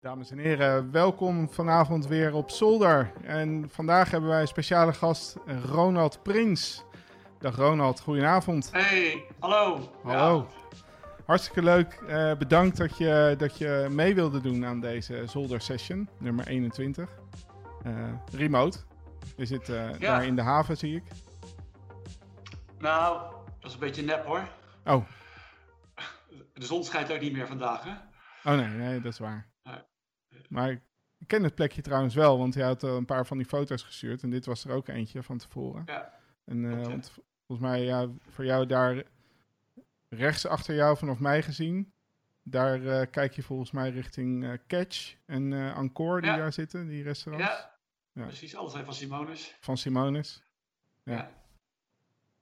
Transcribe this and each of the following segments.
Dames en heren, welkom vanavond weer op Zolder. En vandaag hebben wij een speciale gast, Ronald Prins. Dag Ronald, goedenavond. Hey, hallo. Hallo. Hartstikke leuk. Eh, bedankt dat je, dat je mee wilde doen aan deze Zolder Session, nummer 21. Eh, remote. Je zit eh, daar in de haven, zie ik. Nou, dat is een beetje nep hoor. Oh. De zon schijnt ook niet meer vandaag, hè? Oh nee, nee dat is waar. Maar ik ken het plekje trouwens wel, want hij had een paar van die foto's gestuurd. En dit was er ook eentje van tevoren. Ja. En uh, want volgens mij, ja, voor jou daar rechts achter jou vanaf mij gezien. Daar uh, kijk je volgens mij richting uh, Catch en uh, Encore die Ja. daar zitten, die restaurants. Ja, Ja. precies. Alles zijn van Simonis. Van Simonis. Ja. Ja.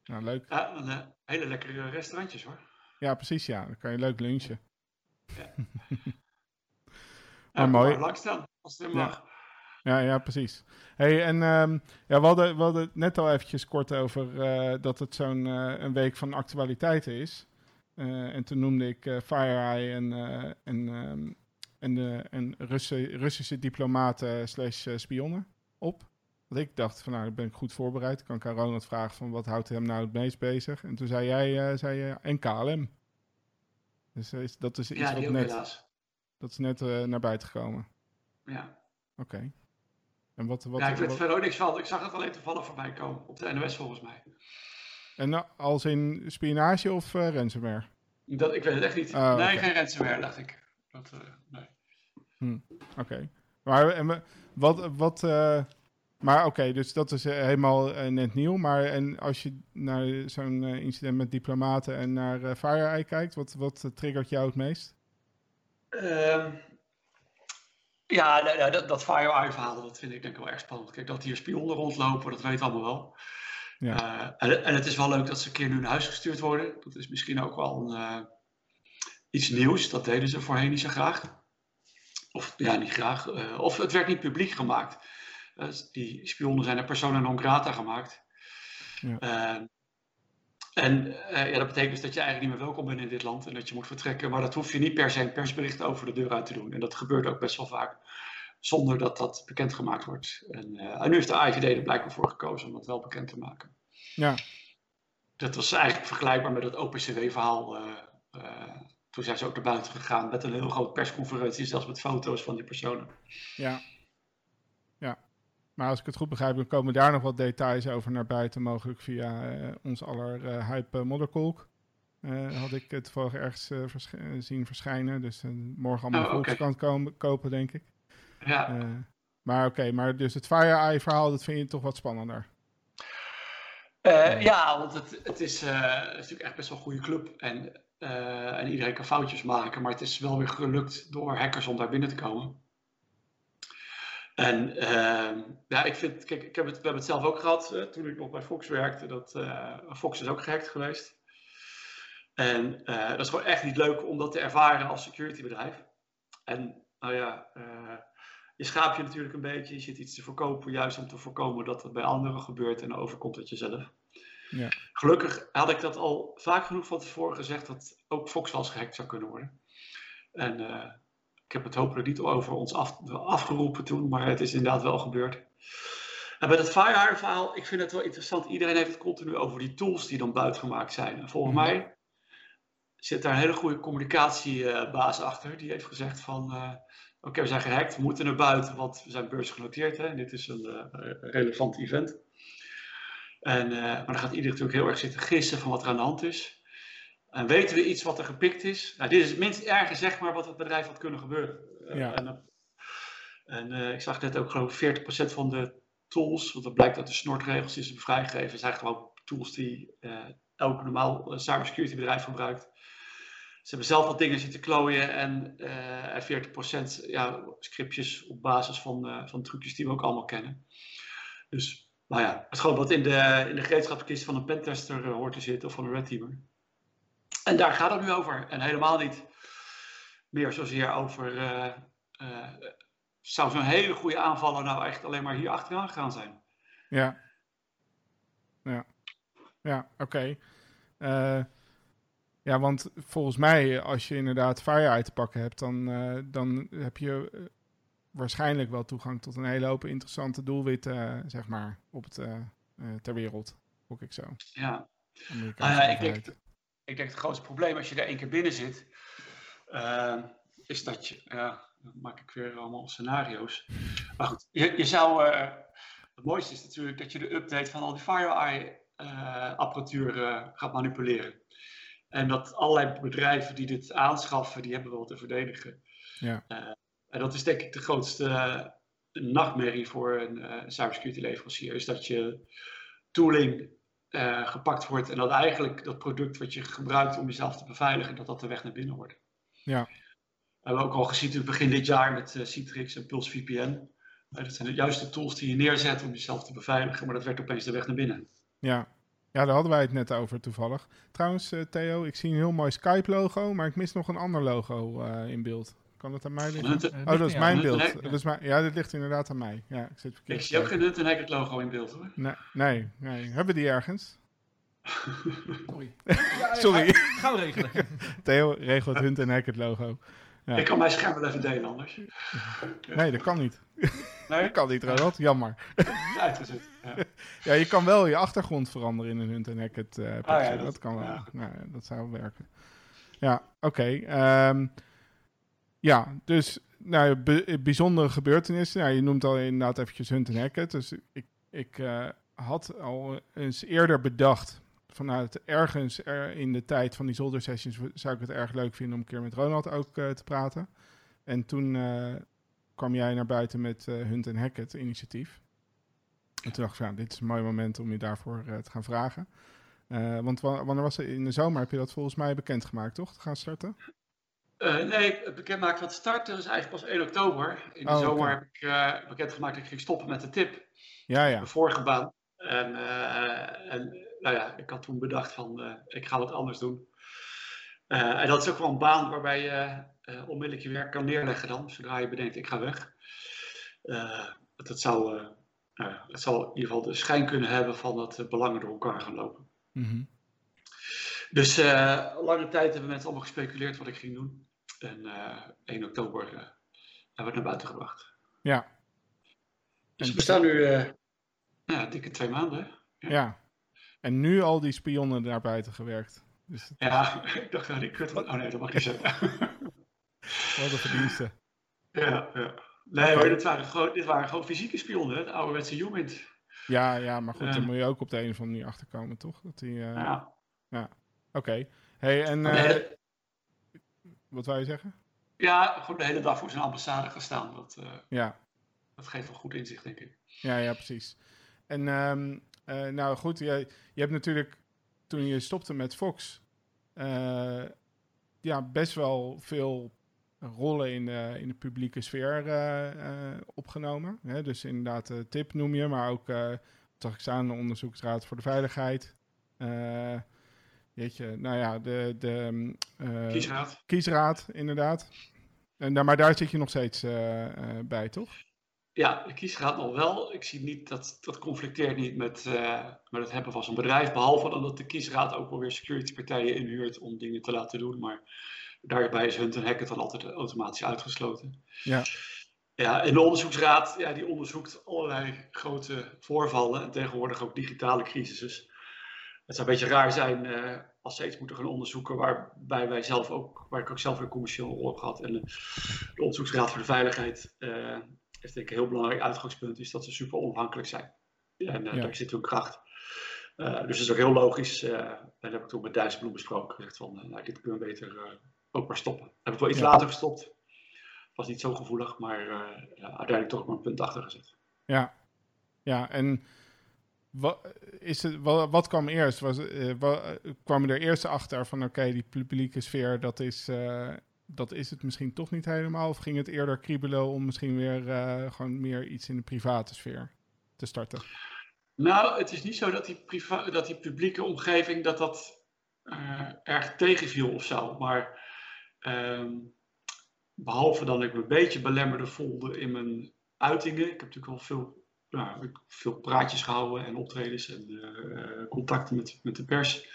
Nou, leuk. Ja, een, eh, hele lekkere restaurantjes hoor. Ja, precies, ja. Dan kan je leuk lunchen. Ja, Maar mooi. Langs staan, als het Ja. mag. Ja, ja, precies. Hey, en ehm, ja, we, hadden, we hadden het net al eventjes kort over eh, dat het zo'n eh, een week van actualiteiten is. Eh, en toen noemde ik FireEye en, en, ehm, en, de en Russen, Russische diplomaten slash spionnen op. Want ik dacht van nou, ben ik goed voorbereid. Kan ik aan Ronald vragen van wat houdt hem nou het meest bezig? En toen zei jij, zei je, en KLM. Dus is, dat is iets Ja, wat net, helaas. Dat is net eh, naar buiten gekomen. Ja. Oké. En wat, wat, ja, ik er wat- ook niks van. Ik zag het alleen toevallig voorbij komen. Op de NOS volgens mij. En nou, als in spionage of eh ransomware? Dat, ik weet het echt niet. Ah, nee, geen ransomware, dacht ik. Dat, nee. Oké. Maar en, wat, wat, maar oké, dus dat is helemaal net nieuw. Maar en als je naar zo'n incident met diplomaten en naar eh FireEye kijkt, wat, wat triggert jou het meest? Ehm, ja, nou, nou, dat, dat FireEye-verhaal, dat vind ik denk ik wel erg spannend. Kijk, dat hier spionnen rondlopen, dat weten we allemaal wel. Ja. Eh, en, en het is wel leuk dat ze een keer nu naar huis gestuurd worden. Dat is misschien ook wel een, eh, iets nieuws. Dat deden ze voorheen niet zo graag. Of ja, niet graag. eh, of het werd niet publiek gemaakt. Die spionnen zijn er persona non grata gemaakt. Ja. En eh, ja, dat betekent dus dat je eigenlijk niet meer welkom bent in dit land en dat je moet vertrekken. Maar dat hoef je niet per se een persbericht over de deur uit te doen. En dat gebeurt ook best wel vaak zonder dat dat bekendgemaakt wordt. En, eh, en nu heeft de AIVD er blijkbaar voor gekozen om dat wel bekend te maken. Ja, Dat was eigenlijk vergelijkbaar met het OPCW-verhaal. eh, toen zijn ze ook naar buiten gegaan met een heel grote persconferentie, zelfs met foto's van die personen. Ja. Maar als ik het goed begrijp, dan komen daar nog wat details over naar buiten, mogelijk via eh, ons aller eh, hype uh, modderkolk. Eh, had ik het toevallig ergens eh, eh, zien verschijnen. Dus eh, morgen allemaal Oh, de. Volkskrant komen, kopen, denk ik. Ja, Eh, maar oké, maar dus het FireEye verhaal, dat vind je toch wat spannender. Eh, ja want het, het, is, eh, het is natuurlijk echt best wel een goede club. En, eh, en iedereen kan foutjes maken, maar het is wel weer gelukt door hackers om daar binnen te komen. En ehm, ja, ik vind, kijk, ik heb het, we hebben het zelf ook gehad eh, toen ik nog bij Fox werkte. Dat, eh, Fox is ook gehackt geweest. En eh, dat is gewoon echt niet leuk om dat te ervaren als securitybedrijf. En nou ja, je schaapt je natuurlijk een beetje. Je zit iets te verkopen, juist om te voorkomen dat het bij anderen gebeurt en overkomt het jezelf. Ja. Gelukkig had ik dat al vaak genoeg van tevoren gezegd dat ook Fox wel eens gehackt zou kunnen worden. En ik heb het hopelijk niet over ons af, afgeroepen toen, maar het is inderdaad wel gebeurd. En bij dat FireEye verhaal, ik vind het wel interessant. Iedereen heeft het continu over die tools die dan buitengemaakt zijn. En volgens Mhm. mij zit daar een hele goede communicatiebaas achter. Die heeft gezegd van, eh, oké, we zijn gehackt, we moeten naar buiten, want we zijn beursgenoteerd. Hè? En dit is een eh, relevant event. En, eh, maar dan gaat iedereen natuurlijk heel erg zitten gissen van wat er aan de hand is. En weten we iets wat er gepikt is? Nou, dit is het minst erge, zeg maar, wat het bedrijf had kunnen gebeuren. Eh, Ja. En, eh, en eh, ik zag net ook, geloof ik, 40% van de tools, want dat blijkt uit de snortregels die ze vrijgegeven, zijn gewoon tools die eh, elk normaal cybersecurity bedrijf gebruikt. Ze hebben zelf wat dingen zitten klooien en eh, en 40% ja, scriptjes op basis van, van trucjes die we ook allemaal kennen. Dus, nou ja, het is gewoon wat in de, in de gereedschapskist van een pentester hoort te zitten of van een red teamer. En daar gaat het nu over. En helemaal niet meer zozeer over. eh, eh, zou zo'n hele goede aanvaller nou echt alleen maar hier achteraan gaan zijn? Ja. Ja. Ja, oké. Eh, Ja, want volgens mij, als je inderdaad FireEye te pakken hebt, dan, dan heb je waarschijnlijk wel toegang tot een hele hoop interessante doelwitten, zeg maar, op het, ter wereld. Ook ik zo. Ja, ah, ik, denk, ik denk het grootste probleem als je er één keer binnen zit, is dat je, ja, dan maak ik weer allemaal scenario's. Maar goed, je, je zou, het mooiste is natuurlijk dat je de update van al die FireEye apparatuur gaat manipuleren. En dat allerlei bedrijven die dit aanschaffen, die hebben wel te verdedigen. Ja. En dat is denk ik de grootste nachtmerrie voor een cybersecurity leverancier. Is dat je tooling gepakt wordt en dat eigenlijk dat product wat je gebruikt om jezelf te beveiligen, dat dat de weg naar binnen wordt. Ja. We hebben ook al gezien in het begin dit jaar met Citrix en Pulse VPN. dat zijn de juiste tools die je neerzet om jezelf te beveiligen, maar dat werd opeens de weg naar binnen. Ja, ja, daar hadden wij het net over toevallig. Trouwens, Theo, ik zie een heel mooi Skype-logo, maar ik mis nog een ander logo in beeld. Kan dat aan mij liggen? Uh, oh, dat is mijn beeld. Dat is mijn, ja, dit ligt inderdaad aan mij. Ja, ik, zit ik zie ook geen Hunt Hackett logo in beeld hoor. Nee, nee, nee. Hebben we die ergens? Sorry. Sorry. Gaan we regelen. Theo, regel het Hunt Hackett logo. Ja. Ik kan mijn scherm wel even delen anders. Nee, dat kan niet. Nee? dat kan niet, Ronald. Jammer. Uitgezet. Ja. ja, je kan wel je achtergrond veranderen in een Hunt en Hackett uh, ah, ja, dat, dat, kan wel. Ja. Nou, dat zou werken. Ja, oké. Okay. Um, ja, dus nou, bijzondere gebeurtenissen. Nou, je noemt al inderdaad eventjes Hunt en Hackett. Dus ik, ik uh, had al eens eerder bedacht vanuit ergens er in de tijd van die zolder sessions zou ik het erg leuk vinden om een keer met Ronald ook uh, te praten. En toen uh, kwam jij naar buiten met Hunt en Hackett initiatief. En toen dacht ik, ja, dit is een mooi moment om je daarvoor te gaan vragen. want wanneer was in de zomer? Heb je dat volgens mij bekendgemaakt, toch? Te gaan starten? Nee, het bekendmaken van het starten is eigenlijk pas 1 oktober. In de oh, zomer okay. heb ik bekendgemaakt dat ik ging stoppen met de tip. Ja, ja. De vorige baan. En, en nou ja, ik had toen bedacht van uh, ik ga wat anders doen. Uh, en dat is ook wel een baan waarbij je uh, onmiddellijk je werk kan neerleggen dan, zodra je bedenkt ik ga weg. dat zou, het zal in ieder geval de schijn kunnen hebben van dat de belangen door elkaar gaan lopen. Mm -hmm. Dus lange tijd hebben mensen allemaal gespeculeerd wat ik ging doen. En 1 oktober hebben we het naar buiten gebracht. Ja. Dus we staan nu ja, dikke twee maanden. Ja. ja. En nu al die spionnen naar buiten gewerkt. Dus ja, ik dacht, nou, die kut. Oh nee, dat mag niet zeggen. Wat een verdiensten. Ja, ja. Nee hoor, dit waren, gewoon, dit waren gewoon fysieke spionnen, de ouderwetse Humint. Ja, ja, maar goed, uh, dan moet je ook op de een of andere manier achterkomen, toch? Dat die, uh, ja. Ja, oké. Okay. Hey, en... Uh. Wat wou je zeggen? Ja, gewoon de hele dag voor zijn ambassade gaan staan. Dat, ja. dat geeft wel goed inzicht, denk ik. Ja, ja, precies. En um, uh, nou goed, je, je hebt natuurlijk toen je stopte met Fox, uh, ja, best wel veel rollen in de, in de publieke sfeer uh, opgenomen. Hè? Dus inderdaad, tip noem je, maar ook, zag ik staan, de Onderzoeksraad voor de Veiligheid. Weet je, nou ja, de, de kiesraad. kiesraad, inderdaad. En, maar daar zit je nog steeds bij, toch? Ja, de kiesraad nog wel. Ik zie niet dat dat conflicteert niet met, uh, met het hebben van zo'n bedrijf. Behalve dan dat de kiesraad ook wel weer security partijen inhuurt om dingen te laten doen. Maar daarbij is Hunt en Hackett dan altijd automatisch uitgesloten. Ja. Ja, en de onderzoeksraad, ja, die onderzoekt allerlei grote voorvallen en tegenwoordig ook digitale crisissen. Het zou een beetje raar zijn uh, als ze iets moeten gaan onderzoeken waarbij wij zelf ook, waar ik ook zelf een commerciële rol heb gehad en de, de onderzoeksraad voor de veiligheid uh, is denk ik een heel belangrijk uitgangspunt, is dat ze super onafhankelijk zijn. En uh, ja. daar zit hun kracht. Uh, dus het is ook heel logisch. En dat heb ik toen met Dijsselbloem besproken. Gezegd van, nou, dit kunnen we beter ook maar stoppen. heb ik wel iets ja. later gestopt. Was niet zo gevoelig, maar ja, uiteindelijk toch maar een punt achter gezet. Ja, ja en wat, is wat, wat kwam eerst? Was, wat, kwam er eerst achter van, oké, die publieke sfeer, dat is dat is het misschien toch niet helemaal? Of ging het eerder kriebelen om misschien weer uh, gewoon meer iets in de private sfeer te starten? Nou, het is niet zo dat die, dat die publieke omgeving dat dat erg tegenviel of zo. Maar um, behalve dat ik me een beetje belemmerde voelde in mijn uitingen. Ik heb natuurlijk wel veel, nou, veel praatjes gehouden en optredens en uh, contacten met, met de pers.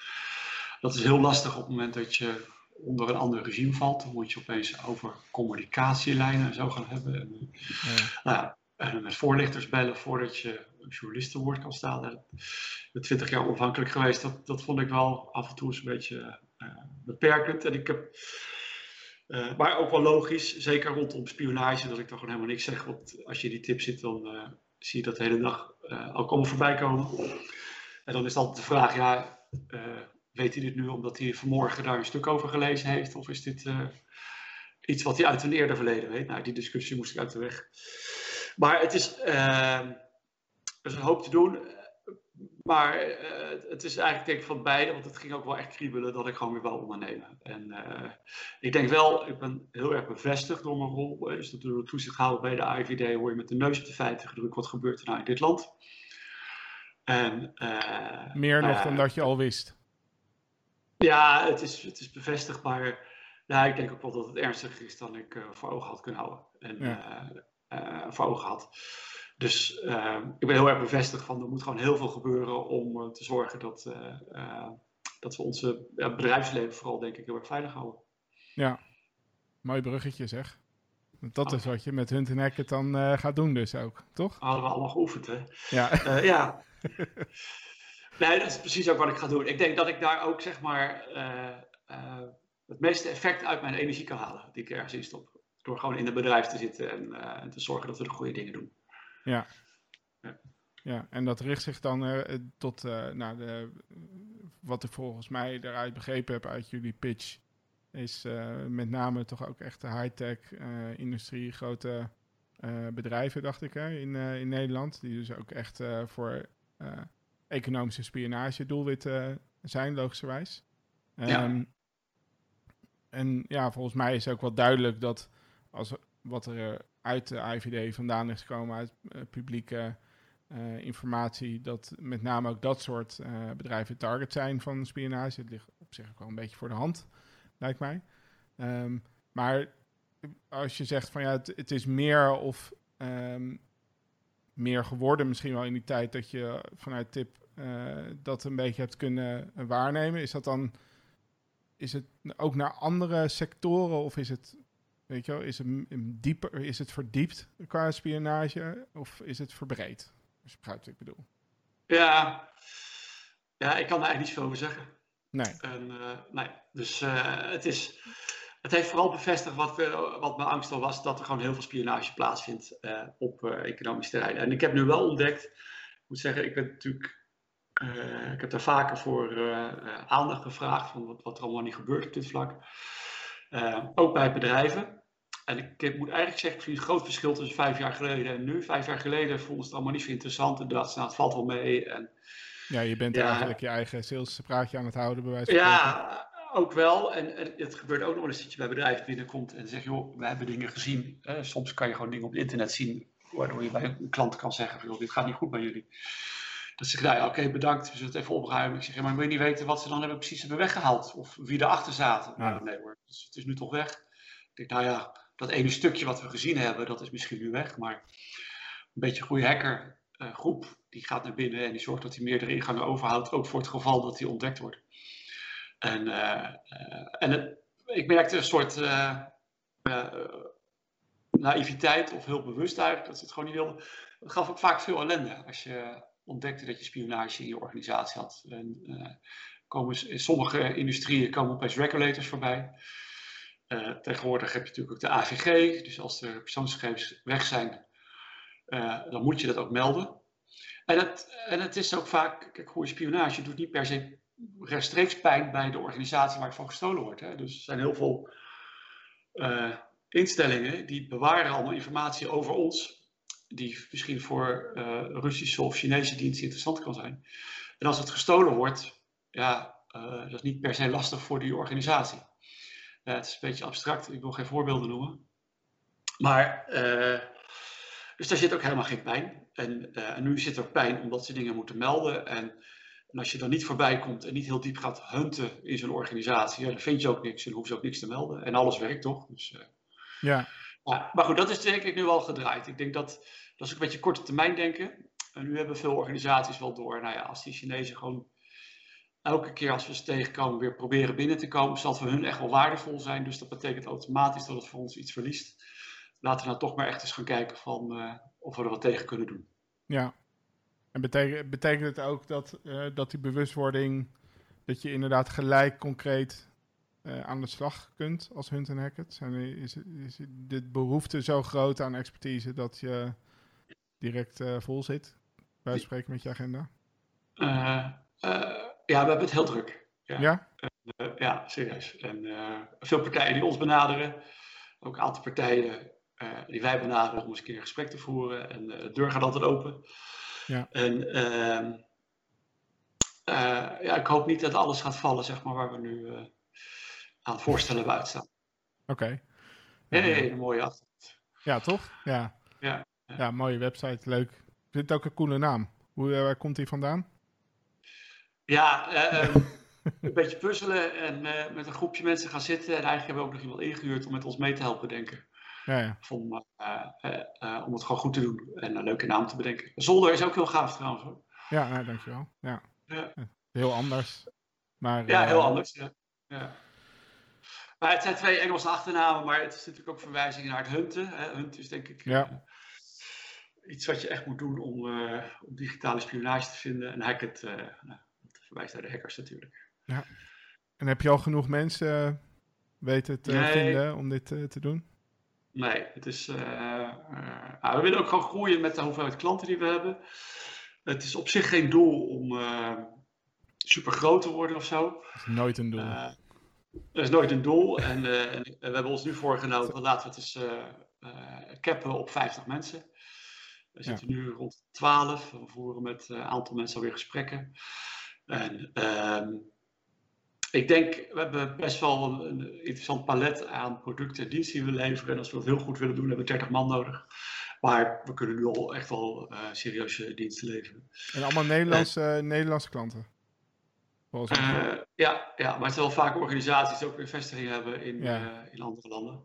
dat is heel lastig op het moment dat je onder een ander regime valt. Dan moet je opeens over communicatielijnen en zo gaan hebben. En, ja. Nou ja, en met voorlichters bellen voordat je journalist te woord kan staan. Ik ben twintig jaar onafhankelijk geweest. Dat, dat vond ik wel af en toe eens een beetje uh, beperkend. En ik heb, uh, maar ook wel logisch, zeker rondom spionage, dat ik toch gewoon helemaal niks zeg. Want als je die tip zit, dan uh, zie je dat de hele dag ook allemaal voorbij komen. En dan is altijd de vraag, ja, weet hij dit nu omdat hij vanmorgen daar een stuk over gelezen heeft? Of is dit iets wat hij uit een eerder verleden weet? Nou, die discussie moest ik uit de weg. Maar het is, uh, er is een hoop te doen. Maar uh, het is eigenlijk denk ik van beide, want het ging ook wel echt kriebelen dat ik gewoon weer wel ondernemen. En uh, ik denk wel, ik ben heel erg bevestigd door mijn rol. Dus dat door de toezichthouder bij de AIVD hoor je met de neus op de feiten gedrukt wat gebeurt er nou in dit land. En, uh, Meer nog dan dat je al wist. Ja, het is, het is bevestigd, maar nou, ik denk ook wel dat het ernstiger is dan ik voor ogen had kunnen houden. En, ja voor ogen had. Dus uh, ik ben heel erg bevestigd van er moet gewoon heel veel gebeuren om uh, te zorgen dat, dat we onze bedrijfsleven vooral denk ik heel erg veilig houden. Ja, mooi bruggetje zeg. Dat is wat je met Hunt en Hackett dan gaat doen dus ook, toch? Hadden we allemaal geoefend hè. Ja. ja. nee, dat is precies ook wat ik ga doen. Ik denk dat ik daar ook zeg maar het meeste effect uit mijn energie kan halen die ik ergens in stop. Door gewoon in het bedrijf te zitten en, uh, te zorgen dat we de goede dingen doen. Ja. Ja, ja en dat richt zich dan uh, tot uh, nou, de, wat ik volgens mij eruit begrepen heb uit jullie pitch. Is met name toch ook echt de high-tech industrie, grote bedrijven, dacht ik, hè, in, in Nederland. Die dus ook echt voor economische spionage doelwitten zijn, logischerwijs. Ja. Um, en ja, volgens mij is ook wel duidelijk dat als wat er uit de IVD vandaan is gekomen, uit uh, publieke uh, informatie, dat met name ook dat soort uh, bedrijven target zijn van spionage. Het ligt op zich ook wel een beetje voor de hand, lijkt mij. Um, maar als je zegt van ja, het, het is meer of um, meer geworden misschien wel in die tijd dat je vanuit tip dat een beetje hebt kunnen waarnemen, is dat dan is het ook naar andere sectoren of is het Weet je wel, is het dieper, is het verdiept qua spionage of is het verbreed? Als je begrijpt wat ik bedoel. Ja, ja ik kan er eigenlijk niet veel over zeggen. Nee. En, uh, nee. Dus uh, het, is, het heeft vooral bevestigd wat, we, wat mijn angst al was, dat er gewoon heel veel spionage plaatsvindt uh, op economisch terrein. En ik heb nu wel ontdekt, ik moet zeggen, ik ben natuurlijk ik heb daar vaker voor aandacht gevraagd van wat, wat, er allemaal niet gebeurt op dit vlak. ook bij bedrijven. En ik moet eigenlijk zeggen, ik zie een groot verschil tussen vijf jaar geleden en nu. Vijf jaar geleden vonden ze het allemaal niet zo interessant en dachten nou, het valt wel mee. En, ja, je bent ja, eigenlijk je eigen salespraatje aan het houden, bij wijze van Ja, ook wel. En, en, het gebeurt ook nog eens dat je bij bedrijven binnenkomt en zegt, joh, we hebben dingen gezien. Eh, soms kan je gewoon dingen op het internet zien, waardoor je bij een klant kan zeggen, joh, dit gaat niet goed bij jullie. Dan zeg ik, nou ja, oké, okay, bedankt, we zullen het even opruimen. Ik zeg, ja, maar wil je niet weten wat ze dan hebben precies hebben weggehaald? Of wie erachter zaten? Ja. Nou, nee hoor, dus het is nu toch weg. Ik denk, nou ja, dat ene stukje wat we gezien hebben, dat is misschien nu weg. Maar een beetje een goede hackergroep, uh, die gaat naar binnen en die zorgt dat hij meerdere ingangen overhoudt, ook voor het geval dat hij ontdekt wordt. En, uh, uh, en ik merkte een soort naïviteit of heel bewust dat ze het gewoon niet wilden. Dat gaf ook vaak veel ellende als je ontdekte dat je spionage in je organisatie had. En, komen, in sommige industrieën komen opeens regulators voorbij. Uh, tegenwoordig heb je natuurlijk ook de AVG, dus als er persoonsgegevens weg zijn, uh, dan moet je dat ook melden. En het, en het is ook vaak, kijk, goede spionage doet niet per se rechtstreeks pijn bij de organisatie waar het van gestolen wordt. Hè. Dus er zijn heel veel uh, instellingen die bewaren allemaal informatie over ons, die misschien voor Russische of Chinese diensten interessant kan zijn. En als het gestolen wordt, ja, dat is niet per se lastig voor die organisatie. Uh, het is een beetje abstract, ik wil geen voorbeelden noemen. Maar, uh, dus daar zit ook helemaal geen pijn. En, uh, en, nu zit er pijn omdat ze dingen moeten melden. En, en, als je dan niet voorbij komt en niet heel diep gaat hunten in zo'n organisatie, ja, dan vind je ook niks en hoef je ook niks te melden. En alles werkt toch? Dus, ja. ja. Maar goed, dat is denk ik nu al gedraaid. Ik denk dat dat is ook een beetje korte termijn denken. En nu hebben veel organisaties wel door, nou ja, als die Chinezen gewoon elke keer als we ze tegenkomen weer proberen binnen te komen, zodat we hun echt wel waardevol zijn. Dus dat betekent automatisch dat het voor ons iets verliest. Laten we nou toch maar echt eens gaan kijken van, uh, of we er wat tegen kunnen doen. Ja, en betekent, betekent het ook dat, uh, dat die bewustwording, dat je inderdaad gelijk concreet uh, aan de slag kunt als Hunt en Hackett? Zijn, is, is de behoefte zo groot aan expertise dat je direct vol zit? Bij spreken met je agenda? Ja, we hebben het heel druk. Ja? Ja, en, ja serieus. En veel partijen die ons benaderen. Ook een aantal partijen die wij benaderen om eens een keer een gesprek te voeren. En de deur gaat altijd open. Ja. En ehm, ja, ik hoop niet dat alles gaat vallen, zeg maar, waar we nu aan het voorstellen hebben uitstaan. Oké. Okay. Nee, nee, een mooie achtergrond. Ja, toch? Ja. Ja, ja. ja mooie website, leuk. Ik vind het ook een coole naam. Hoe, waar komt die vandaan? Ja, uh, een beetje puzzelen en uh, met een groepje mensen gaan zitten. En eigenlijk hebben we ook nog iemand ingehuurd om met ons mee te helpen denken. Ja, ja. Om, uh, om het gewoon goed te doen en een leuke naam te bedenken. Zolder is ook heel gaaf trouwens. Hoor. Ja, nou, dankjewel. Ja. ja. Heel anders. Maar, ja, heel anders. Ja. Maar het zijn twee Engelse achternamen, maar het is natuurlijk ook verwijzingen naar het hunten. Hè. Hunt is denk ik ja. iets wat je echt moet doen om, om digitale spionage te vinden. En nou, dat verwijst naar de hackers natuurlijk. Ja. En heb je al genoeg mensen weten te nee. vinden om dit te doen? Nee, het is, ah, we willen ook gewoon groeien met de hoeveelheid klanten die we hebben. Het is op zich geen doel om super groot te worden of zo. Dat is nooit een doel. Dat is nooit een doel. En, uh, en, we hebben ons nu voorgenomen, van laten we het eens uh, uh, cappen op 50 mensen. We zitten ja. nu rond 12. We voeren met een aantal mensen alweer gesprekken. En ehm, ik denk, we hebben best wel een, interessant palet aan producten en diensten die we leveren. En als we dat heel goed willen doen, hebben we 30 man nodig. Maar we kunnen nu al echt wel serieuze diensten leveren. En allemaal Nederlandse, Nederlandse klanten? Uh, ja, ja, maar het zijn wel vaak organisaties die ook weer vestigingen hebben in, ja. in andere landen.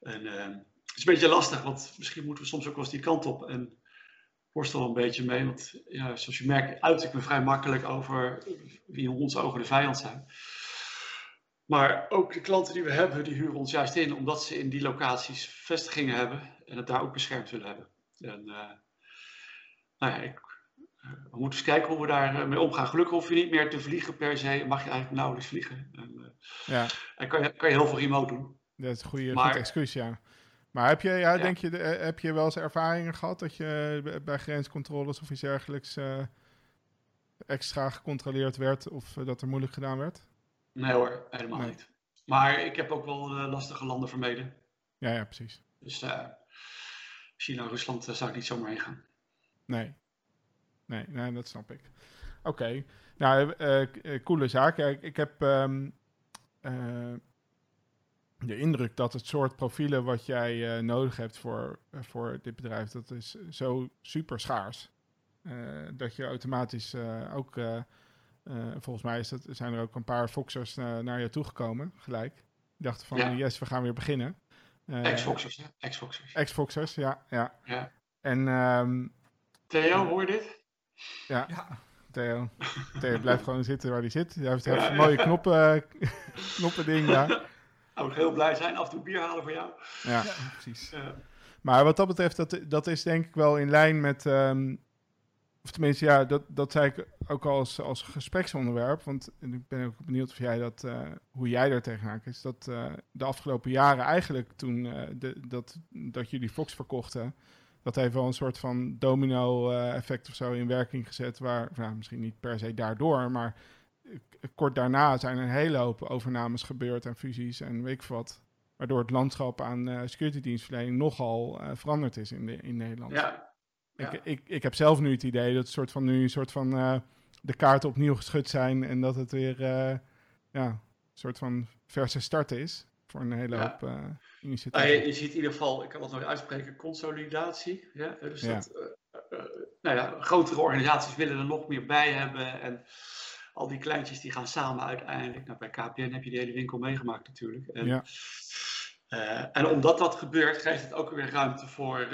En uh, het is een beetje lastig, want misschien moeten we soms ook wel eens die kant op. En worstel een beetje mee, want ja, zoals je merkt, uit ik me vrij makkelijk over wie in onze ogen de vijand zijn. Maar ook de klanten die we hebben, die huren ons juist in omdat ze in die locaties vestigingen hebben en het daar ook beschermd willen hebben. En nou ja, ik we moeten eens kijken hoe we daarmee mee omgaan. Gelukkig hoef je niet meer te vliegen per se. Mag je eigenlijk nauwelijks vliegen. En, ja. en kan, je, kan je heel veel remote doen. Dat is een goede, maar, goed excuus, ja. Maar heb je, ja, ja. Denk je, heb je wel eens ervaringen gehad dat je bij grenscontroles of iets dergelijks uh, extra gecontroleerd werd of uh, dat er moeilijk gedaan werd? Nee hoor, helemaal nee. niet. Maar ik heb ook wel uh, lastige landen vermeden. Ja, ja, precies. Dus China, Rusland zou ik niet zomaar heen gaan. Nee, nee, nee, dat snap ik. Oké, okay. nou, coole zaak. Ik, ik heb um, uh, de indruk dat het soort profielen wat jij uh, nodig hebt voor, voor dit bedrijf, dat is zo super schaars. dat je automatisch ook, volgens mij is dat, zijn er ook een paar Foxers naar je toegekomen, gelijk. Die dachten van, ja. yes, we gaan weer beginnen. Ex-Foxers, hè? Ex-Foxers. Ex-Foxers, ja, ja. ja. En... Um, Theo, hoor je dit? Ja. ja. Theo. Theo blijft gewoon zitten waar hij zit. Hij heeft, een mooie knoppen, knoppen ding daar. Ik heel blij zijn. Af en toe bier halen voor jou. Ja, ja precies. Maar wat dat betreft, dat, dat is denk ik wel in lijn met... Um, of tenminste, ja, dat, dat zei ik ook al als, als gespreksonderwerp. Want ik ben ook benieuwd of jij dat, uh, hoe jij daar tegenaan kijkt. Dat uh, de afgelopen jaren eigenlijk toen uh, de, dat, dat jullie Fox verkochten dat heeft wel een soort van domino-effect of zo in werking gezet. Waar, nou, misschien niet per se daardoor, maar kort daarna zijn er een hele hoop overnames gebeurd en fusies en weet ik wat. Waardoor het landschap aan uh, security dienstverlening nogal uh, veranderd is in, de, in Nederland. Ja. ja. Ik, ik, ik heb zelf nu het idee dat het soort van nu een soort van uh, de kaarten opnieuw geschud zijn en dat het weer ja, een soort van verse start is voor een hele hoop initiatieven. Nou, je, je, ziet in ieder geval, ik kan het nog uitspreken, consolidatie. Ja? Dus ja. Dat, uh, uh, nou ja, grotere organisaties willen er nog meer bij hebben. En al die kleintjes die gaan samen uiteindelijk. Nou, bij KPN heb je die hele winkel meegemaakt natuurlijk. En, ja. en omdat dat gebeurt, geeft het ook weer ruimte voor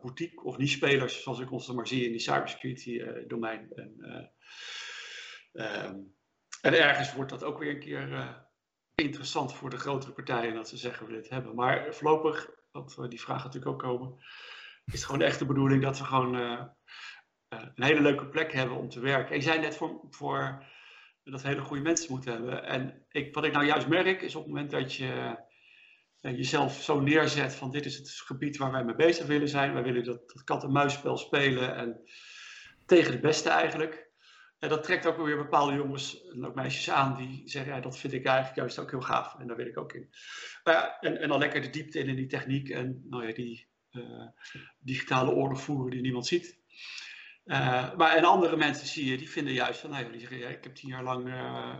boutique of niche-spelers, zoals ik ons maar zie in die cybersecurity domein. En, Ehm, en ergens wordt dat ook weer een keer eh, interessant voor de grotere partijen dat ze zeggen we dit hebben. Maar voorlopig, want uh, die vraag natuurlijk ook komen, is het gewoon echt de bedoeling dat we gewoon uh, een hele leuke plek hebben om te werken. En je zei net voor, voor dat hele goede mensen moeten hebben. En ik, wat ik nou juist merk is op het moment dat je jezelf zo neerzet van dit is het gebied waar wij mee bezig willen zijn. Wij willen dat, kat-en-muisspel spelen en tegen de beste eigenlijk. En dat trekt ook weer bepaalde jongens en ook meisjes aan die zeggen, ja, dat vind ik eigenlijk juist ook heel gaaf. En daar wil ik ook in. Ja, en, en dan lekker de diepte in in die techniek en nou ja, die uh, digitale oorlog voeren die niemand ziet. Uh, maar en andere mensen zie je, die vinden juist van, nou ja, die zeggen, ja, ik heb tien jaar lang, uh,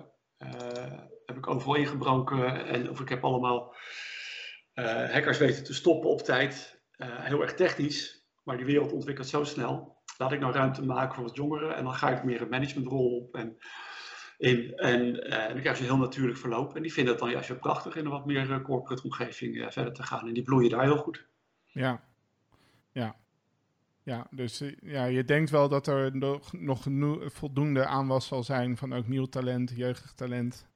heb ik overal ingebroken en of ik heb allemaal hackers weten te stoppen op tijd. heel erg technisch, maar die wereld ontwikkelt zo snel laat ik nou ruimte maken voor wat jongeren en dan ga ik meer een managementrol op en, in, en, uh, dan krijg je een heel natuurlijk verloop. En die vinden het dan juist weer prachtig in een wat meer corporate omgeving verder te gaan. En die bloeien daar heel goed. Ja, ja. Ja, dus ja, je denkt wel dat er nog, nog voldoende aanwas zal zijn van ook nieuw talent, jeugdig talent,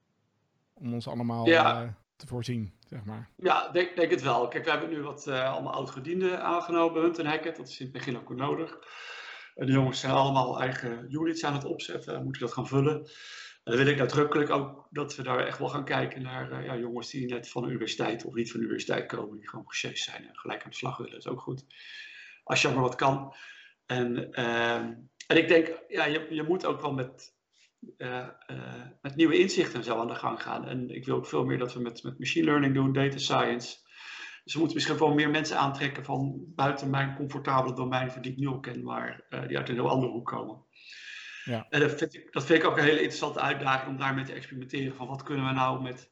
om ons allemaal ja. te voorzien, zeg maar. Ja, denk, denk het wel. Kijk, we hebben nu wat allemaal oud-gedienden aangenomen, Hunt en Hackett, dat is in het begin ook nodig. En de jongens zijn allemaal eigen units aan het opzetten, moeten dat gaan vullen. En dan wil ik nadrukkelijk ook dat we daar echt wel gaan kijken naar uh, ja, jongens die net van de universiteit of niet van de universiteit komen, die gewoon gesjeest zijn en gelijk aan de slag willen. Dat is ook goed. Als je maar wat kan. En, uh, en ik denk, ja, je, je moet ook wel met, uh, met nieuwe inzichten zo aan de gang gaan. En ik wil ook veel meer dat we met, met machine learning doen, data science. Dus we moeten misschien wel meer mensen aantrekken van buiten mijn comfortabele domein, die ik nu al ken, maar uh, die uit een heel andere hoek komen. Ja. En dat vind, ik, dat vind ik ook een hele interessante uitdaging om daarmee te experimenteren. Van wat kunnen we nou met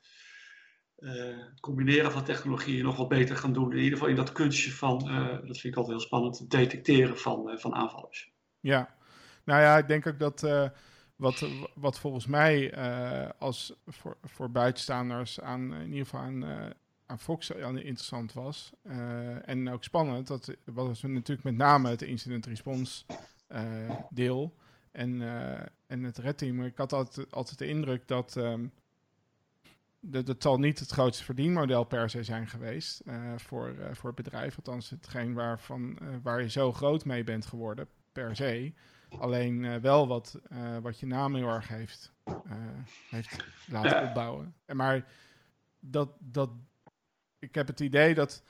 het combineren van technologieën nog wat beter gaan doen. In ieder geval in dat kunstje van, uh, dat vind ik altijd heel spannend, detecteren van, van aanvallers. Ja, nou ja, ik denk ook dat wat, wat volgens mij als voor, voor buitenstaanders aan in ieder geval aan aan Fox interessant was. En ook spannend, dat was natuurlijk met name het incident response deel en, uh, en het red team. Ik had altijd, altijd de indruk dat um, dat het zal niet het grootste verdienmodel per se zijn geweest voor, voor het bedrijf. Althans, hetgeen waarvan, waar je zo groot mee bent geworden, per se. Alleen wel wat, wat je naam heel erg heeft, heeft laten opbouwen. En maar dat, dat ik heb het idee dat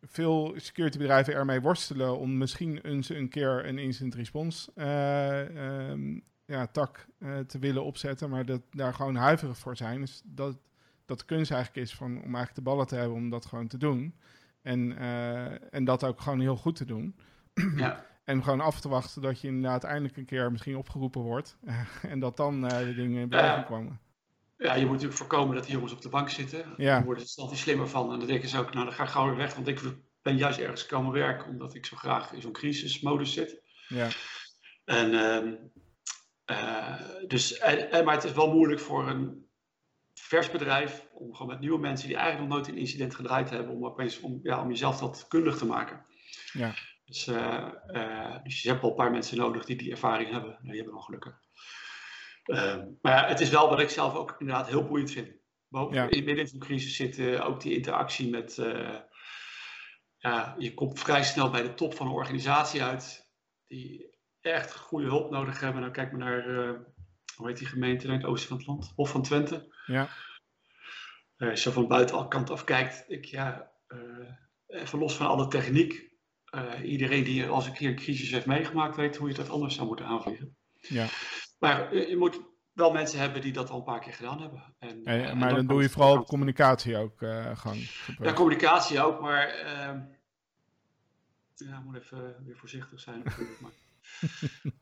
veel securitybedrijven ermee worstelen om misschien eens een keer een incident response uh, um, ja, tak uh, te willen opzetten, maar dat daar gewoon huiverig voor zijn. Dus dat, dat de kunst eigenlijk is van, om eigenlijk de ballen te hebben om dat gewoon te doen. En, uh, en dat ook gewoon heel goed te doen. Ja. en gewoon af te wachten dat je inderdaad eindelijk een keer misschien opgeroepen wordt. en dat dan de dingen in beweging ja. komen. Ja, je moet natuurlijk voorkomen dat die jongens op de bank zitten. Ja. Daar worden ze altijd slimmer van. En dan denken ze ook, nou dan ga ik gauw weer weg. Want ik ben juist ergens komen werken omdat ik zo graag in zo'n crisismodus zit. Ja. En, uh, uh, dus, en, maar het is wel moeilijk voor een vers bedrijf om gewoon met nieuwe mensen die eigenlijk nog nooit een incident gedraaid hebben, om, opeens, om, ja, om jezelf dat kundig te maken. Ja. Dus, uh, dus je hebt wel een paar mensen nodig die die ervaring hebben. Nou, die hebben wel gelukkig. Uh, maar ja, het is wel wat ik zelf ook inderdaad heel boeiend vind. Boven, ja. in, midden zo'n crisis zit ook die interactie met. Ja, je komt vrij snel bij de top van een organisatie uit. Die echt goede hulp nodig hebben. Dan kijk maar naar. Hoe heet die gemeente in het oosten van het land? Hof van Twente. Ja. als je van buitenkant af kijkt, ik, ja, even los van alle techniek. iedereen die als een keer een crisis heeft meegemaakt, weet hoe je dat anders zou moeten aanvliegen. Ja. Maar je moet wel mensen hebben die dat al een paar keer gedaan hebben. En, maar dan, dan doe je vooral op communicatie ook uh, gewoon. Ja, communicatie ook, maar uh, ja, moet even weer voorzichtig zijn natuurlijk. maar,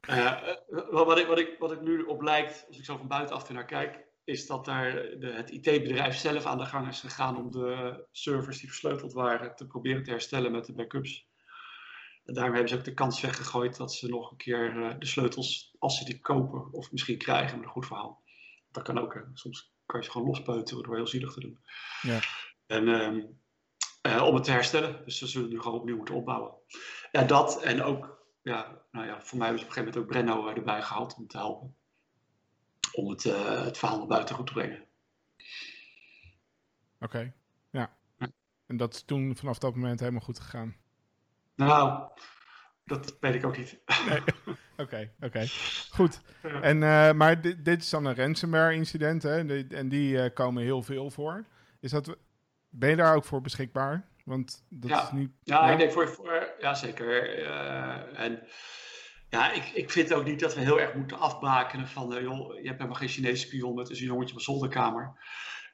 uh, wat, ik, wat, ik, wat ik nu op lijkt, als ik zo van buitenaf naar kijk, is dat daar de, het IT-bedrijf zelf aan de gang is gegaan om de servers die versleuteld waren te proberen te herstellen met de backups. En daarom hebben ze ook de kans weggegooid dat ze nog een keer uh, de sleutels, als ze die kopen of misschien krijgen met een goed verhaal. Dat kan ook. Hè. Soms kan je ze gewoon lospeuteren door heel zielig te doen. Ja. En um, uh, om het te herstellen. Dus ze zullen nu gewoon opnieuw moeten opbouwen. Ja, dat en ook, ja, nou ja, voor mij was op een gegeven moment ook Brenno erbij gehaald om te helpen. Om het, uh, het verhaal naar buiten goed te brengen. Oké, ja. En dat is toen vanaf dat moment helemaal goed gegaan? Nou, dat weet ik ook niet. Oké, oké. Goed. En, uh, maar dit, dit, is dan een ransomware-incident, hè? en die uh, komen heel veel voor. Is dat, ben je daar ook voor beschikbaar? Want dat ja. is niet... Ja, ja, ik denk voor, voor ja zeker. Uh, en ja, ik, ik vind ook niet dat we heel erg moeten afbakenen van, joh, je hebt helemaal geen Chinese spion met een jongetje op een zolderkamer.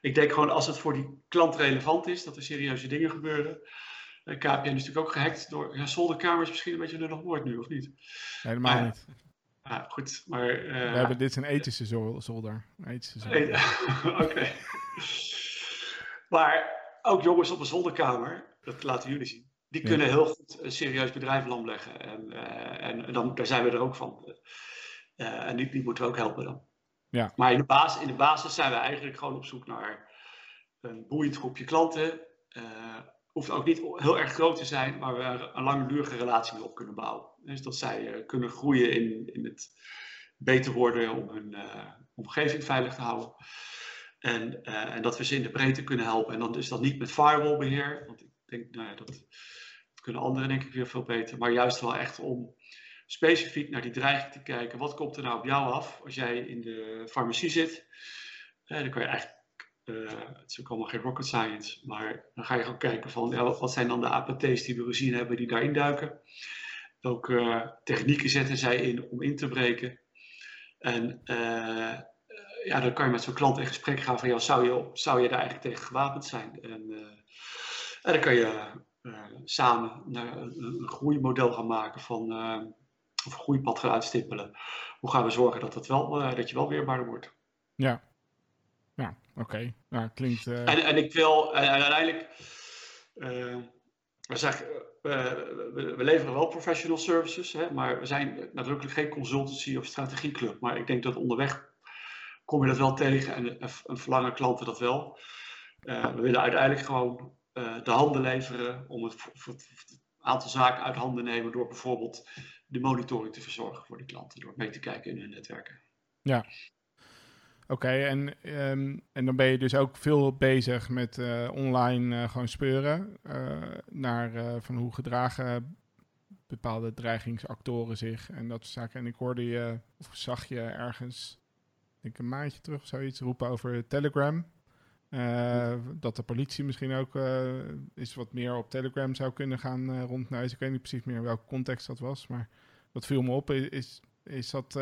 Ik denk gewoon als het voor die klant relevant is, dat er serieuze dingen gebeuren, KPN is natuurlijk ook gehackt door. Ja, zolderkamer is misschien een beetje een woord nu, of niet? Helemaal maar, niet. Ja, goed, maar. Uh, We hebben, dit is een ethische zolder. Ethische zolder. Oké. Okay. maar ook jongens op een zolderkamer, dat laten jullie zien, die kunnen heel goed een serieus bedrijf lamleggen. En, uh, en, en dan, daar zijn we er ook van. Uh, en die, die moeten we ook helpen dan. Ja. Maar in de, basis, in de basis zijn we eigenlijk gewoon op zoek naar een boeiend groepje klanten hoeft ook niet heel erg groot te zijn, maar we een langdurige relatie mee op kunnen bouwen. Dus dat zij uh, kunnen groeien in, in het beter worden om hun uh, omgeving veilig te houden. En, uh, en dat we ze in de breedte kunnen helpen. En dan is dat niet met firewallbeheer, want ik denk, nou ja, dat kunnen anderen denk ik weer veel beter. Maar juist wel echt om specifiek naar die dreiging te kijken. Wat komt er nou op jou af als jij in de farmacie zit? dan kan je eigenlijk uh, het is ook allemaal geen rocket science, maar dan ga je gewoon kijken van wat zijn dan de APT's die we gezien hebben die daarin duiken. Welke uh, technieken zetten zij in om in te breken? En uh, ja, dan kan je met zo'n klant in gesprek gaan van ja, zou je, zou je daar eigenlijk tegen gewapend zijn? En, en dan kan je samen naar een, groeimodel gaan maken van of een groeipad gaan uitstippelen. Hoe gaan we zorgen dat, dat, wel, dat je wel weerbaarder wordt? Ja, ja, oké. Okay. Nou, klinkt... En, en ik wil en, en uiteindelijk... We, zeggen, we, we, we, leveren wel professional services, hè, maar we zijn nadrukkelijk geen consultancy of strategieclub. Maar ik denk dat onderweg kom je dat wel tegen en, en verlangen klanten dat wel. Uh, we willen uiteindelijk gewoon de handen leveren om het aantal zaken uit handen nemen door bijvoorbeeld de monitoring te verzorgen voor die klanten, door mee te kijken in hun netwerken. Ja, Oké, en, um, en dan ben je dus ook veel bezig met uh, online uh, gewoon speuren naar van hoe gedragen bepaalde dreigingsactoren zich en dat soort zaken. En ik hoorde je, of zag je ergens, een maandje terug zoiets, roepen over Telegram. Dat de politie misschien ook eens wat meer op Telegram zou kunnen gaan rondneuzen. Ik weet niet precies meer welke context dat was, maar dat viel me op. Is, is dat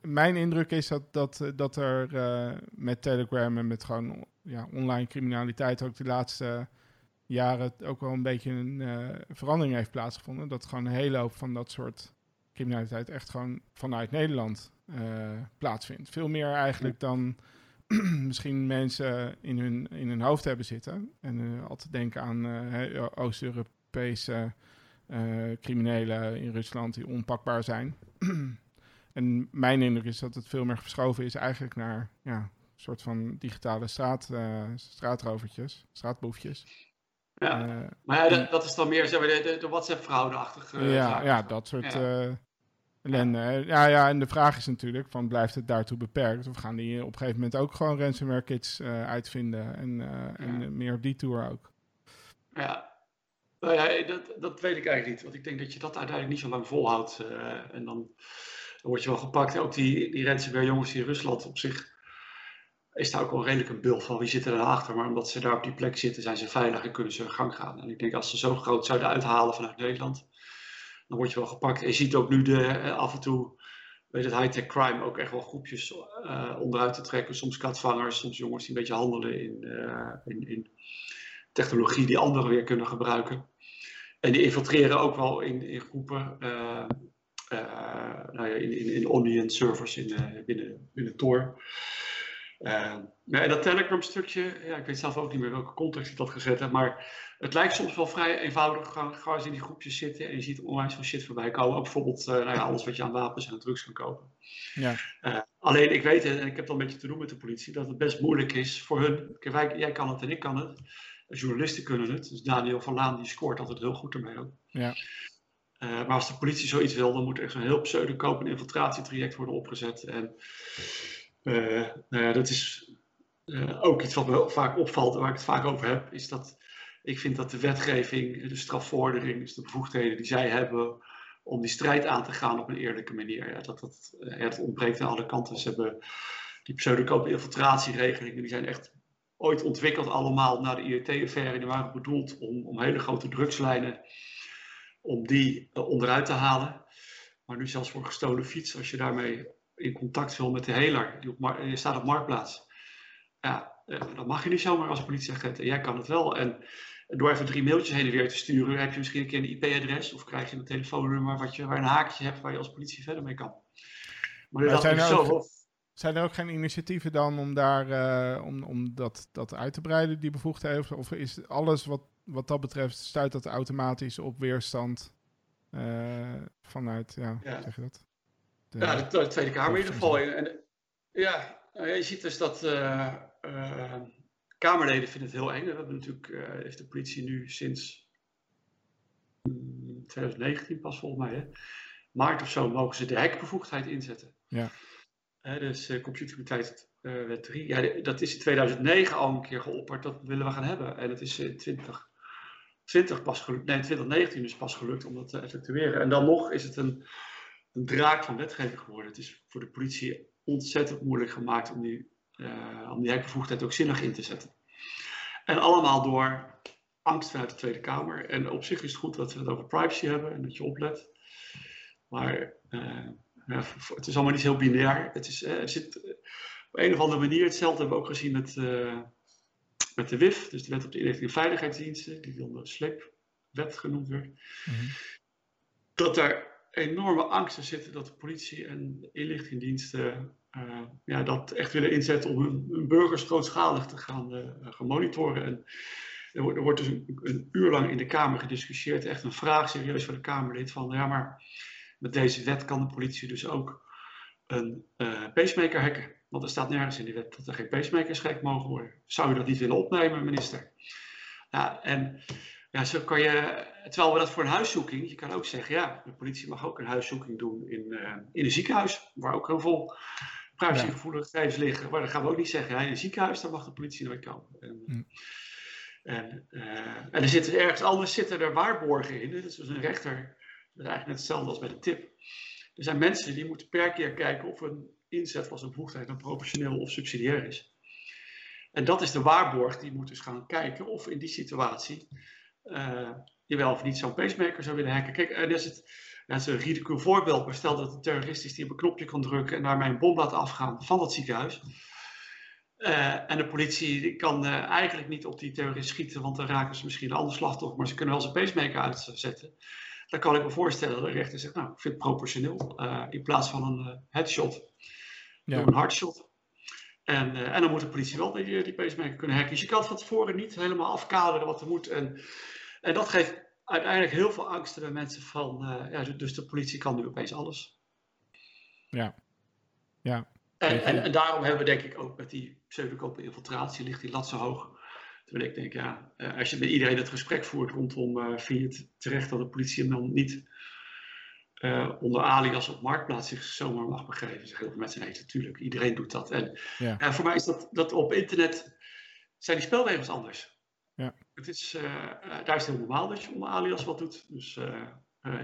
mijn indruk is dat, dat, dat er uh, met Telegram en met gewoon ja, online criminaliteit ook de laatste jaren ook wel een beetje een uh, verandering heeft plaatsgevonden. Dat gewoon een hele hoop van dat soort criminaliteit echt gewoon vanuit Nederland uh, plaatsvindt. Veel meer eigenlijk dan misschien mensen in hun, in hun hoofd hebben zitten. En altijd denken aan Oost-Europese criminelen in Rusland die onpakbaar zijn. En mijn indruk is dat het veel meer verschoven is eigenlijk naar ja, een soort van digitale straat, uh, straatrovertjes, straatboefjes. Ja, uh, maar ja, dat, dat, is dan meer zeg maar, de, de, de WhatsApp-fraude-achtige ja, ja, dat soort ja. Ellende. Ja. ja, en de vraag is natuurlijk, van, blijft het daartoe beperkt? Of gaan die op een gegeven moment ook gewoon ransomware kits uitvinden? En, en meer op die tour ook? Ja, nou ja, dat, dat weet ik eigenlijk niet. Want ik denk dat je dat uiteindelijk niet zo lang volhoudt. en dan word je wel gepakt. Ook die, die ransomware jongens in Rusland op zich is daar ook wel redelijk een beeld van wie zit er daarachter. Maar omdat ze daar op die plek zitten, zijn ze veilig en kunnen ze hun gang gaan. En ik denk als ze zo groot zouden uithalen vanuit Nederland, dan word je wel gepakt. En je ziet ook nu de, af en toe, weet het, high-tech crime ook echt wel groepjes uh, onderuit te trekken. Soms katvangers, soms jongens die een beetje handelen in, uh, in, in technologie die anderen weer kunnen gebruiken. En die infiltreren ook wel in, in groepen. Uh, nou ja, in, in, Onion servers in, binnen, binnen Tor. Uh, en dat Telegram stukje, ja, ik weet zelf ook niet meer welke context ik dat gezet heb, maar het lijkt soms wel vrij eenvoudig. Ga, ga eens in die groepjes zitten en je ziet onwijs veel shit voorbij komen. Ook bijvoorbeeld nou ja, alles wat je aan wapens en drugs kan kopen. Ja. alleen ik weet, en ik heb dan een beetje te doen met de politie, dat het best moeilijk is voor hun. Kijk, wij, jij kan het en ik kan het. Journalisten kunnen het. Dus Daniel van Laan die scoort altijd heel goed ermee ook. Ja. Eh, maar als de politie zoiets wil, dan moet er zo'n heel pseudokoop- en infiltratietraject worden opgezet. En uh, nou ja, dat is uh, ook iets wat me vaak opvalt en waar ik het vaak over heb, is dat ik vind dat de wetgeving, de strafvordering, dus de bevoegdheden die zij hebben om die strijd aan te gaan op een eerlijke manier, dat, dat, ja, dat ontbreekt aan alle kanten. Ze hebben die pseudokoop- infiltratieregelingen, die zijn echt ooit ontwikkeld allemaal na de IET-affaire. Die waren bedoeld om, om hele grote drugslijnen om die uh, onderuit te halen. Maar nu zelfs voor gestolen fiets, als je daarmee in contact wil met de heler, die op je staat op marktplaats. Ja, dat mag je niet zomaar als politieagent. En jij kan het wel. En door even drie mailtjes heen en weer te sturen, heb je misschien een keer een IP-adres of krijg je een telefoonnummer wat je, waar een haakje hebt waar je als politie verder mee kan. Maar, maar dat zijn, er zo. ook, zijn er ook geen initiatieven dan om, daar, uh, om, om dat, dat uit te breiden, die bevoegdheden? Of is alles wat wat dat betreft stuit dat automatisch op weerstand uh, vanuit, ja, ja. zeg je dat? De, ja, de, de, Tweede Kamer in ieder geval. En, ja, je ziet dus dat uh, uh, Kamerleden vinden het heel eng. We hebben natuurlijk, heeft de politie nu sinds 2019 pas volgens mij, hè? maart of zo, mogen ze de hekbevoegdheid inzetten. Ja. dus uh, wet 3. Ja, dat is in 2009 al een keer geopperd, dat willen we gaan hebben. En het is in 20 20 pas gelukt, nee, 2019 is pas gelukt om dat te effectueren. En dan nog is het een, een draak van wetgeving geworden. Het is voor de politie ontzettend moeilijk gemaakt om die, om die hekbevoegdheid ook zinnig in te zetten. En allemaal door angst vanuit de Tweede Kamer. En op zich is het goed dat we het over privacy hebben en dat je oplet. Maar uh, ja, het is allemaal niet heel binair. Het is, uh, er zit op een of andere manier, hetzelfde hebben we ook gezien met met de WIF, dus de Wet op de Inlichting en Veiligheidsdiensten, die onder de SLEP-wet genoemd werd, mm -hmm. dat er enorme angsten zitten dat de politie en de inlichtingendiensten uh, ja, dat echt willen inzetten om hun, burgers grootschalig te gaan, gaan monitoren. En er wordt, er wordt dus een, uur lang in de Kamer gediscussieerd, echt een vraag serieus van de Kamerlid van, ja maar met deze wet kan de politie dus ook een uh, pacemaker hacken. Want er staat nergens in de wet dat er geen pacemakers gek mogen worden. Zou je dat niet willen opnemen, minister? Ja, en ja, zo kan je, terwijl we dat voor een huiszoeking, je kan ook zeggen, ja, de politie mag ook een huiszoeking doen in, uh, in een ziekenhuis, waar ook heel veel privacygevoelige gegevens liggen. Maar dan gaan we ook niet zeggen, ja, in een ziekenhuis, daar mag de politie nooit komen. En, Hm. en, uh, en er zitten ergens anders zitten er waarborgen in. Dus een rechter, dat is eigenlijk net hetzelfde als bij de tip. Er zijn mensen die moeten per keer kijken of een inzet van zijn bevoegdheid dan proportioneel of subsidiair is. En dat is de waarborg die moet dus gaan kijken of in die situatie je wel of niet zo'n pacemaker zou willen hacken. Kijk, en dat is, het, dat is een ridicule voorbeeld, maar stel dat een terrorist is die op een knopje kan drukken en daarmee een bom laat afgaan van dat ziekenhuis. Uh, en de politie kan uh, eigenlijk niet op die terrorist schieten, want dan raken ze misschien een ander slachtoffer, maar ze kunnen wel zijn pacemaker uitzetten. Dan kan ik me voorstellen dat de rechter zegt, nou, ik vind het proportioneel, uh, in plaats van een headshot, Ja. een hardshot. En, en dan moet de politie wel die, die pacemaker kunnen hacken. Dus je kan het van tevoren niet helemaal afkaderen wat er moet. En, en dat geeft uiteindelijk heel veel angsten bij mensen van, uh, ja, dus de politie kan nu opeens alles. Ja. Ja. En, en, en, daarom hebben we denk ik ook met die pseudokopen infiltratie ligt die lat zo hoog. Terwijl ik denk, ja, uh, als je met iedereen het gesprek voert rondom, uh, vind je het terecht dat de politie hem dan niet uh, onder alias op marktplaats zich zomaar mag begeven. Zeggen heel veel mensen, nee, natuurlijk, iedereen doet dat. En Ja. voor mij is dat, dat op internet, zijn die spelregels anders. Ja. Het is, uh, daar is het heel normaal dat je onder alias wat doet. Dus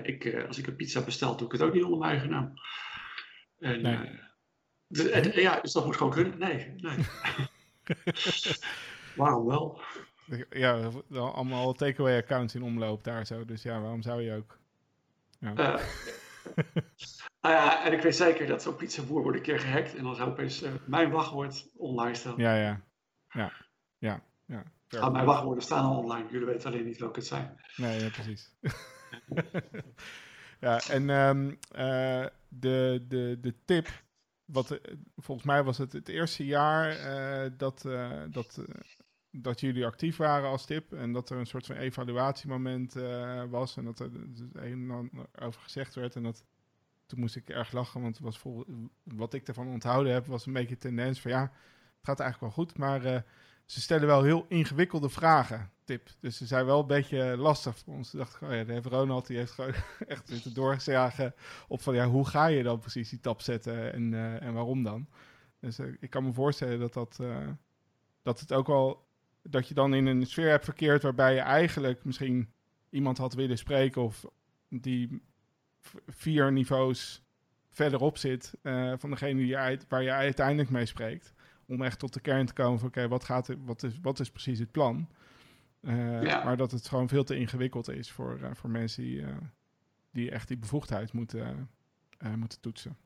ik, als ik een pizza bestel, doe ik het ook niet onder mijn eigen naam. En, Nee. de- en- ja, dus dat moet gewoon kunnen. Nee, nee. Waarom wel? Ja, allemaal takeaway accounts in omloop daar zo. Dus ja, waarom zou je ook? Uh, nou ja, en ik weet zeker dat zo'n pizzaboer wordt een keer gehackt en dan zou opeens uh, mijn wachtwoord online staan. Ja, ja. Ja, ja. ja. Ah, mijn wachtwoorden staan al online, jullie weten alleen niet welke het zijn. Nee, ja, precies. ja, en um, uh, de, de, de tip, wat, uh, volgens mij was het het eerste jaar uh, dat, dat, dat jullie actief waren als tip en dat er een soort van evaluatiemoment was en dat er het een en ander over gezegd werd en dat toen moest ik erg lachen, want was vol, wat ik ervan onthouden heb was een beetje tendens van ja, het gaat eigenlijk wel goed, maar ze stellen wel heel ingewikkelde vragen. tip. Dus ze zijn wel een beetje lastig voor ons. Toen dacht oh ja, de heeft Ronald die heeft gewoon echt zitten doorgezagen op van ja, hoe ga je dan precies die tap zetten en, eh, en waarom dan? Dus eh, ik kan me voorstellen dat dat, eh, dat het ook wel, dat je dan in een sfeer hebt verkeerd waarbij je eigenlijk misschien iemand had willen spreken of die vier niveaus verderop zit van degene die je, waar je uiteindelijk mee spreekt. Om echt tot de kern te komen van oké, wat gaat er- wat, is, wat is precies het plan? Eh, Ja. Maar dat het gewoon veel te ingewikkeld is voor, eh, voor mensen die, eh, die echt die bevoegdheid moeten, moeten toetsen.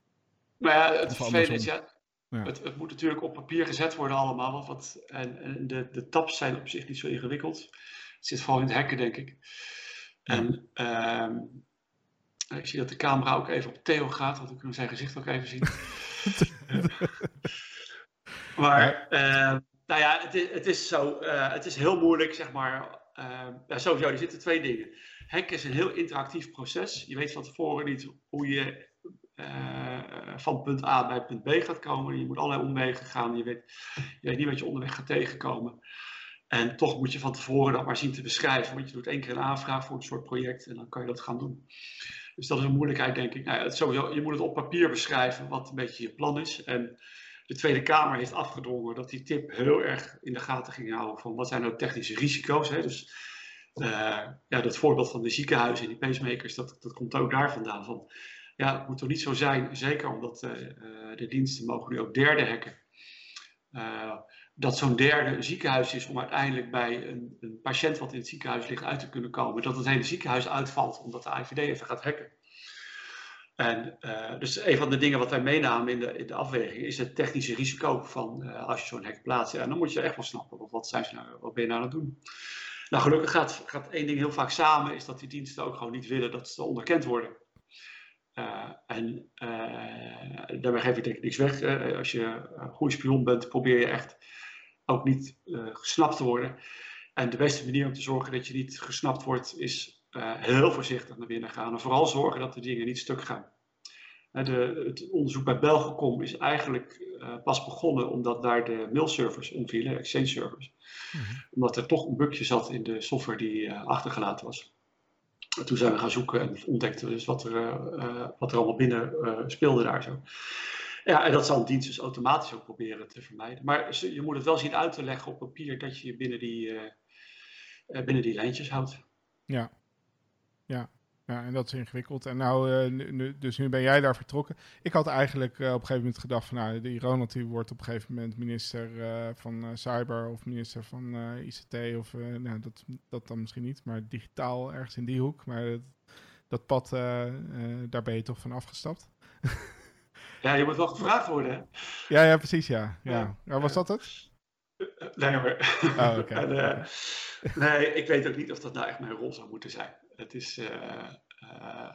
Maar ja, het vervelende is, ja, Ja. Het, het moet natuurlijk op papier gezet worden allemaal. Want wat, en, en de, de tabs zijn op zich niet zo ingewikkeld. Het zit vooral in het hacken, denk ik. En ehm, ik zie dat de camera ook even op Theo gaat, want we kunnen zijn gezicht ook even zien. maar, eh, nou ja, het is, het is zo, eh, het is heel moeilijk, zeg maar. eh, ja, sowieso, er zitten twee dingen. Hacken is een heel interactief proces. Je weet van tevoren niet hoe je eh, van punt A bij punt B gaat komen. Je moet allerlei omwegen gaan. Je weet, je weet niet wat je onderweg gaat tegenkomen. En toch moet je van tevoren dat maar zien te beschrijven. Want je doet één keer een aanvraag voor een soort project en dan kan je dat gaan doen. Dus dat is een moeilijkheid, denk ik. Nou, ja, het sowieso, je moet het op papier beschrijven wat een beetje je plan is. En de Tweede Kamer heeft afgedrongen dat die tip heel erg in de gaten ging houden van wat zijn nou technische risico's. Hè? Dus eh, ja, dat voorbeeld van de ziekenhuizen en die pacemakers, dat, dat komt ook daar vandaan. Van, ja, het moet toch niet zo zijn, zeker omdat eh, eh, de diensten mogen nu ook derde hacken. Dat zo'n derde een ziekenhuis is om uiteindelijk bij een, een patiënt wat in het ziekenhuis ligt uit te kunnen komen. Dat het hele ziekenhuis uitvalt omdat de IVD even gaat hacken. En uh, dus een van de dingen wat wij meenamen in de, in de afweging is het technische risico van uh, als je zo'n hack plaatst. Ja, dan moet je echt wel snappen, wat, zijn ze nou, wat ben je nou aan het doen? Nou, gelukkig gaat, gaat één ding heel vaak samen, is dat die diensten ook gewoon niet willen dat ze onderkend worden. Uh, en daarmee geef ik denk ik niks weg. Als je een goede spion bent, probeer je echt ook niet gesnapt te worden. En de beste manier om te zorgen dat je niet gesnapt wordt, is heel voorzichtig naar binnen gaan. En vooral zorgen dat de dingen niet stuk gaan. De, het onderzoek bij Belgacom is eigenlijk pas begonnen omdat daar de mailservers omvielen, exchange servers. Mm-hmm. Omdat er toch een bugje zat in de software die achtergelaten was. Toen zijn we gaan zoeken en ontdekten we dus wat er, uh, wat er allemaal binnen speelde daar zo. Ja, en dat zal een dienst dus automatisch ook proberen te vermijden. Maar je moet het wel zien uit te leggen op papier dat je je binnen die, binnen die lijntjes houdt. Ja. Ja, en dat is ingewikkeld. En nou, nu, nu, dus nu ben jij daar vertrokken. Ik had eigenlijk op een gegeven moment gedacht van, nou, die Ronald die wordt op een gegeven moment minister van Cyber of minister van ICT of, nou, dat, dat dan misschien niet, maar digitaal ergens in die hoek. Maar dat, dat pad, daar ben je toch van afgestapt. Ja, je moet wel gevraagd worden, hè? Ja, ja, precies, ja. ja. ja was dat het? Nee. Oh, en, nee, ik weet ook niet of dat nou echt mijn rol zou moeten zijn. Het is... Uh, uh,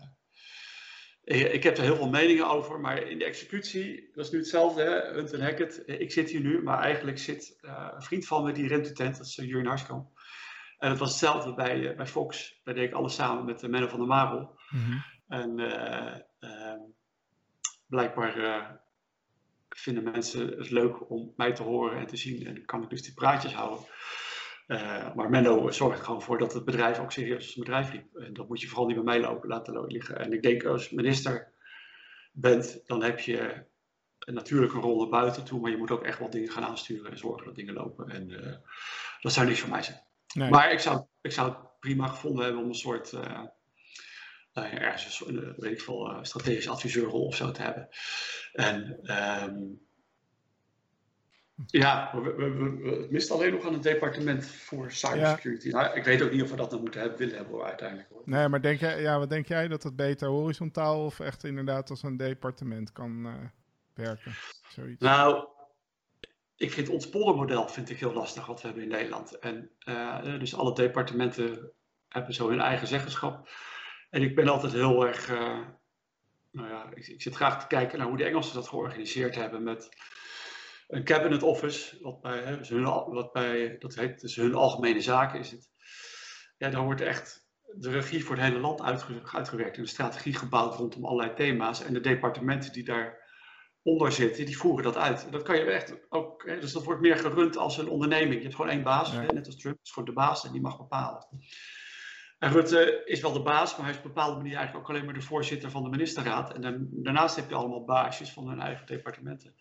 ik heb er heel veel meningen over, maar in de executie, dat is nu hetzelfde, hè? Hunt en Hackett. Ik zit hier nu, maar eigenlijk zit een vriend van me die rent de tent, dat is Jurgen Harskamp. En het was hetzelfde bij, bij Fox. Daar deed ik alles samen met Menno van der Marel. Mm -hmm. En ehm, blijkbaar vinden mensen het leuk om mij te horen en te zien. En dan kan ik dus die praatjes houden. Uh, maar Menno zorgt er gewoon voor dat het bedrijf ook serieus als een bedrijf liep. En dat moet je vooral niet bij mij lopen, laten liggen. En ik denk als minister bent, dan heb je natuurlijk een rol naar buiten toe. Maar je moet ook echt wat dingen gaan aansturen en zorgen dat dingen lopen. En uh, dat zou niks voor mij zijn. Nee. Maar ik zou, ik zou het prima gevonden hebben om een soort uh, nou ja, ergens een, weet ik veel, strategisch adviseurrol of zo te hebben. En um, ja, we, we, we, het mist alleen nog aan het departement voor cybersecurity. Ja. Nou, ik weet ook niet of we dat dan moeten hebben, willen hebben hoor, uiteindelijk. Hoor. Nee, maar denk jij, ja, wat denk jij dat het beter horizontaal of echt inderdaad als een departement kan uh, werken? Zoiets. Nou, ik vind ons poldermodel vind ik heel lastig wat we hebben in Nederland. En uh, dus alle departementen hebben zo hun eigen zeggenschap. En ik ben altijd heel erg. Uh, nou ja, ik, ik, zit graag te kijken naar hoe de Engelsen dat georganiseerd hebben met een cabinet office, wat bij, hè, dus hun, wat bij dat heet dus hun algemene zaken is het. Ja, daar wordt echt de regie voor het hele land uitge, uitgewerkt en een strategie gebouwd rondom allerlei thema's. En de departementen die daar onder zitten, die voeren dat uit. Dat kan je echt ook, hè, dus dat wordt meer gerund als een onderneming. Je hebt gewoon één baas, Ja. net als Trump, is gewoon de baas en die mag bepalen. En Rutte is wel de baas, maar hij is op een bepaalde manier eigenlijk ook alleen maar de voorzitter van de ministerraad. En dan, daarnaast heb je allemaal baasjes van hun eigen departementen.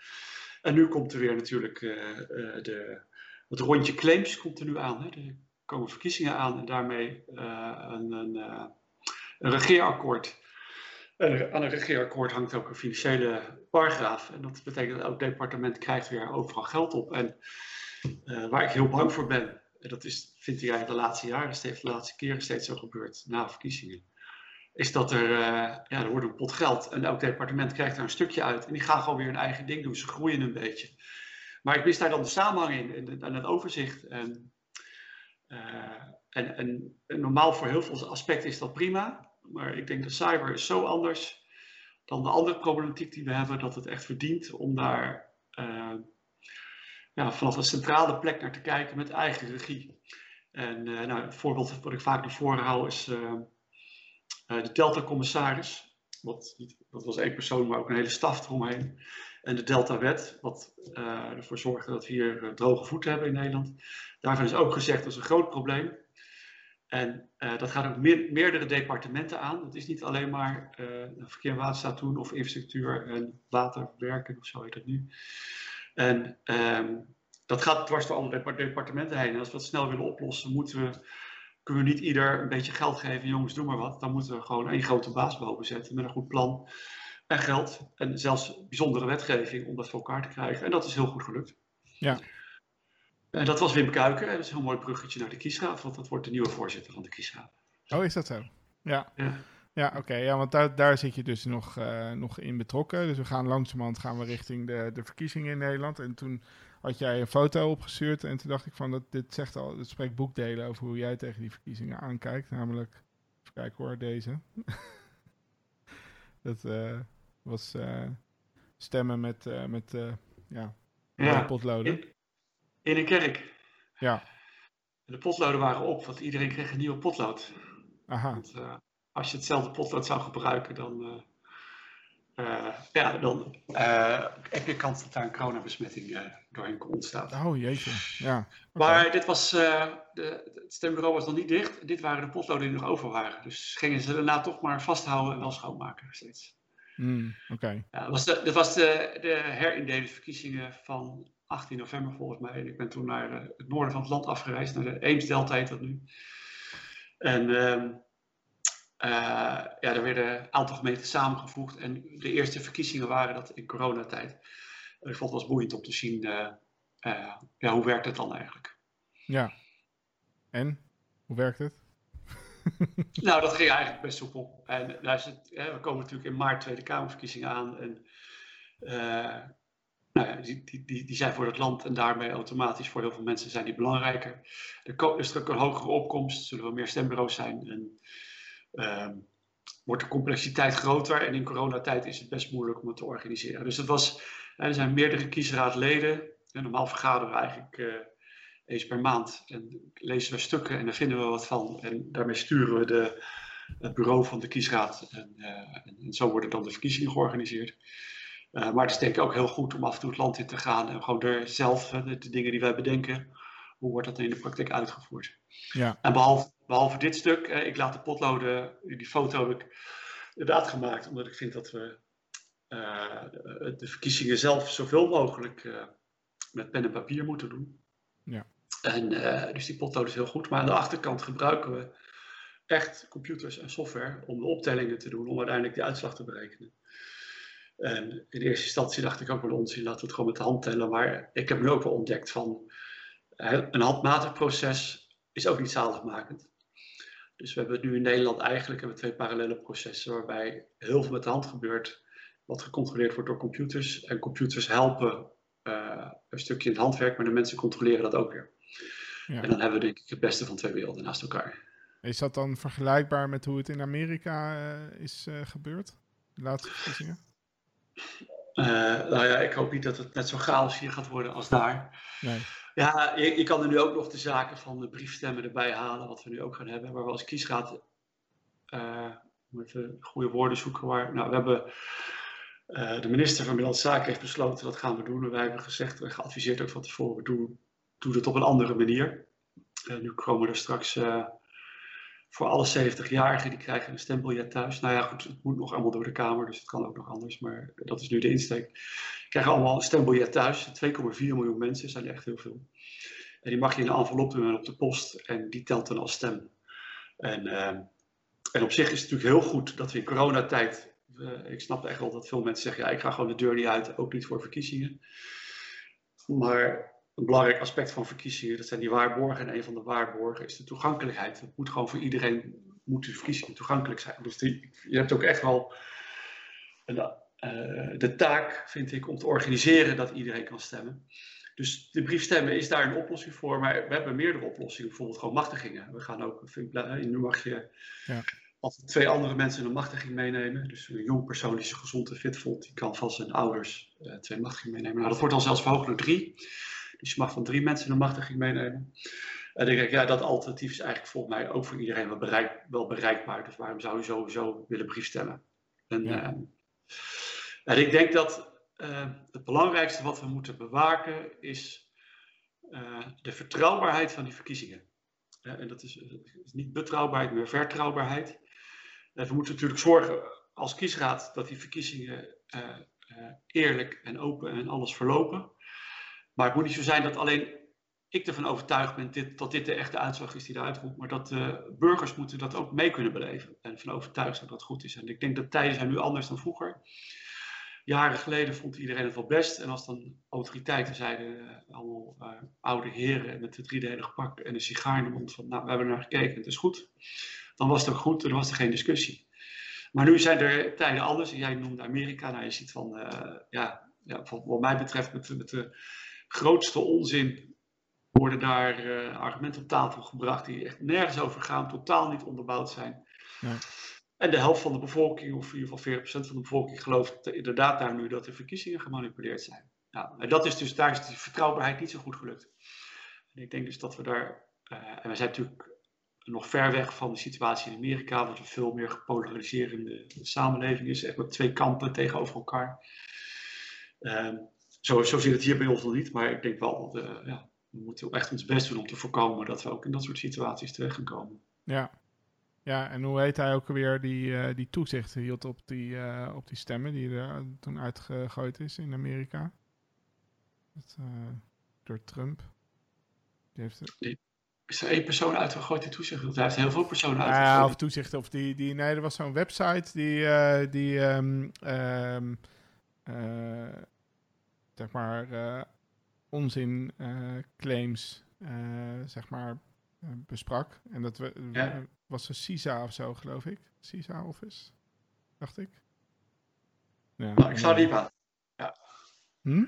En nu komt er weer natuurlijk eh, eh, de, het rondje claims komt er nu aan. Hè. Er komen verkiezingen aan en daarmee eh, een, een, regeerakkoord. Aan een regeerakkoord hangt ook een financiële paragraaf. En dat betekent dat elk departement krijgt weer overal geld op. En waar ik heel bang voor ben, en dat is, vind ik eigenlijk de laatste jaren steeds, de laatste keren steeds zo gebeurd na verkiezingen, is dat er, eh, ja, er wordt een pot geld en elk departement krijgt daar een stukje uit. En die gaan gewoon weer hun eigen ding doen. Ze groeien een beetje. Maar ik mis daar dan de samenhang in en, het- overzicht. En, eh, en, en, normaal voor heel veel aspecten is dat prima. Maar ik denk dat cyber is zo anders dan de andere problematiek die we hebben, dat het echt verdient om daar eh, vanaf een centrale plek naar te kijken met eigen regie. En nou, een voorbeeld wat ik vaak naar voren hou is de Delta-commissaris. Dat was één persoon, maar ook een hele staf eromheen. En de Delta-wet, wat eh, ervoor zorgde dat we hier eh, droge voeten hebben in Nederland. Daarvan is ook gezegd dat is een groot probleem. En eh, dat gaat ook meer- meerdere departementen aan. Het is niet alleen maar eh, verkeer en waterstaat doen of infrastructuur en waterwerken of zo heet het nu. En ehm, dat gaat dwars door alle depart- departementen heen. En als we dat snel willen oplossen, moeten we, kunnen we niet ieder een beetje geld geven. Jongens, doe maar wat. Dan moeten we gewoon één grote baas boven zetten met een goed plan en geld. En zelfs bijzondere wetgeving om dat voor elkaar te krijgen. En dat is heel goed gelukt. Ja. En dat was Wim Kuiken. Dat is een heel mooi bruggetje naar de kiesraad, want dat wordt de nieuwe voorzitter van de kiesraad. Oh, is dat zo? Ja. Ja. Ja, oké. Ja, want daar, daar zit je dus nog, eh, nog in betrokken. Dus we gaan langzamerhand gaan we richting de, de verkiezingen in Nederland. En toen had jij een foto opgestuurd. En toen dacht ik van, dat, dit zegt al, het spreekt boekdelen over hoe jij tegen die verkiezingen aankijkt. Namelijk, even kijken hoor, deze. dat eh, was eh, stemmen met, eh, met ja, Ja. potloden. In, in een kerk. Ja, De potloden waren op, want iedereen kreeg een nieuwe potlood. aha. Want als je hetzelfde potlood zou gebruiken, dan, ja, dan eh, heb je kans dat daar een coronabesmetting eh doorheen kon ontstaan. Oh jeetje, ja. Maar dit was, eh, de, het stembureau was nog niet dicht. Dit waren de potloden die nog over waren. Dus gingen ze daarna toch maar vasthouden en wel schoonmaken steeds. Hmm, Oké, Ja, dat was de, dat was de, de herindelingsverkiezingen van 18 november volgens mij. En ik ben toen naar eh, het noorden van het land afgereisd, naar de Eemsdelta heet dat nu. En ehm, eh, ja, er werden een aantal gemeenten samengevoegd. En de eerste verkiezingen waren dat in coronatijd. En ik vond het wel boeiend om te zien, eh, eh, ja, hoe werkt het dan eigenlijk? ja. En? Hoe werkt het? Nou, dat ging eigenlijk best soepel. En nou is het, hè, we komen natuurlijk in maart Tweede Kamerverkiezingen aan. En eh, nou ja, die, die, die, zijn voor het land en daarmee automatisch voor heel veel mensen zijn die belangrijker. Er is er ook een hogere opkomst, zullen er meer stembureaus zijn. En ehm, wordt de complexiteit groter. En in coronatijd is het best moeilijk om het te organiseren. Dus het was, er zijn meerdere kiesraadleden. En normaal vergaderen we eigenlijk eh, eens per maand. En lezen we stukken en daar vinden we wat van. En daarmee sturen we de, het bureau van de kiesraad. En, eh, en, zo worden dan de verkiezingen georganiseerd. Eh, maar het is denk ik ook heel goed om af en toe het land in te gaan. En gewoon er zelf, de dingen die wij bedenken. Hoe wordt dat in de praktijk uitgevoerd? Ja, En behalve, behalve dit stuk, eh, ik laat de potloden, die foto heb ik inderdaad gemaakt, omdat ik vind dat we eh, de, de verkiezingen zelf zoveel mogelijk eh, met pen en papier moeten doen. Ja. En eh, dus die potlood is heel goed, maar aan de achterkant gebruiken we echt computers en software om de optellingen te doen, om uiteindelijk die uitslag te berekenen. En in eerste instantie dacht ik ook wel onzin, laten we het gewoon met de hand tellen. Maar ik heb nu ook wel ontdekt van eh, een handmatig proces is ook niet zaligmakend. Dus we hebben nu in Nederland eigenlijk hebben we twee parallele processen waarbij heel veel met de hand gebeurt, wat gecontroleerd wordt door computers. En computers helpen eh, een stukje in het handwerk, maar de mensen controleren dat ook weer. ja. En dan hebben we denk ik het beste van twee werelden naast elkaar. Is dat dan vergelijkbaar met hoe het in Amerika eh, is eh, gebeurd? De laatste verkiezingen? Nou ja, ik hoop niet dat het net zo chaos hier gaat worden als daar. Nee. Ja, je, kan er nu ook nog de zaken van de briefstemmen erbij halen, wat we nu ook gaan hebben, waar we als kiesraad, eh moet goede woorden zoeken, waar, nou, we hebben Uh, de minister van Binnenlandse Zaken heeft besloten dat gaan we doen. En wij hebben gezegd, en geadviseerd ook van tevoren, doe, doe het op een andere manier. Uh, nu komen er straks uh, voor alle 70-jarigen, die krijgen een stembiljet thuis. Nou ja, goed, het moet nog allemaal door de Kamer, dus het kan ook nog anders. Maar dat is nu de insteek. Die krijgen allemaal een stembiljet thuis. 2,4 miljoen mensen zijn echt heel veel. En die mag je in een envelop doen op de post en die telt dan als stem. En, en op zich is het natuurlijk heel goed dat we in coronatijd uh, ik snap echt wel dat veel mensen zeggen, ja, ik ga gewoon de deur niet uit, ook niet voor verkiezingen. Maar een belangrijk aspect van verkiezingen, dat zijn die waarborgen. En een van de waarborgen is de toegankelijkheid. Het moet gewoon voor iedereen, moet de verkiezingen toegankelijk zijn. Dus die, je hebt ook echt wel een, uh, de taak, vind ik, om te organiseren dat iedereen kan stemmen. Dus de briefstemmen is daar een oplossing voor, maar we hebben meerdere oplossingen, bijvoorbeeld gewoon machtigingen. We gaan ook, vind ik, nu mag je ja altijd twee andere mensen een machtiging meenemen. Dus een jong persoon die zich gezond en fit voelt, die kan van zijn ouders uh, twee machtigingen meenemen. Nou, dat wordt dan zelfs verhoogd naar drie. Dus je mag van drie mensen een machtiging meenemen. En ik denk, ja, dat alternatief is eigenlijk volgens mij ook voor iedereen wel, bereik, wel bereikbaar. Dus waarom zou je sowieso willen briefstemmen? En, ja. uh, en ik denk dat uh, het belangrijkste wat we moeten bewaken is de vertrouwbaarheid van die verkiezingen. en dat is, is niet betrouwbaarheid, maar vertrouwbaarheid. Eh, we moeten natuurlijk zorgen als kiesraad dat die verkiezingen eerlijk en open en alles verlopen. Maar het moet niet zo zijn dat alleen ik ervan overtuigd ben dit, dat dit de echte uitslag is die eruit komt. Maar dat de burgers moeten dat ook mee kunnen beleven. En van overtuigd zijn dat het goed is. En ik denk dat tijden zijn nu anders dan vroeger. Jaren geleden vond iedereen het wel best. En als dan autoriteiten zeiden, allemaal uh, oude heren met het driedelige pak en een sigaar in de mond van, nou, we hebben er naar gekeken, het is goed dan was het ook goed, dan was er geen discussie. Maar nu zijn er tijden anders. Jij noemde Amerika. Nou, je ziet van, uh, ja, ja, wat mij betreft, met, met de grootste onzin worden daar uh, argumenten op tafel gebracht die echt nergens over gaan, totaal niet onderbouwd zijn. Ja. En de helft van de bevolking, of in ieder geval 40% van de bevolking, gelooft inderdaad daar nu dat de verkiezingen gemanipuleerd zijn. Nou, en dat is dus, daar is die vertrouwbaarheid niet zo goed gelukt. En ik denk dus dat we daar, uh, en we zijn natuurlijk nog ver weg van de situatie in Amerika, wat een veel meer gepolariserende samenleving is, echt met twee kampen tegenover elkaar. Uh, zo, zo zit het hier bij ons nog niet, maar ik denk wel dat uh, ja, we moeten echt ons best doen om te voorkomen dat we ook in dat soort situaties terecht gaan komen. Ja, ja en hoe heet hij ook alweer die, uh, die toezicht hield op die, uh, op die stemmen die er toen uitgegooid is in Amerika? Dat, door Trump. Die heeft... Die, is er één persoon uitgegooid die toezicht doet? Hij heeft heel veel personen uitgegooid. Ja, of toezicht. Of die, die, nee, er was zo'n website die, die um, um, uh, zeg maar, uh, onzin claims, zeg maar, besprak. En dat we, ja. was een CISA of zo, geloof ik. CISA Office, dacht ik. Ja, nou, ik zou die aan. Ja. Hm?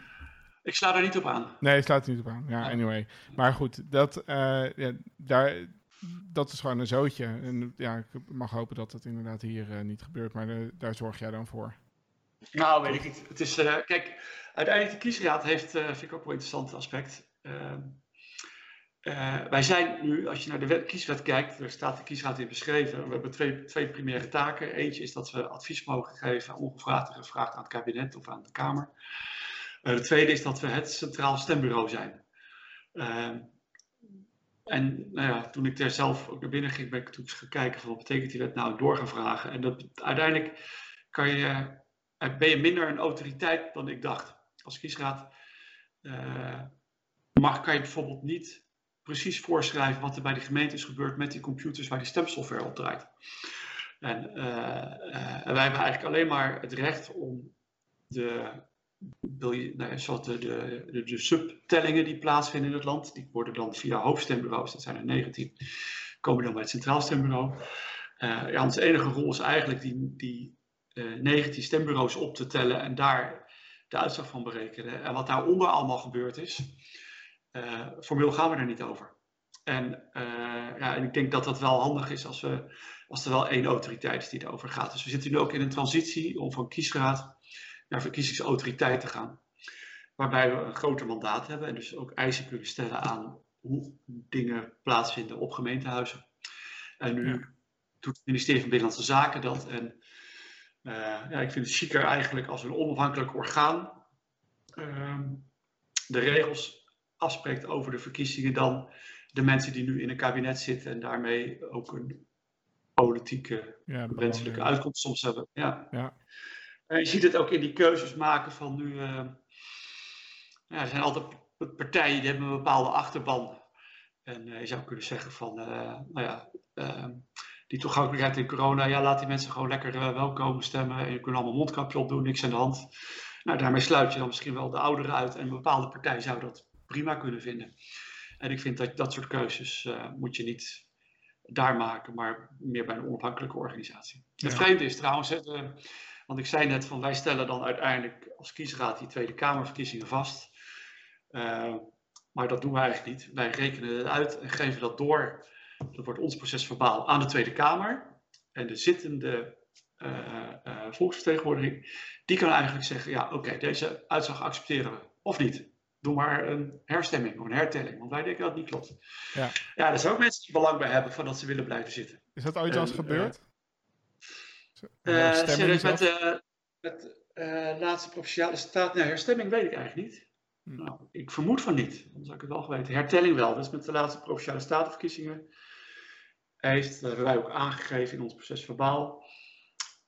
Ik sla er niet op aan. Nee, ik sla er niet op aan. Ja, anyway. Maar goed, dat, ja, daar, dat is gewoon een zootje. En ja, ik mag hopen dat het inderdaad hier uh, niet gebeurt. Maar de, daar zorg jij dan voor. Nou, weet ik niet. Het is, uh, kijk, uiteindelijk de kiesraad heeft, vind ik ook wel een interessant aspect. Ehm, wij zijn nu, als je naar de wet, kieswet kijkt, daar staat de kiesraad in beschreven. We hebben twee, twee primaire taken. Eentje is dat we advies mogen geven, ongevraagd en gevraagd aan het kabinet of aan de Kamer. De tweede is dat we het Centraal Stembureau zijn. Uh, en nou ja, toen ik daar zelf ook naar binnen ging, ben ik toen gaan kijken van wat betekent die wet nou door vragen. En dat, uiteindelijk kan je, ben je minder een autoriteit dan ik dacht. Als kiesraad uh, mag, kan je bijvoorbeeld niet precies voorschrijven wat er bij de gemeente is gebeurd met die computers waar die stemsoftware op draait. En, en wij hebben eigenlijk alleen maar het recht om de nou, zoals de, de, de, subtellingen die plaatsvinden in het land, die worden dan via hoofdstembureaus, dat zijn er 19, komen dan bij het Centraal Stembureau. Ja, onze enige rol is eigenlijk die, die eh, 19 stembureaus op te tellen en daar de uitslag van berekenen. En wat daaronder allemaal gebeurd is, uh, formeel gaan we er niet over. En, ja, en ik denk dat dat wel handig is als, we, als er wel één autoriteit is die erover gaat. Dus we zitten nu ook in een transitie om van kiesraad naar verkiezingsautoriteit te gaan. Waarbij we een groter mandaat hebben en dus ook eisen kunnen stellen aan hoe dingen plaatsvinden op gemeentehuizen. En nu doet het ministerie van Binnenlandse Zaken dat. En ja, ik vind het chiquer eigenlijk als een onafhankelijk orgaan uh, de regels afspreekt over de verkiezingen dan de mensen die nu in een kabinet zitten en daarmee ook een politieke ja, wenselijke uitkomst soms hebben. Ja. Ja. En je ziet het ook in die keuzes maken van nu. Uh, ja, er zijn altijd partijen die hebben een bepaalde achterban. En uh, je zou kunnen zeggen van, uh, nou ja, ehm, die toegankelijkheid in corona, ja, laat die mensen gewoon lekker welkomen stemmen. En je kunt allemaal mondkapje opdoen, niks aan de hand. Nou, daarmee sluit je dan misschien wel de ouderen uit. En een bepaalde partij zou dat prima kunnen vinden. En ik vind dat dat soort keuzes moet je niet daar maken, maar meer bij een onafhankelijke organisatie. Het vreemde is trouwens, want ik zei net van wij stellen dan uiteindelijk als kiesraad die Tweede Kamerverkiezingen vast. Uh, maar dat doen we eigenlijk niet. Wij rekenen het uit en geven dat door. Dat wordt ons proces verbaal aan de Tweede Kamer. En de zittende uh, uh, volksvertegenwoordiging, die kan eigenlijk zeggen: ja, oké, deze uitslag accepteren we of niet. Doe maar een herstemming of een hertelling, want wij denken dat het niet klopt. Ja, ja er zijn ook mensen die belang bij hebben van dat ze willen blijven zitten. Is dat ooit al eens gebeurd? Uh, serieus, met de met, laatste provinciale staat. Nee, herstemming weet ik eigenlijk niet. Hm. Nou, ik vermoed van niet, dan zou ik het wel geweten. Hertelling wel, dus met de laatste provinciale statenverkiezingen heeft, dat hebben wij ook aangegeven in ons proces verbaal,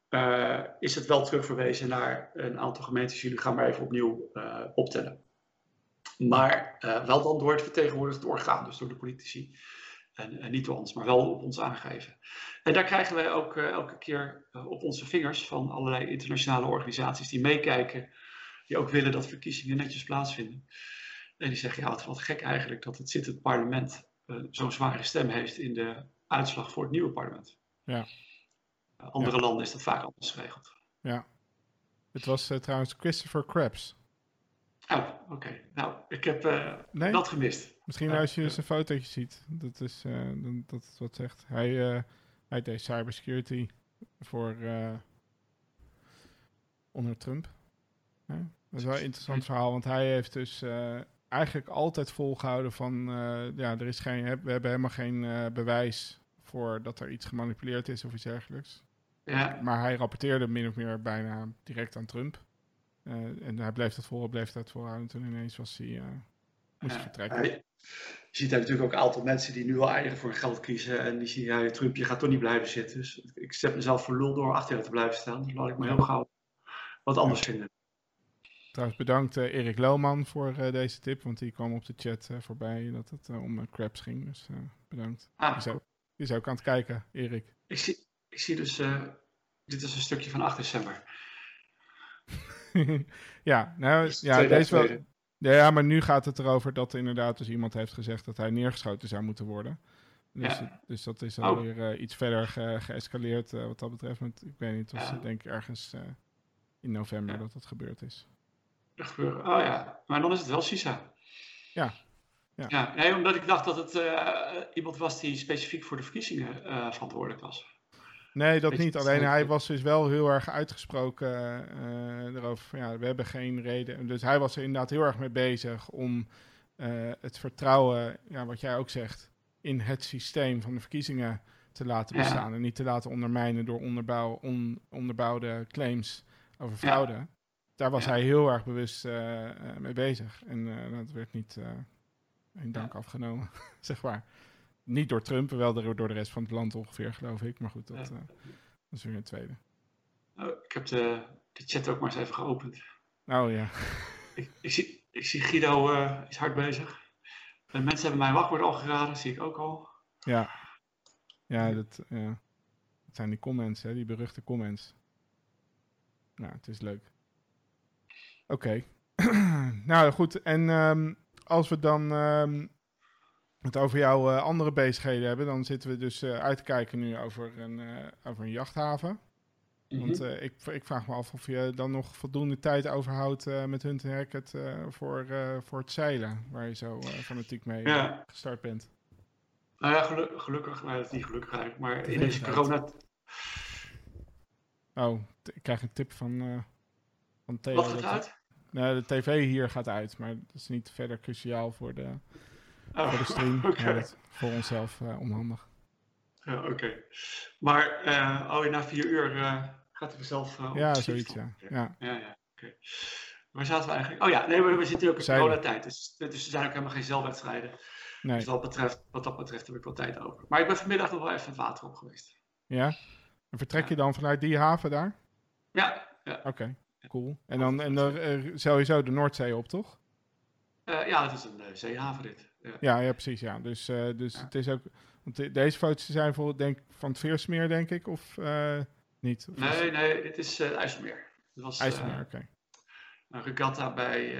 uh, is het wel terugverwezen naar een aantal gemeentes. Jullie gaan maar even opnieuw uh, optellen. Maar uh, wel dan door het vertegenwoordigd orgaan, dus door de politici. En, en, niet door ons, maar wel op ons aangegeven. En daar krijgen wij ook elke keer op onze vingers van allerlei internationale organisaties die meekijken die ook willen dat verkiezingen netjes plaatsvinden. En die zeggen, ja, wat, wat gek eigenlijk dat het zittend parlement zo'n zware stem heeft in de uitslag voor het nieuwe parlement. Ja. Uh, andere ja. landen is dat vaak anders geregeld. Ja. Het was uh, trouwens Christopher Krebs. Oh, oké. Okay. Nou, ik heb nee? dat gemist. Misschien als je eens een fotootje ziet, dat is dat wat zegt. Hij, hij deed cybersecurity voor onder Trump. Dat is wel een interessant verhaal, want hij heeft dus eigenlijk altijd volgehouden van, uh, ja, er is geen, we hebben helemaal geen uh, bewijs voor dat er iets gemanipuleerd is of iets dergelijks. Ja. Maar hij rapporteerde min of meer bijna direct aan Trump. en hij bleef dat volgen, bleef dat volhouden. Toen ineens was hij, moest hij vertrekken. je ziet daar natuurlijk ook een aantal mensen die nu al eigen voor geld kiezen. En die zien, ja, Trump, je gaat toch niet blijven zitten. Dus ik zet mezelf voor lul door achter te blijven staan. Dus laat ik me heel gauw wat anders vinden. Trouwens, bedankt uh, Erik Lohman voor uh, deze tip, want die kwam op de chat uh, voorbij dat het om crabs ging. Dus bedankt. Ah, die, is ook, die is ook aan het kijken, Erik. Ik zie, ik zie dus, dit is een stukje van 8 december. ja, nou, dus ja, deze wel, ja, maar nu gaat het erover dat inderdaad dus iemand heeft gezegd dat hij neergeschoten zou moeten worden. Dus, ja. dus dat is alweer oh. iets verder ge geëscaleerd wat dat betreft. Want ik weet niet, het was ja. denk ik ergens in november ja. dat dat gebeurd is gebeuren. Oh ja, maar dan is het wel Sisa. Ja. Ja. ja nee, omdat ik dacht dat het uh, iemand was die specifiek voor de verkiezingen uh, verantwoordelijk was. Nee, dat Weet niet. Alleen hij was dus wel heel erg uitgesproken uh, erover. Ja, we hebben geen reden. Dus hij was er inderdaad heel erg mee bezig om het vertrouwen, ja, wat jij ook zegt, in het systeem van de verkiezingen te laten bestaan. Ja. En niet te laten ondermijnen door onderbouw, on, onderbouwde claims over fraude. Ja daar was hij heel erg bewust uh, mee bezig. En uh, dat werd niet in dank ja. afgenomen, zeg maar. Niet door Trump, wel door, de rest van het land ongeveer, geloof ik. Maar goed, dat, ja. is weer een tweede. Oh, ik heb de, de chat ook maar eens even geopend. Oh ja. ik, ik, zie, ik zie Guido is hard bezig. En mensen hebben mijn wachtwoord al geraden, zie ik ook al. Ja. Ja, dat, ja. dat zijn die comments, hè, die beruchte comments. Nou, het is leuk. Oké. Okay. nou goed, en um, als we dan um, het over jouw uh, andere bezigheden hebben, dan zitten we dus uh, uit te kijken nu over een, uh, over een jachthaven. Mm -hmm. Want ik, ik, vraag me af of je dan nog voldoende tijd overhoudt met Hunt en Hackett voor, voor het zeilen, waar je zo fanatiek mee ja. gestart bent. Nou ja, gelu gelukkig, nou, dat is niet gelukkig eigenlijk, maar in deze corona... Oh, ik krijg een tip van, Theo. Wat gaat uit? Nee, de tv hier gaat uit, maar dat is niet verder cruciaal voor de, oh, voor de stream. Okay. voor onszelf uh, onhandig. Ja, oké. Okay. Maar uh, na vier uur uh, Gaat hij vanzelf uh, Ja, zoiets, ja. ja. ja, ja oké. Waar zaten we eigenlijk? Oh ja, nee, we, we zitten ook in coronatijd. Dus, dus er zijn ook helemaal geen zeilwedstrijden. Nee. Dus wat, betreft, wat dat betreft heb ik wel tijd over. Maar ik ben vanmiddag nog wel even het water op geweest. Ja? En vertrek Ja. je dan vanuit die haven daar? Ja, ja. Oké, cool. En dan en dan eh, sowieso de Noordzee op, toch? Eh, ja, het is een uh, zeehavenrit. Ja. Ja, ja precies, ja. Dus, uh, dus Ja. het is ook... Want de- deze foto's zijn voor, denk, van het Veersmeer, denk ik, of niet? Of Nee, nee, dit is IJsselmeer. Het was IJsselmeer, oké. een regatta bij,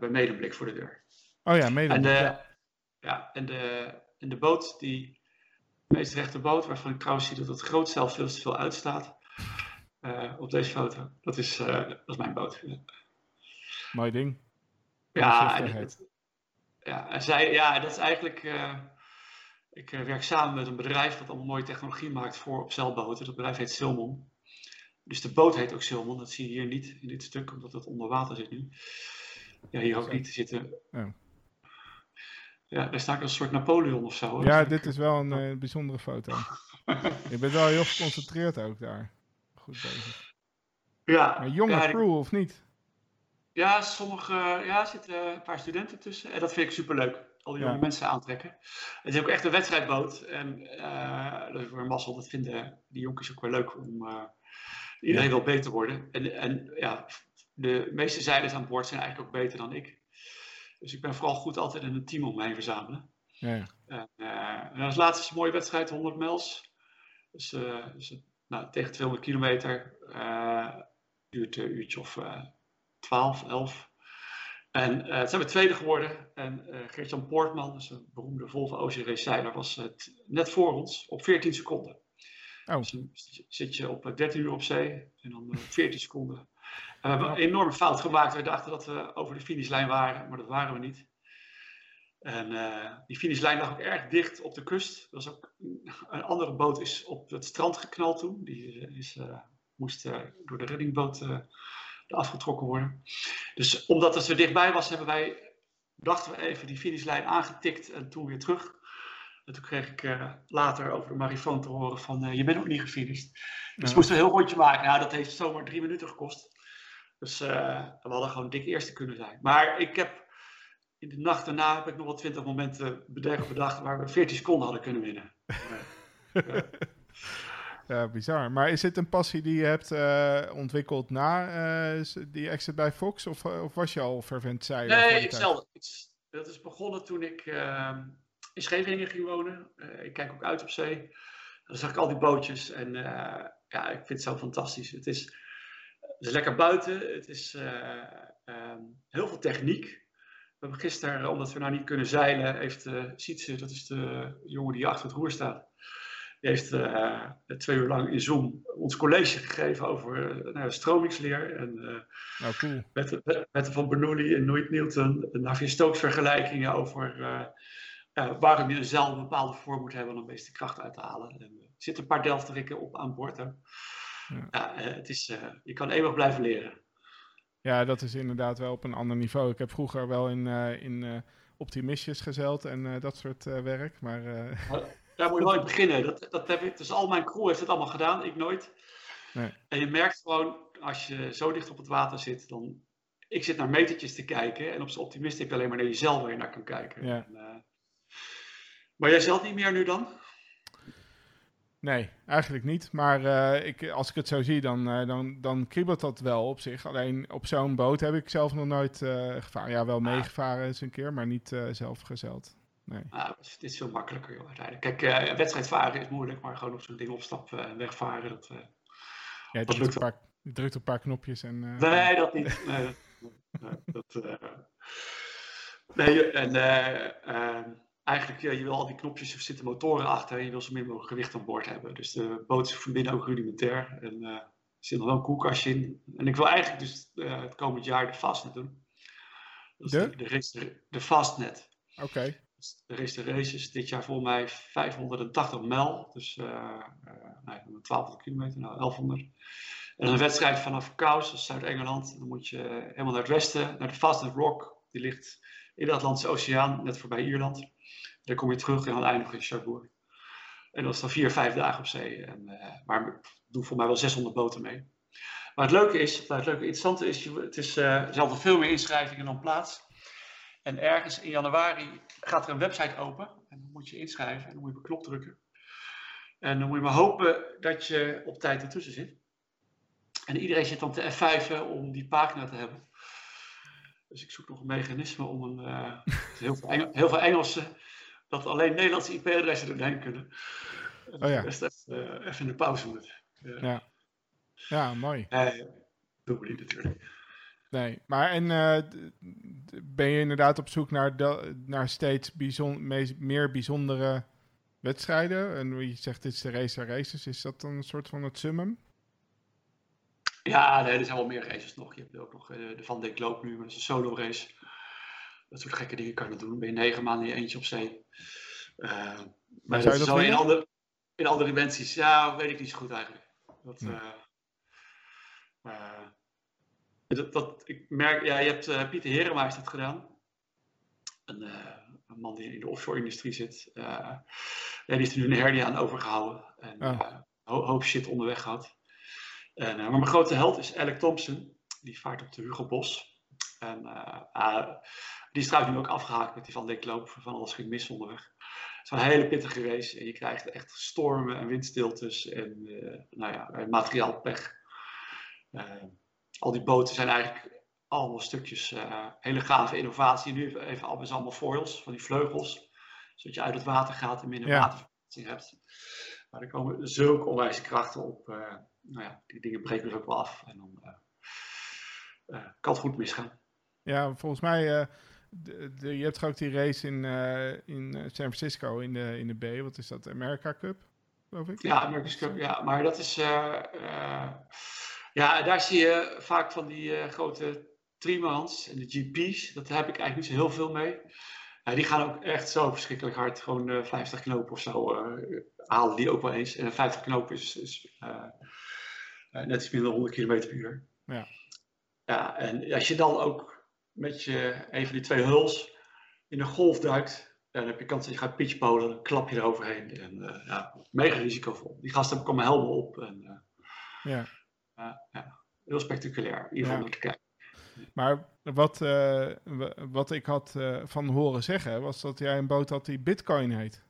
bij Medemblik voor de deur. Oh ja, mede. En de, ja. ja, en de, en de boot, die meest rechte boot, waarvan ik trouwens zie dat het grootzeil veel te veel uitstaat. Eh, op deze foto. Dat is, eh, dat is mijn boot. Mooi ding. Ja, en, het- ja, en zij, ja, dat is eigenlijk. eh, ik werk samen met een bedrijf dat allemaal mooie technologie maakt voor op zeilboten. Dat bedrijf heet Silmon. Dus de boot heet ook Silmon. Dat zie je hier niet in dit stuk, omdat het onder water zit nu. Ja, hier ook niet. Er zitten. Ja, daar staat een soort Napoleon of zo. hoor. Ja, dit ik- is wel een bijzondere foto. Je bent wel heel geconcentreerd ook daar. Goed bezig. Ja, Maar jonge ja, crew, of niet? Ja, sommige, ja, er zitten een paar studenten tussen. En dat vind ik superleuk. Al die Ja. jonge mensen aantrekken. Het is ook echt een wedstrijdboot. En eh, dat is weer mazzel. Dat vinden die jonkies ook wel leuk om... eh, iedereen wil beter worden. En, en ja, de meeste zeilers aan boord zijn eigenlijk ook beter dan ik. Dus ik ben vooral goed altijd in een team om heen verzamelen. Ja, ja. En, eh, en als laatste is een mooie wedstrijd, 100 mijls. Dus, eh, dus nou, tegen 200 kilometer. eh duurt een uurtje of eh 12, 11. En eh, het zijn we tweede geworden. En eh Gert-Jan Poortman, dus een beroemde Volvo Ocean Race zeiler, was het net voor ons op 14 seconden. Oh. Dus dan zit je op eh, 13 uur op zee en dan eh, 14 seconden. En we hebben een enorme fout gemaakt. We dachten dat we over de finishlijn waren, maar dat waren we niet. En eh, die finishlijn lag ook erg dicht op de kust. Er was ook een andere boot is op het strand geknald toen. Die eh, is, eh, moest door de reddingboot eh, eraf getrokken worden. Dus omdat het zo dichtbij was, hebben wij, dachten we even, die finishlijn aangetikt en toen weer terug. En toen kreeg ik later over de marifoon te horen van, je bent nog niet gefinished. Dus Ja. we moesten een heel rondje maken. Nou, dat heeft zomaar drie minuten gekost. Dus we hadden gewoon dik eerste kunnen zijn. Maar ik heb in de nacht daarna heb ik nog wel twintig momenten bedacht, bedacht waar we 14 seconden hadden kunnen winnen. Ja, bizar. Maar is dit een passie die je hebt eh, ontwikkeld na eh, die exit bij Fox? Of, eh, of was je al fervent zeiler? Nee, die ik tijd? zelf. Ik- Dat is begonnen toen ik ehm, in Scheveningen ging wonen. Ik kijk ook uit op zee. Dan zag ik al die bootjes en ja, ik vind het zo fantastisch. Het is, het is lekker buiten. Het is eh, ehm, heel veel techniek. We hebben gisteren, omdat we nou niet kunnen zeilen, heeft uh, Sietse, dat is de jongen die achter het roer staat, die heeft uh, twee uur lang in Zoom ons college gegeven over uh, nou, stromingsleer en uh, oh, wetten, wetten van Bernoulli en Newton, Navier-Stokes vergelijkingen over waarom je een zeil een bepaalde vorm moet hebben om de meeste kracht uit te halen. En, er zitten een paar delftrikken op aan boord. Hè. Ja. het is, je kan eeuwig blijven leren. Ja, dat is inderdaad wel op een ander niveau. Ik heb vroeger wel in, uh, in uh, optimistjes gezeild en uh, dat soort werk, maar... Daar moet je wel in beginnen. Dat, dat heb ik, dus al mijn crew heeft het allemaal gedaan, ik nooit. Nee. En je merkt gewoon, als je zo dicht op het water zit, dan... Ik zit naar metertjes te kijken en op zijn optimist heb je alleen maar naar jezelf waar je naar kan kijken. Ja. En. Maar jij zelf niet meer nu dan? Nee, eigenlijk niet. Maar uh, ik, als ik het zo zie, dan, uh, dan, dan kriebelt dat wel op zich. Alleen op zo'n boot heb ik zelf nog nooit uh, gevaren. Ja, wel meegevaren eens een keer, maar niet zelf gezeild. Nee. Nou, het is veel makkelijker, joh. Kijk, uh, wedstrijdvaren is moeilijk, maar gewoon op zo'n ding opstappen en wegvaren, dat, ja, je dat drukt, een paar, drukt een paar knopjes en... Nee, dat niet. Nee, dat, nee, en eigenlijk, ja, je wil al die knopjes, er zitten motoren achter en je wil zo min mogelijk gewicht aan boord hebben. Dus de boot is van binnen ook rudimentair en uh, er zit nog wel een koelkastje in. En ik wil eigenlijk dus het komend jaar de Fastnet doen. de? De, de, race, de Fastnet. Oké. Okay. Is de race is dit jaar voor mij 580 mijl, dus uh, uh, nee, 1200 kilometer, nou 1100. En een wedstrijd vanaf Kous, dat is Zuid-Engeland. Dan moet je helemaal naar het westen, naar de Fastnet Rock. Die ligt in de Atlantische Oceaan, net voorbij Ierland. Dan kom je terug en dan eindig je in Cherbourg. En dat is dan vier, vijf dagen op zee. En, uh, maar doen voor mij wel 600 boten mee. Maar het leuke is, het leuke interessante is, het is, eh, er veel meer inschrijvingen dan plaats. En ergens in januari gaat er een website open. En dan moet je inschrijven en dan moet je op een knop drukken. En dan moet je maar hopen dat je op tijd ertussen zit. En iedereen zit dan te F5'en om die pagina te hebben. Dus ik zoek nog een mechanisme om een. eh, heel, veel heel veel Engelsen. Dat alleen Nederlandse IP-adressen er doorheen kunnen. Oh ja. Dus dat even, even in de pauze moet. Eh, Ja. Ja, mooi. Nee, doen we niet natuurlijk. Nee, maar en eh, ben je inderdaad op zoek naar, de- naar steeds bijzon, meest- meer bijzondere wedstrijden? En wie je zegt, dit is de race races, is dat dan een soort van het summum? Ja, nee, er zijn wel meer races nog. Je hebt ook nog eh, de Van Dijk Loop nu, maar dat is een solo race. Dat soort gekke dingen kan je doen. Ben je negen maanden in je eentje op zee. Eh, maar dat je is wel in andere, in andere dimensies. Ja, weet ik niet zo goed eigenlijk. Dat, eh, eh, dat, dat, ik merk, ja, je hebt Pieter Herema heeft dat gedaan. Een, een man die in de offshore-industrie zit. Ja, die heeft er nu een hernia aan overgehouden. En ho- hoop shit onderweg gehad. En, maar mijn grote held is Alec Thompson. Die vaart op de Hugo Bos. En ah, die is trouwens nu ook afgehaakt met die Van Dijk Loop. Van alles ging mis onderweg. Het is wel een hele pittige race. En je krijgt echt stormen en windstiltes. En eh, nou ja, eh, materiaalpech. Eh, al die boten zijn eigenlijk allemaal stukjes hele gave innovatie. Nu even al allemaal foils van die vleugels. Zodat je uit het water gaat en minder Ja. waterverplaatsing hebt. Maar er komen zulke onwijze krachten op. nou ja, die dingen breken dus ook wel af. En dan kan het goed misgaan. Ja, volgens mij, de, de- je hebt ook die race in, eh, in eh, San Francisco in de, in de B, wat is dat, America Cup, geloof ik? Ja, America's Cup, ja. Maar dat is... eh, ja, daar zie je vaak van die grote trimans en de GP's. Dat heb ik eigenlijk niet zo heel veel mee. Die gaan ook echt zo verschrikkelijk hard. Gewoon eh 50 knopen of zo eh, halen die ook wel eens. En 50 knopen is, is net iets minder dan 100 km per uur. Ja. Ja, en als je dan ook met je, een van die twee huls in een golf duikt, dan heb je kans dat je gaat pitchpolen, dan klap je eroverheen. En eh, ja, mega risicovol. Die gasten komen helmen op. En, eh, Ja. ja, ja, heel spectaculair. In ieder geval te kijken. Maar wat, eh, wat ik had van horen zeggen, was dat jij een boot had die Bitcoin heet.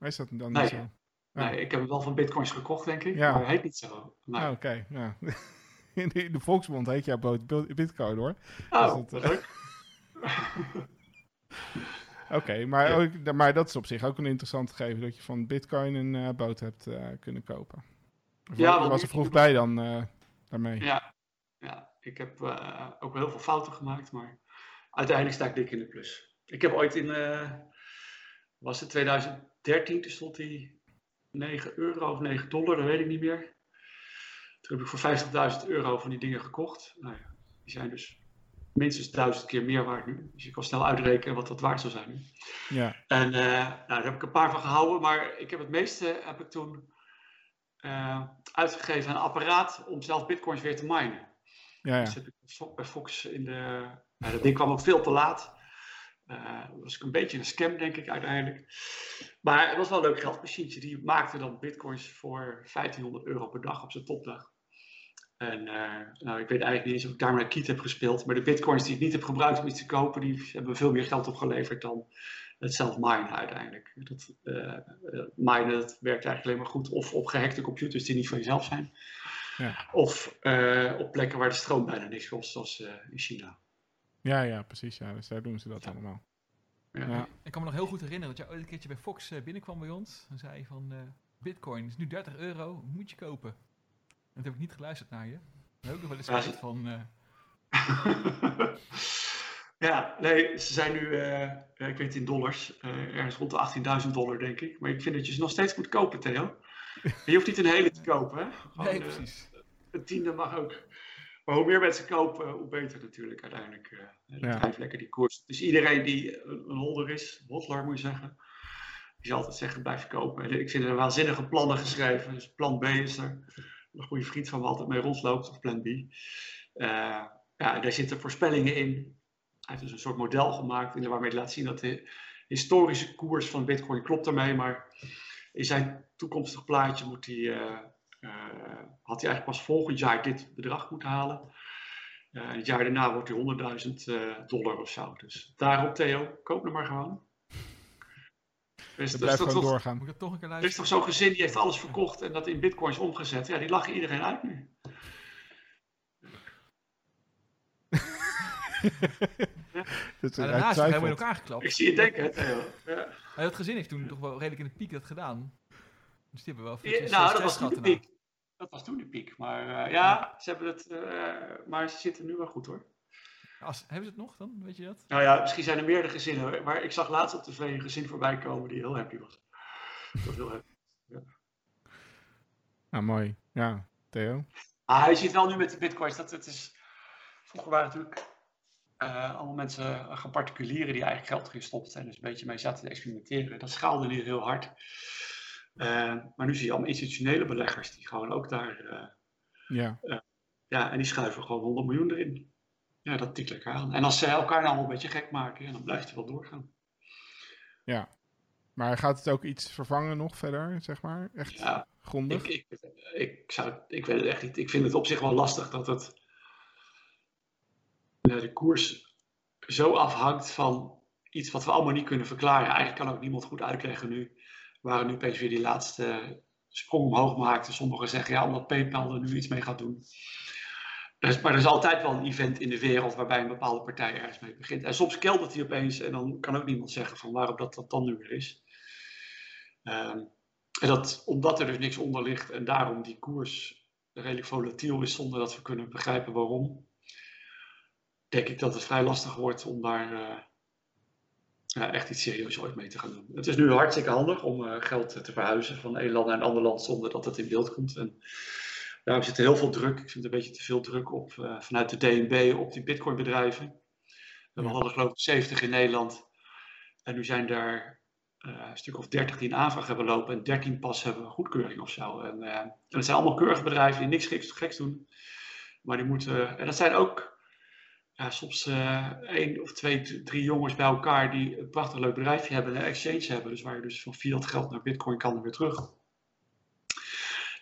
Is dat dan Nee. niet zo? Nee, ik heb wel van bitcoins gekocht, denk ik. Ja. Maar hij heet niet zo. Nee. Ah, Oké, ja. In de, in de Volksmond heet jouw boot Bitcoin hoor. oh, dat, wat eh, leuk. Oké, maar, Ja. ook, maar dat is op zich ook een interessant gegeven dat je van Bitcoin een eh, boot hebt eh, kunnen kopen. Of Ja, je was er vroeg bij dan daarmee. Ja, ja, ik heb ook wel heel veel fouten gemaakt, maar uiteindelijk sta ik dik in de plus. Ik heb ooit in, was het 2013, toen stond hij 9 euro of 9 dollar, dat weet ik niet meer. Toen heb ik voor 50.000 euro van die dingen gekocht. Nou ja, die zijn dus minstens duizend keer meer waard nu. Dus je kan snel uitrekenen wat dat waard zou zijn nu. Ja, En eh, nou, daar heb ik een paar van gehouden, maar ik heb het meeste heb ik toen eh, uitgegeven aan een apparaat om zelf bitcoins weer te minen. ja, Dus ja. heb ik bij Fox in de. Nou, dat ding kwam ook veel te laat. Eh was ik een beetje een scam, denk ik, uiteindelijk. Maar het was wel een leuk geldmachientje. Die maakte dan bitcoins voor 1500 euro per dag op zijn topdag. En eh, nou, ik weet eigenlijk niet eens of ik daar naar Kiet heb gespeeld. Maar de bitcoins die ik niet heb gebruikt om iets te kopen, die hebben veel meer geld opgeleverd dan het zelf minen uiteindelijk. Dat, eh, minen dat werkt eigenlijk alleen maar goed of op gehackte computers die niet van jezelf zijn. Ja. Of op plekken waar de stroom bijna niks kost, zoals in China. Ja, ja, precies. Ja, dus daar doen ze dat Ja. allemaal. Ja. Ja. Ik kan me nog heel goed herinneren dat jij ooit een keertje bij Fox eh, binnenkwam bij ons. En zei van, eh, bitcoin is nu 30 euro, moet je kopen. En toen heb ik niet geluisterd naar je. Dan heb ik nog wel eens Ja, gezegd ze- van, eh, ja, nee, ze zijn nu, eh, ik weet in dollars, eh, ergens rond de 18.000 dollar denk ik. Maar ik vind dat je ze nog steeds moet kopen, Theo. Je hoeft niet een hele te kopen, hè? Gewoon, nee precies. een tiende mag ook. Maar hoe meer mensen kopen, hoe beter natuurlijk uiteindelijk. eh dat Ja. lekker die koers. Dus iedereen die een holder is, hodler moet je zeggen, die zal altijd zeggen blijf kopen. En ik vind er waanzinnige plannen geschreven. Dus plan B is er. Een goede vriend van me altijd mee rondloopt, of plan B. Eh, ja, en daar zitten voorspellingen in. Hij heeft dus een soort model gemaakt in waarmee hij laat zien dat de historische koers van Bitcoin klopt ermee, maar in zijn toekomstig plaatje moet hij eh, had hij eigenlijk pas volgend jaar dit bedrag moeten halen. Uh, het jaar daarna wordt hij 100.000 dollar of zo. Dus daarop, Theo, koop hem maar gewoon. Dus, dus dat gewoon doorgaan. Moet ik toch een keer Er is toch zo'n gezin die heeft alles verkocht en dat in bitcoins omgezet. Ja, die lachen iedereen uit nu. dat is daarna is hij helemaal in elkaar geklapt. Ik zie je denken, Theo. Ja. dat gezin heeft toen toch wel redelijk in de piek dat gedaan. Dus die hebben wel veel Nou, dat was de piek. Dat was toen de piek. Maar uh, ja, ze hebben het. Uh, maar ze zitten nu wel goed hoor. Als, hebben ze het nog dan? Weet je dat? Nou ja, misschien zijn er meerdere gezinnen. Maar ik zag laatst op tv een gezin voorbij komen die heel happy was. Dat was heel happy. Ja. Nou, mooi. Ja, Theo. Ah, je ziet wel nu met de bitcoins dat het is. Vroeger waren natuurlijk uh, allemaal mensen, uh, particulieren die eigenlijk geld gestopt zijn, dus een beetje mee zaten te experimenteren. Dat schaalde niet heel hard. Uh, maar nu zie je allemaal institutionele beleggers die gewoon ook daar. ja. ja, en die schuiven gewoon 100 miljoen erin. Ja, dat tikt lekker aan. En als ze elkaar nou een beetje gek maken, ja, dan blijft het wel doorgaan. Ja. Maar gaat het ook iets vervangen nog verder, zeg maar? Echt ja, grondig? Ik, ik, ik, zou, ik weet het echt niet. Ik vind het op zich wel lastig dat het de koers zo afhangt van iets wat we allemaal niet kunnen verklaren. Eigenlijk kan ook niemand goed uitleggen nu. Waar nu weer die laatste sprong omhoog maakte. Sommigen zeggen ja, omdat PayPal er nu iets mee gaat doen. Dus, maar er is altijd wel een event in de wereld waarbij een bepaalde partij ergens mee begint. En soms keldert hij opeens en dan kan ook niemand zeggen van waarom dat, dat dan nu weer is. Ehm, en dat, omdat er dus niks onder ligt en daarom die koers redelijk volatiel is zonder dat we kunnen begrijpen waarom denk ik dat het vrij lastig wordt om daar uh, echt iets serieus ooit mee te gaan doen. Het is nu hartstikke handig om uh, geld te verhuizen van een land naar een ander land zonder dat het in beeld komt. En daarom zit er heel veel druk. Ik vind een beetje te veel druk op uh, vanuit de DNB op die bitcoin bedrijven. We hadden geloof ik 70 in Nederland. En nu zijn er een stuk of 30 die een aanvraag hebben lopen en 13 pas hebben goedkeuring of zo. En, en het zijn allemaal keurige bedrijven die niks geks, geks doen. Maar die moeten, en dat zijn ook ja, soms uh, één of twee, drie jongens bij elkaar die een prachtig leuk bedrijfje hebben, een exchange hebben. Dus waar je dus van fiat geld naar bitcoin kan en weer terug.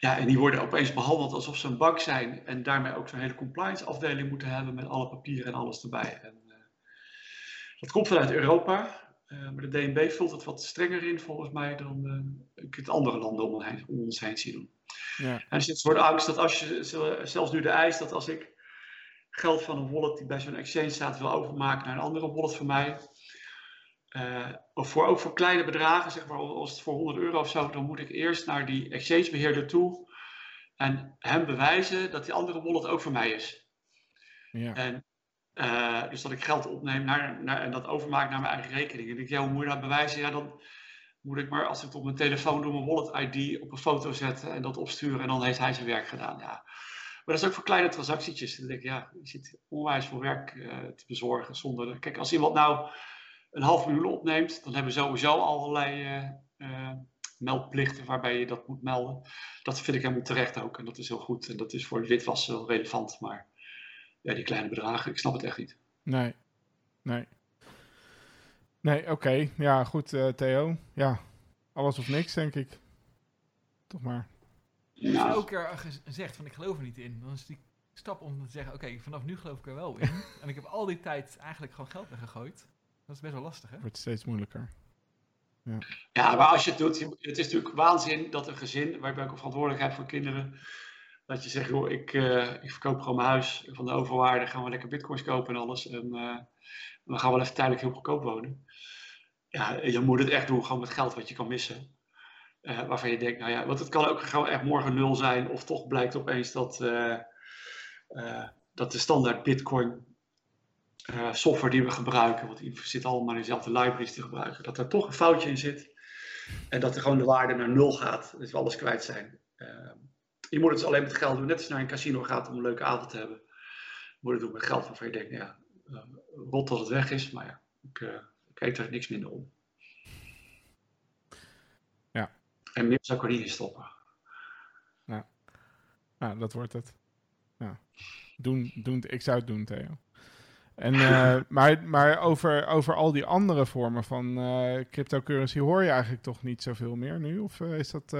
Ja, en die worden opeens behandeld alsof ze een bank zijn en daarmee ook zo'n hele compliance afdeling moeten hebben met alle papieren en alles erbij. En, uh, dat komt vanuit Europa, uh, maar de DNB vult het wat strenger in volgens mij dan ik het andere landen om, om ons heen zie doen. Ja. En er zit een soort angst dat als je, zelfs nu de eis, dat als ik geld van een wallet die bij zo'n exchange staat wil overmaken naar een andere wallet van mij. Uh, of voor, ook voor kleine bedragen, zeg maar, als het voor 100 euro of zo, dan moet ik eerst naar die exchangebeheerder toe en hem bewijzen dat die andere wallet ook voor mij is. Ja. En, uh, dus dat ik geld opneem naar, naar, en dat overmaak naar mijn eigen rekening. En ik ja, hoe moet je dat bewijzen? Ja, dan moet ik maar, als ik het op mijn telefoon doe, mijn wallet ID op een foto zetten en dat opsturen en dan heeft hij zijn werk gedaan. Ja. Maar dat is ook voor kleine transactietjes. Dan denk ik, ja, je zit onwijs veel werk uh, te bezorgen zonder... Kijk, als iemand nou een half miljoen opneemt, dan hebben we sowieso allerlei uh, meldplichten waarbij je dat moet melden. Dat vind ik helemaal terecht ook. En dat is heel goed. En dat is voor de witwas wel relevant. Maar ja, die kleine bedragen, ik snap het echt niet. Nee, nee. Nee, oké. Ja, goed, Theo. Ja, alles of niks, denk ik. Toch maar. Als je elke keer gezegd van ik geloof er niet in, dan is die stap om te zeggen, oké, vanaf nu geloof ik er wel in. en ik heb al die tijd eigenlijk gewoon geld weggegooid. Dat is best wel lastig, hè? Wordt steeds moeilijker. Ja. ja, maar als je het doet, het is natuurlijk waanzin dat een gezin, waarbij ik ook verantwoordelijkheid voor kinderen, dat je zegt, joh, ik, uh, ik verkoop gewoon mijn huis van de overwaarde, gaan we lekker bitcoins kopen en alles. En uh, we gaan wel even tijdelijk heel goedkoop wonen. Ja, je moet het echt doen, gewoon met geld wat je kan missen. Uh, waarvan je denkt, nou ja, want het kan ook gewoon echt morgen nul zijn, of toch blijkt opeens dat, uh, uh, dat de standaard Bitcoin software die we gebruiken, want die zit allemaal in dezelfde libraries te gebruiken, dat er toch een foutje in zit en dat er gewoon de waarde naar nul gaat, dus we alles kwijt zijn. je moet het dus alleen met geld doen, net als naar een casino gaat om een leuke avond te hebben. Moet het doen met geld waarvan je denkt, nou ja, rot dat het weg is, maar ja, ik, ik weet er niks minder om. En meer er in stoppen. Ja, nou, dat wordt het. Ja. Doen, doen, ik zou het doen, Theo. En, uh, maar maar over, over al die andere vormen van uh, cryptocurrency hoor je eigenlijk toch niet zoveel meer nu? Of uh, is dat,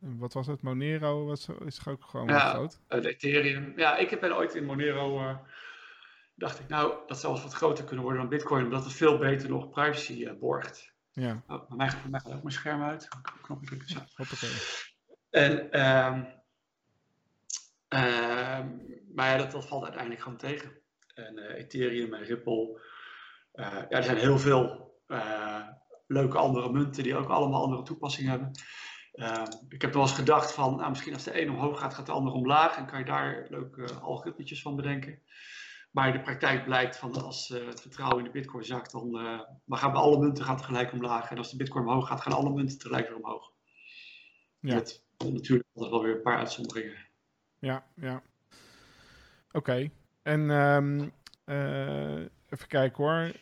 wat was het, Monero was, is ook gewoon ja, groot? Ethereum. Ja, ik ben ooit in Monero, dacht ik nou, dat zou wat groter kunnen worden dan Bitcoin, omdat het veel beter nog privacy borgt. Ja. Oh, bij mij, bij mij gaat ook mijn scherm uit. Knopje drukken. Zo. Hoppakee. En, um, um, maar ja, dat, dat valt uiteindelijk gewoon tegen. En uh, Ethereum en Ripple. Uh, ja, er zijn heel veel uh, leuke andere munten die ook allemaal andere toepassingen hebben. Uh, ik heb wel eens gedacht van, nou, misschien als de een omhoog gaat, gaat de ander omlaag. En kan je daar leuke algoritmetjes van bedenken. Maar in de praktijk blijkt van als het vertrouwen in de bitcoin zakt, dan, dan gaan bij alle munten gaat tegelijk omlaag. En als de bitcoin omhoog gaat, gaan alle munten tegelijk weer omhoog. Ja. Met natuurlijk altijd wel weer een paar uitzonderingen. Ja, ja. Oké. Okay. En um, uh, even kijken hoor.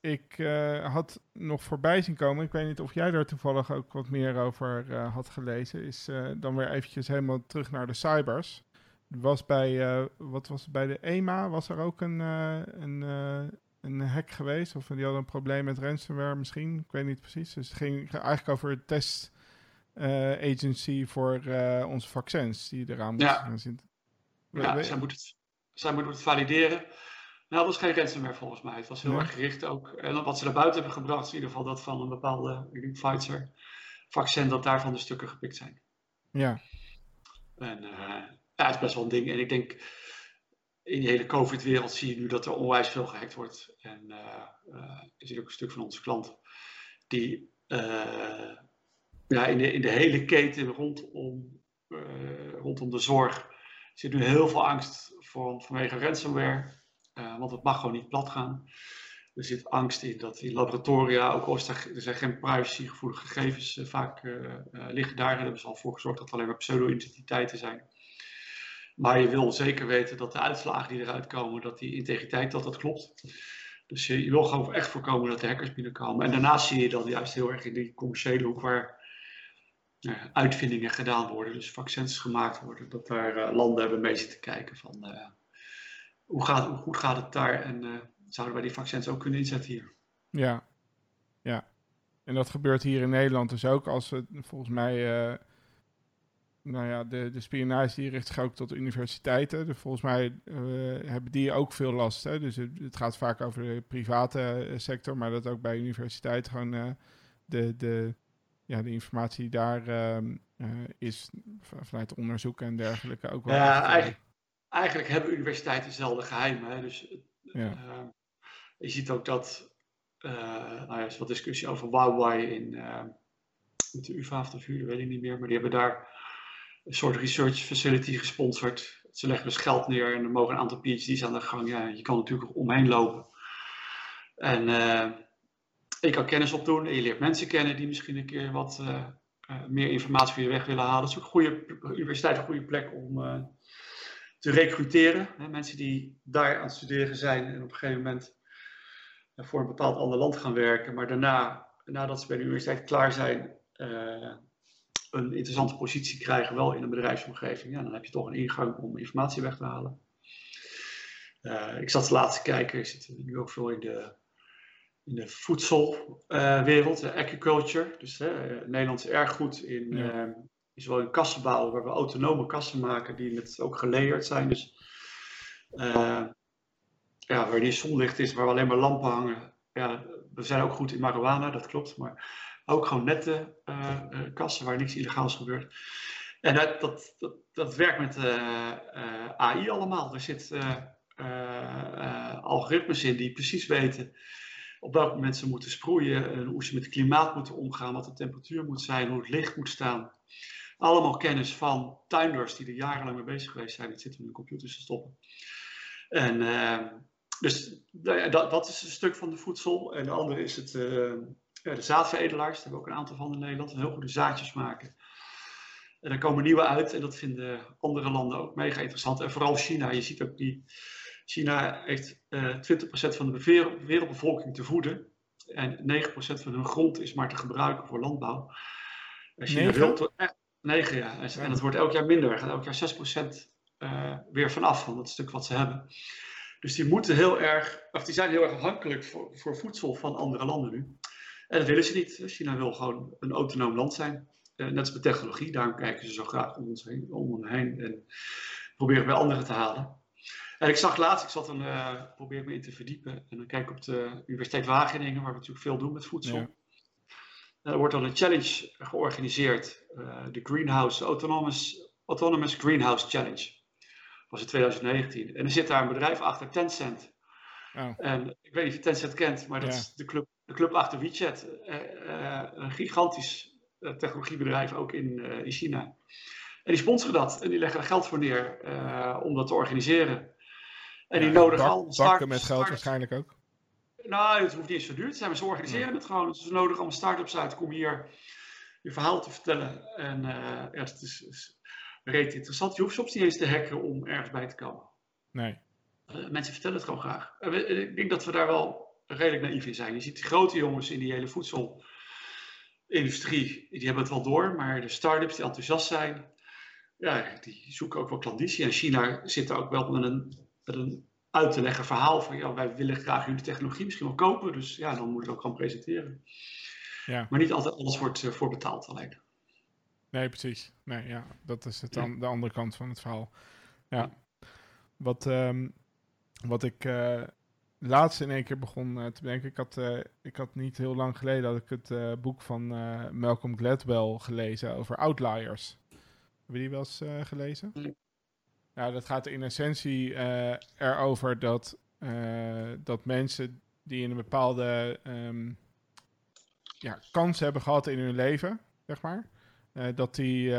Ik had nog voorbij zien komen. Ik weet niet of jij daar toevallig ook wat meer over had gelezen. Is dan weer eventjes helemaal terug naar de cybers. Was bij, wat was het, bij de EMA was er ook een, een, een hack geweest. Of die hadden een probleem met ransomware misschien. Ik weet niet precies. Dus het ging eigenlijk over het test agency voor onze vaccins die eraan moeten ja. gaan zitten. Ja, zij moeten het zij moeten het valideren. Nou, dat was geen ransomware volgens mij. Het was heel erg gericht ook. En wat ze naar buiten hebben gebracht, is in ieder geval dat van een bepaalde ik denk Pfizer vaccin, dat daarvan de stukken gepikt zijn. Ja, En eh, ja, het is best wel een ding. En ik denk, in die hele COVID-wereld zie je nu dat er onwijs veel gehackt wordt. En eh eh, er ook een stuk van onze klanten die eh, ja, in, de, in de hele keten rondom, rondom de zorg zit nu heel veel angst voor, vanwege ransomware. Want het mag gewoon niet plat gaan. Er zit angst in dat in laboratoria, ook al er, zijn geen privacygevoelige gegevens vaak liggen daar. En hebben ze al voor gezorgd dat er alleen maar pseudo-identiteiten zijn. Maar je wil zeker weten dat de uitslagen die eruit komen, dat die integriteit, dat dat klopt. Dus je, wil gewoon echt voorkomen dat de hackers binnenkomen. En daarnaast zie je dan juist heel erg in die commerciële hoek waar nou uitvindingen gedaan worden, dus vaccins gemaakt worden, dat daar eh, landen hebben mee zitten kijken van eh, hoe, gaat, hoe goed gaat het daar en eh, zouden wij die vaccins ook kunnen inzetten hier. ja, ja. En dat gebeurt hier in Nederland dus ook als we volgens mij, nou ja, de, de spionage die richt zich ook tot universiteiten. Dus volgens mij eh, hebben die ook veel last. Hè? Dus het, het gaat vaak over de private eh, sector, maar dat ook bij universiteiten gewoon eh, de, de, ja, de informatie die daar ehm, eh, is vanuit onderzoek en dergelijke ook wel. Ja, eigenlijk, eigenlijk hebben universiteiten dezelfde geheimen. Hè? Dus Ja. eh, je ziet ook dat, nou ja, er is wat discussie over Huawei in eh, met de UvA of de VU, dat weet ik niet meer, maar die hebben daar een soort research facility gesponsord. Ze leggen dus geld neer en er mogen een aantal PhD's aan de gang. Ja, je kan natuurlijk omheen lopen. En eh, je kan kennis opdoen en je leert mensen kennen die misschien een keer wat eh, eh, meer informatie voor je weg willen halen. Dat is ook een goede universiteit, een goede plek om te recruteren. Hè, mensen die daar aan het studeren zijn en op een gegeven moment voor een bepaald ander land gaan werken, maar daarna, nadat ze bij de universiteit klaar zijn, een interessante positie krijgen, wel in een bedrijfsomgeving. Ja, dan heb je toch een ingang om informatie weg te halen. Eh, ik zat laatst te kijken, ik zit nu ook veel in de, in de voedselwereld, de agriculture. Dus Nederland is erg goed in, Ja. eh, in zowel in kassen bouwen, waar we autonome kassen maken die met ook geleerd zijn. Dus ja, waar die zonlicht is, waar we alleen maar lampen hangen. Ja, we zijn ook goed in marijuana, dat klopt. Maar ook gewoon nette eh, kassen waar niks illegaals gebeurt. En dat, dat, dat, dat werkt met eh, AI allemaal. Er zitten algoritmes in die precies weten op welk moment ze moeten sproeien, en hoe ze met het klimaat moeten omgaan, wat de temperatuur moet zijn, hoe het licht moet staan. Allemaal kennis van tuinders die er jarenlang mee bezig geweest zijn. Het zit in de computers te stoppen. En dus nou ja, dat, dat is een stuk van de voedsel. En de andere is het, de zaadveredelaars. Daar hebben we ook een aantal van in Nederland. Die heel goede zaadjes maken. En er komen nieuwe uit. En dat vinden andere landen ook mega interessant. En vooral China. Je ziet ook die... China heeft eh 20% van de wereldbevolking te voeden. En 9% van hun grond is maar te gebruiken voor landbouw. En China Negen? wil... tot- eh, 9, ja. En, en dat wordt elk jaar minder. Er gaat elk jaar 6% eh, weer vanaf van dat stuk wat ze hebben. Dus die moeten heel erg, of die zijn heel erg afhankelijk voor, voor voedsel van andere landen nu. En dat willen ze niet. China wil gewoon een autonoom land zijn. Uh, net als met technologie, daarom kijken ze zo graag om ons heen, om ons heen en proberen bij anderen te halen. En ik zag laatst, ik zat een, uh, probeer me in te verdiepen en dan kijk ik op de Universiteit Wageningen, waar we natuurlijk veel doen met voedsel. Ja. Er wordt dan een challenge georganiseerd, uh, de Greenhouse Autonomous, Autonomous Greenhouse Challenge. Dat was in 2019. En er zit daar een bedrijf achter, Tencent. Oh. En ik weet niet of je Tencent kent, maar dat ja. is de club, de club achter WeChat. Uh, uh, een gigantisch technologiebedrijf ook in, in China. En die sponsoren dat en die leggen er geld voor neer om dat te organiseren. En die ja, nodigen al start met geld waarschijnlijk ook. Nou, het hoeft niet eens zo duur te zijn, maar ze organiseren het gewoon. Dus ze nodigen allemaal start-ups uit. Kom hier je verhaal te vertellen. En uh, ja, het is, is reet interessant. Je hoeft soms niet eens te hacken om ergens bij te komen. Nee. Uh, mensen vertellen het gewoon graag. Ik denk dat we daar wel redelijk naïef in zijn. Je ziet grote jongens in die hele voedselindustrie, die hebben het wel door. Maar de start-ups die enthousiast zijn, ja, die zoeken ook wel klanditie. En China zit er ook wel met een met een uit te leggen verhaal van ja, wij willen graag jullie technologie misschien wel kopen, dus ja, dan moet ik ook gewoon presenteren. Ja. Maar niet altijd alles wordt uh, voor betaald alleen. Nee, precies. Nee, ja, dat is het dan, de andere kant van het verhaal. Ja. Wat, um, wat ik uh, laatst in één keer begon uh, te denken, ik had, ik had niet heel lang geleden dat ik het boek van Malcolm Gladwell gelezen over outliers. Heb je die wel eens gelezen? Nee. Nou, dat gaat in essentie erover dat, dat mensen die in een bepaalde um, ja, kans hebben gehad in hun leven, zeg maar, dat, die,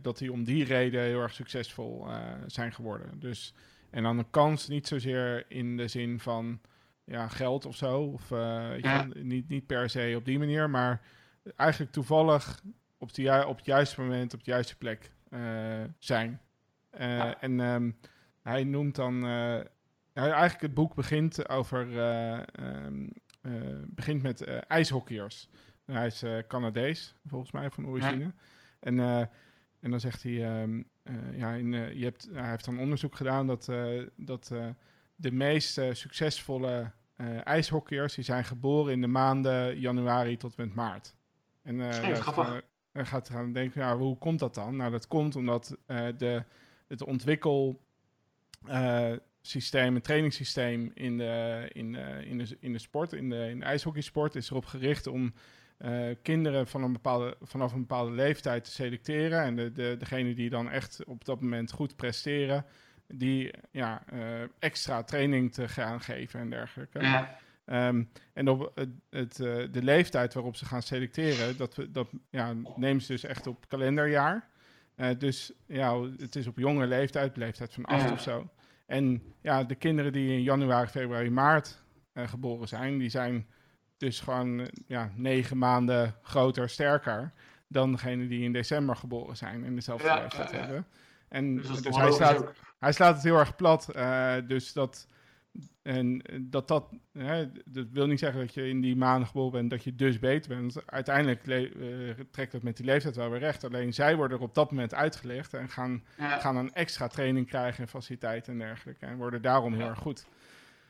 dat die om die reden heel erg succesvol zijn geworden. Dus, en dan een kans niet zozeer in de zin van ja, geld of zo, of ja. niet, niet per se op die manier, maar eigenlijk toevallig op, de, op het juiste moment op de juiste plek zijn. Uh, En um, hij noemt dan. Eigenlijk het boek begint over. Um, begint met ijshockeyers. hij is Canadees, volgens mij, van origine. Ja. En, en dan zegt hij. Um, ja, in, je hebt, hij heeft dan onderzoek gedaan dat, dat de meest succesvolle ijshockeyers. die zijn geboren in de maanden januari tot met maart. En dan gaat gaan denken, ja, hoe komt dat dan? Nou, dat komt omdat de het ontwikkelsysteem, uh, het trainingssysteem in de, in, in, de, in de sport, in de, in de ijshockeysport, is erop gericht om uh, kinderen van een bepaalde, vanaf een bepaalde leeftijd te selecteren. En de, de, degene die dan echt op dat moment goed presteren, die ja, uh, extra training te gaan geven en dergelijke. Ja. Um, en op het, het, uh, de leeftijd waarop ze gaan selecteren, dat, dat ja, nemen ze dus echt op kalenderjaar. Dus ja, het is op jonge leeftijd, leeftijd van acht ja. of zo. En ja, de kinderen die in januari, februari, maart geboren zijn, die zijn dus gewoon uh, ja, negen maanden groter, sterker dan degene die in december geboren zijn en dezelfde ja, leeftijd hebben. En dus, dus hij, slaat, hij slaat het heel erg plat. dus dat en dat dat, hè, dat wil niet zeggen dat je in die maanden geboren bent, dat je dus beter bent. Uiteindelijk uh, trekt dat met die leeftijd wel weer recht. Alleen zij worden er op dat moment uitgelegd en gaan, gaan een extra training krijgen en faciliteiten en dergelijke. En worden daarom heel erg goed.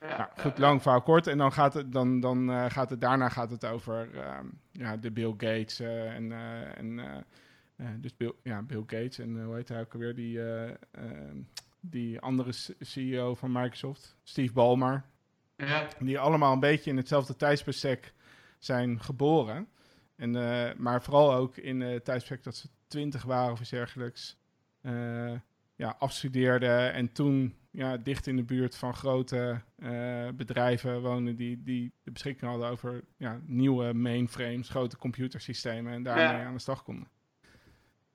Ja, nou, goed, lang verhaal kort. En dan gaat het, dan, dan, uh, gaat het daarna gaat het over uh, ja, de Bill Gates uh, en, en dus Bill, ja, Bill Gates en hoe heet hij ook alweer, die die andere CEO van Microsoft, Steve Ballmer. Ja. Die allemaal een beetje in hetzelfde tijdsbestek zijn geboren. En, maar vooral ook in het tijdsbestek dat ze twintig waren of iets dergelijks. Ja, afstudeerden en toen ja, dicht in de buurt van grote uh, bedrijven wonen die, die de beschikking hadden over ja, nieuwe mainframes, grote computersystemen en daarmee ja. aan de slag konden.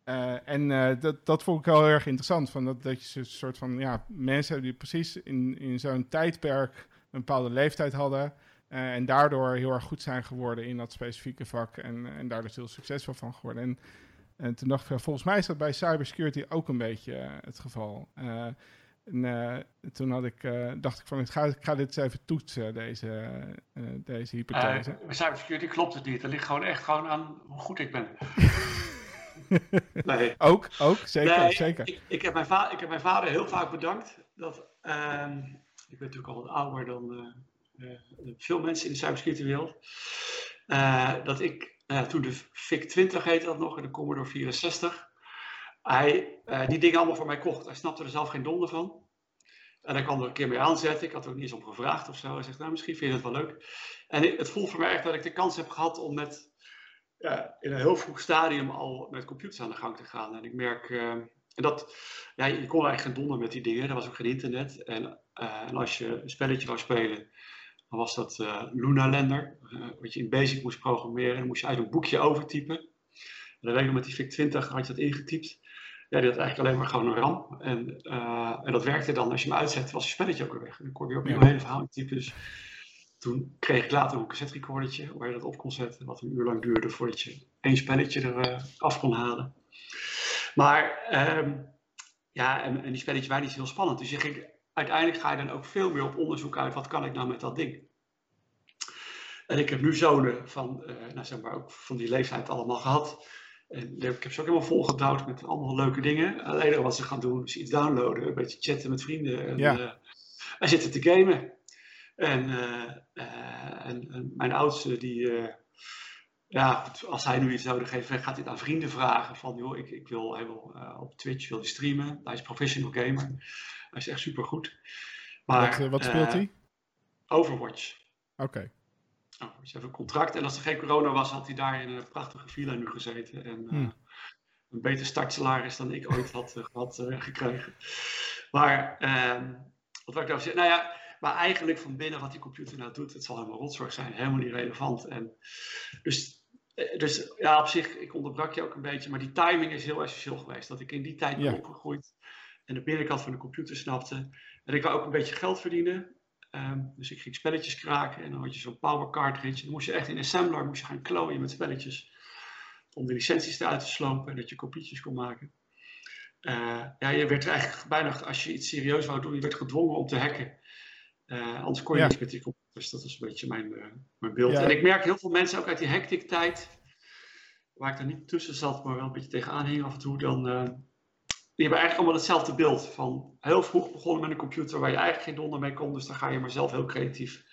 Uh, en uh, dat, dat vond ik wel heel erg interessant. Van dat, dat je een soort van ja, mensen hebben die precies in, in zo'n tijdperk een bepaalde leeftijd hadden. Uh, en daardoor heel erg goed zijn geworden in dat specifieke vak. En, en daar dus heel succesvol van geworden. En, en toen dacht ik, volgens mij is dat bij cybersecurity ook een beetje het geval. En toen had ik, dacht ik van, ik ga, ik ga dit eens even toetsen, deze, deze hypothese. bij cybersecurity klopt het niet. Dat ligt gewoon echt gewoon aan hoe goed ik ben. nee. Ook, ook, zeker, nee, zeker. Ik, ik, heb mijn ik heb mijn vader heel vaak bedankt dat, uh, ik ben natuurlijk al wat ouder dan veel mensen in de cybersecurity wereld. dat ik toen de VIC-20 heette dat nog, en de Commodore 64, hij die dingen allemaal voor mij kocht. Hij snapte er zelf geen donder van. En hij kwam er een keer mee aanzetten. Ik had er ook niet eens om gevraagd of zo. Hij zegt, nou, misschien vind je het wel leuk. En het voelt voor mij echt dat ik de kans heb gehad om met, in een heel vroeg stadium al met computers aan de gang te gaan. En ik merk, uh, en dat, ja, je kon eigenlijk geen donder met die dingen. Er was ook geen internet. En, uh, en als je een spelletje wou spelen, dan was dat uh, Luna Lander. wat je in Basic moest programmeren. En dan moest je uit een boekje overtypen. En dan weet ik met die VIC-20 had je dat ingetypt ja, die had eigenlijk alleen maar gewoon een RAM. En, uh, en dat werkte dan, als je hem uitzet, was je spelletje ook weer weg. En dan kon je weer opnieuw ja. een hele verhaal typen. Dus toen kreeg ik later een cassette recordertje waar je dat op kon zetten. Wat een uur lang duurde voordat je één spelletje er uh, af kon halen. Maar um, ja, en, en die spelletjes waren niet heel spannend. Dus je ging, uiteindelijk ga je dan ook veel meer op onderzoek uit. Wat kan ik nou met dat ding? En ik heb nu zonen van, uh, nou zeg maar ook van die leeftijd allemaal gehad. En ik heb ze ook helemaal volgedouwd met allemaal leuke dingen. Alleen wat ze gaan doen is iets downloaden, een beetje chatten met vrienden. En, ja. uh, en zitten te gamen. En, uh, uh, en, en, mijn oudste, die, ja, als hij nu iets nodig heeft, gaat hij aan vrienden vragen. Van, joh, ik, ik wil, hij wil op Twitch wil streamen. Hij is professional gamer. Hij is echt super goed. Maar, wat, wat speelt hij? Overwatch. Oké. Okay. Nou, dus heeft een contract. En als er geen corona was, had hij daar in een prachtige villa nu gezeten. En uh, een beter startsalaris dan ik ooit had, uh, had uh, gekregen. Maar, ehm, wat wil ik nou zeggen? Nou ja, maar eigenlijk van binnen wat die computer nou doet, het zal helemaal rotzorg zijn. Helemaal niet relevant. En dus, dus ja, op zich, ik onderbrak je ook een beetje. Maar die timing is heel essentieel geweest. Dat ik in die tijd ben ja. opgegroeid. En de binnenkant van de computer snapte. En ik wou ook een beetje geld verdienen. Um, dus ik ging spelletjes kraken en dan had je zo'n power cartridge. Dan moest je echt in assembler moest je gaan klooien met spelletjes. Om de licenties eruit te slopen en dat je kopietjes kon maken. Uh, ja, je werd eigenlijk bijna, als je iets serieus wou doen, je werd gedwongen om te hacken. Uh, anders kon je Ja. met die computers. Dat is een beetje mijn, uh, mijn beeld. Ja. En ik merk heel veel mensen ook uit die hectic tijd, waar ik er niet tussen zat, maar wel een beetje tegenaan hing af en toe, dan, die hebben eigenlijk allemaal hetzelfde beeld. Van heel vroeg begonnen met een computer waar je eigenlijk geen donder mee kon, dus dan ga je maar zelf heel creatief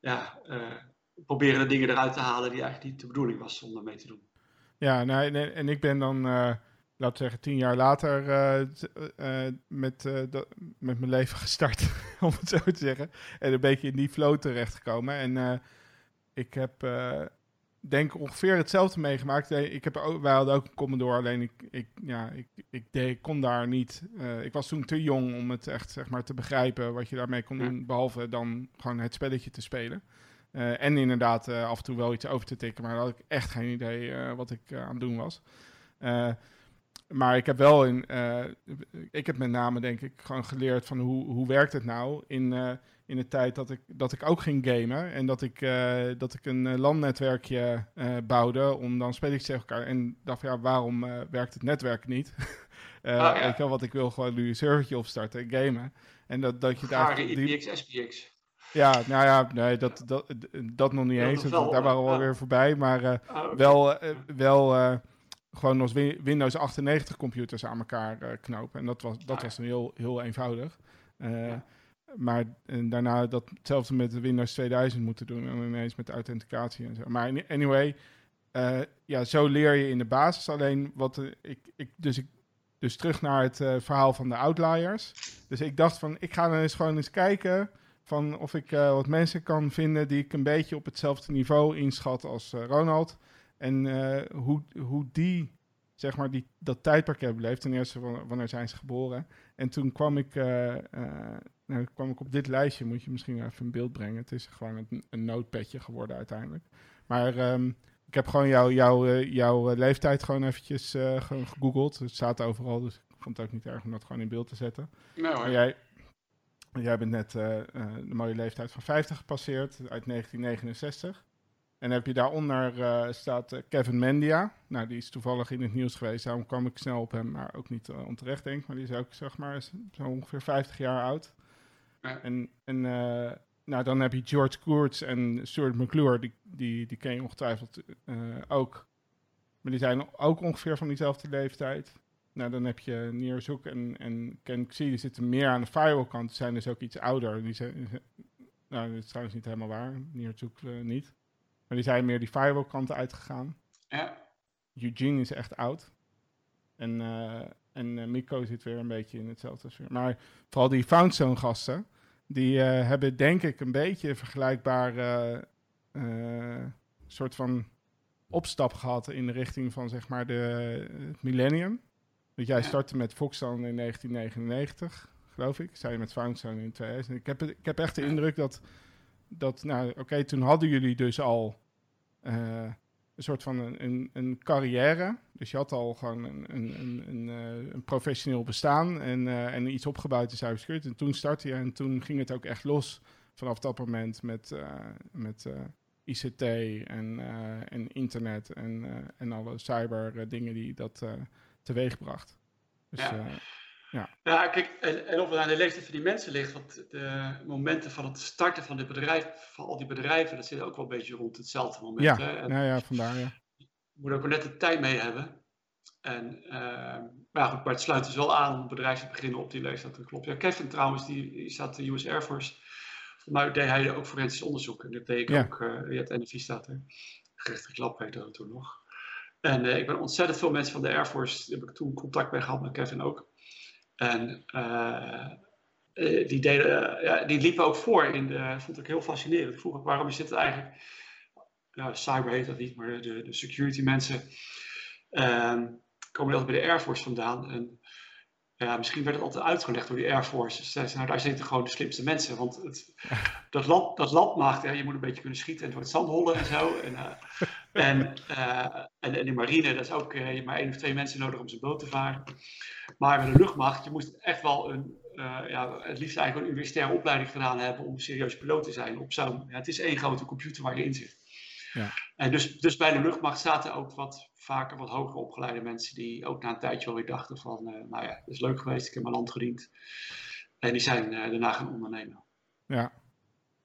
ja, uh, proberen de dingen eruit te halen die eigenlijk niet de bedoeling was om ermee te doen. Ja, nou, en, ik ben dan, uh, laten we zeggen, tien jaar later uh, met, met mijn leven gestart, om het zo te zeggen. En een beetje in die flow terechtgekomen. En ik heb, denk ongeveer hetzelfde meegemaakt. Ik heb ook, wij hadden ook een Commodore, alleen ik, ik, ja, ik, ik, deed, kon daar niet. ik was toen te jong om het echt zeg maar, te begrijpen wat je daarmee kon doen, behalve dan gewoon het spelletje te spelen. Uh, en inderdaad uh, af en toe wel iets over te tikken, maar daar had ik echt geen idee wat ik aan het doen was. maar ik heb wel in, ik heb met name denk ik gewoon geleerd van hoe, hoe werkt het nou in, in de tijd dat ik, dat ik ook ging gamen en dat ik, dat ik een landnetwerkje bouwde om dan spelletjes tegen elkaar en dacht ja, waarom werkt het netwerk niet? oh, ja. Weet je wel, wat ik wil gewoon nu een servertje opstarten en gamen. En dat, dat je daar... IPX, SPX. Ja, nou ja, nee, dat, dat, dat nog niet ja, eens. Wel, daar waren we alweer voorbij. Maar oh, okay. wel, wel gewoon als Windows 98 computers aan elkaar knopen. En dat was, dat ah, was ja. heel, heel eenvoudig. Ja. Maar daarna dat hetzelfde met Windows 2000 moeten doen. En ineens met authenticatie en zo. Maar anyway, ja, zo leer je in de basis. Alleen wat ik, ik, dus ik dus terug naar het verhaal van de outliers. Dus ik dacht van, ik ga dan eens gewoon eens kijken van of ik wat mensen kan vinden die ik een beetje op hetzelfde niveau inschat als Ronald. En hoe, hoe die, zeg maar, die, dat tijdperk hebben beleefd. Ten eerste, wanneer zijn ze geboren? En toen kwam ik, nou, kwam ik op dit lijstje, moet je misschien even een beeld brengen. Het is gewoon een, een notepadje geworden uiteindelijk. Maar um, ik heb gewoon jou, jou, jouw leeftijd gewoon eventjes gewoon gegoogeld. Het staat overal, dus ik vond het ook niet erg om dat gewoon in beeld te zetten. Nou, maar jij, Jij bent net uh, uh, de mooie leeftijd van 50 gepasseerd, uit 1969. En heb je daaronder uh, staat Kevin Mendia. Nou, die is toevallig in het nieuws geweest, daarom kwam ik snel op hem, maar ook niet onterecht denk ik. Maar die is ook, zeg maar, zo ongeveer 50 jaar oud. Ja. En, en nou, dan heb je George Kurtz en Stuart McClure, die, die, die ken je ongetwijfeld ook. Maar die zijn ook ongeveer van diezelfde leeftijd. Nou, dan heb je Nearzoek en, en CanXi, die zitten meer aan de firewall kant. Die zijn dus ook iets ouder. Die zijn, nou, dat is trouwens niet helemaal waar. Nearzoek uh, niet. Maar die zijn meer die firewall kant uitgegaan. Ja. Eugene is echt oud. En, uh, en Miko zit weer een beetje in hetzelfde sfeer. Maar vooral die Foundzone gasten, die uh, hebben denk ik een beetje een vergelijkbare soort van opstap gehad in de richting van zeg maar de, het millennium. Want jij startte met Foxzone in 1999, geloof ik. Zij met Foundzone in 2000. Ik heb, ik heb echt de indruk dat, dat nou oké, okay, toen hadden jullie dus al een soort van een, een, een, carrière. Dus je had al gewoon een, een, een, een, een professioneel bestaan en, uh, en iets opgebouwd in cybersecurity. En toen startte je en toen ging het ook echt los vanaf dat moment met, uh, met uh, ICT en, en internet en, en alle cyber dingen die dat teweeg bracht. Dus, ja. Ja. ja, kijk, en, en of het aan de leeftijd van die mensen ligt, want de momenten van het starten van dit bedrijf, van al die bedrijven, dat zit ook wel een beetje rond hetzelfde moment. Ja, hè? En nou ja, vandaar ja. Je moet ook wel net de tijd mee hebben. En, uh, maar, goed, maar het sluit dus wel aan om een bedrijf te beginnen op die leeftijd, dat klopt. Ja, Kevin trouwens, die, die zat de US Air Force. Voor mij deed hij ook forensisch onderzoek. En dat deed ik Ja. ook, uh, ja, het NFI staat er. Gerechtelijk lab heette dat toen nog. En uh, ik ben ontzettend veel mensen van de Air Force, daar heb ik toen contact mee gehad met Kevin ook. En uh, die, deden, ja, die liepen ook voor in de, dat vond ik heel fascinerend. Ik vroeg ook waarom is dit eigenlijk, nou cyber heet dat niet, maar de, de security mensen uh, komen altijd bij de Air Force vandaan. En ja, misschien werd het altijd uitgelegd door die Air Force. Dus zeiden, nou, daar zitten gewoon de slimste mensen. Want het, dat, land, dat land maakt, hè, je moet een beetje kunnen schieten en door het zand hollen en zo. En, uh, en, uh, en, en de marine, dat is ook je hebt maar één of twee mensen nodig om zijn boot te varen. Maar met de luchtmacht, je moest echt wel een, ja, het liefst eigenlijk een universitaire opleiding gedaan hebben om serieus piloot te zijn. Op zo'n, ja, het is één grote computer waar je in zit. Ja. En dus, dus bij de luchtmacht zaten ook wat vaker wat hoger opgeleide mensen die ook na een tijdje wel weer dachten van, nou ja, het is leuk geweest, ik heb mijn land gediend. En die zijn daarna gaan ondernemen. Ja,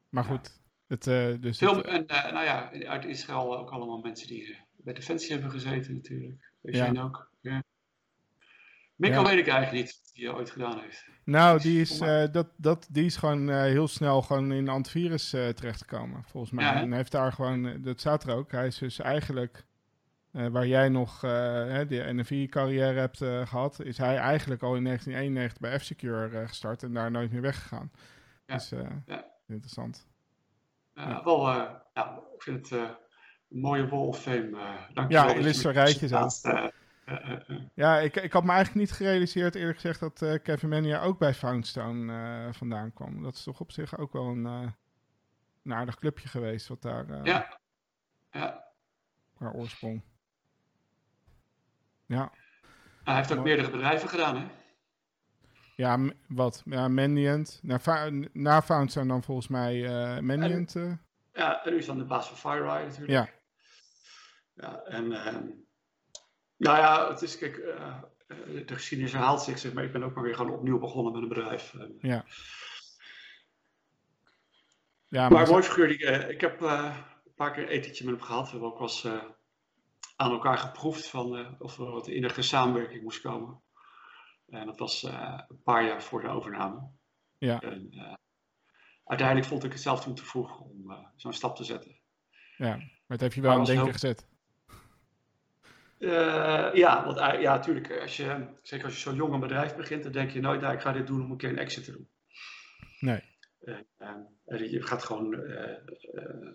maar goed. Het, uh, dus Veel, het, en, uh, nou ja, uit Israël ook allemaal mensen die uh, bij Defensie hebben gezeten natuurlijk. Ja. ja. ook. Ja. Mikkel Ja. weet ik eigenlijk niet wat hij ooit gedaan heeft. nou, die is, eh, dat, dat, die is gewoon eh, heel snel gewoon in antivirus eh, terechtgekomen, volgens mij. Ja, en heeft daar gewoon, eh, dat staat er ook, hij is dus eigenlijk, eh, waar jij nog eh, hè, de NFI-carrière hebt eh, gehad, is hij eigenlijk al in 1991 bij F-Secure eh, gestart en daar nooit meer weggegaan. Ja. Dus eh, Ja. interessant. Ja. Wel, uh, ja, ik vind het uh, een mooie wall of fame. Dankjewel. Ja, Illustre rijtje zo. Ja, ik, ik had me eigenlijk niet gerealiseerd, eerlijk gezegd, dat eh, Kevin Mania ook bij Foundstone eh, vandaan kwam. Dat is toch op zich ook wel een, eh, een aardig clubje geweest, wat daar eh, Ja. Ja. qua oorsprong. Ja, Hij heeft ook Mooi. meerdere bedrijven gedaan, hè? Ja wat? Ja, Mandiant. Na, Fa- na Foundstone dan volgens mij eh Mandiant. eh. Ja, en nu is dan de baas van FireEye natuurlijk. ja, Ja, en ehm, nou ja, het is, kijk, eh, de geschiedenis herhaalt zich, zeg maar. Ik ben ook maar weer gewoon opnieuw begonnen met een bedrijf. Ja. Ja, maar mooi figuur, die, ik heb een paar keer een etentje met hem gehad. We hebben ook wel eens aan elkaar geproefd van of er wat innige samenwerking moest komen. En dat was eh, een paar jaar voor de overname. Ja. En, eh, uiteindelijk vond ik het zelf toen te vroeg om eh, zo'n stap te zetten. ja, maar het heeft je wel aan denken heel- gezet. Ja, want uh, ja, natuurlijk, als je, zeker als je zo'n jong een bedrijf begint, dan denk je nooit, nou, ik ga dit doen om een keer een exit te doen. Nee. En je gaat gewoon uh, uh,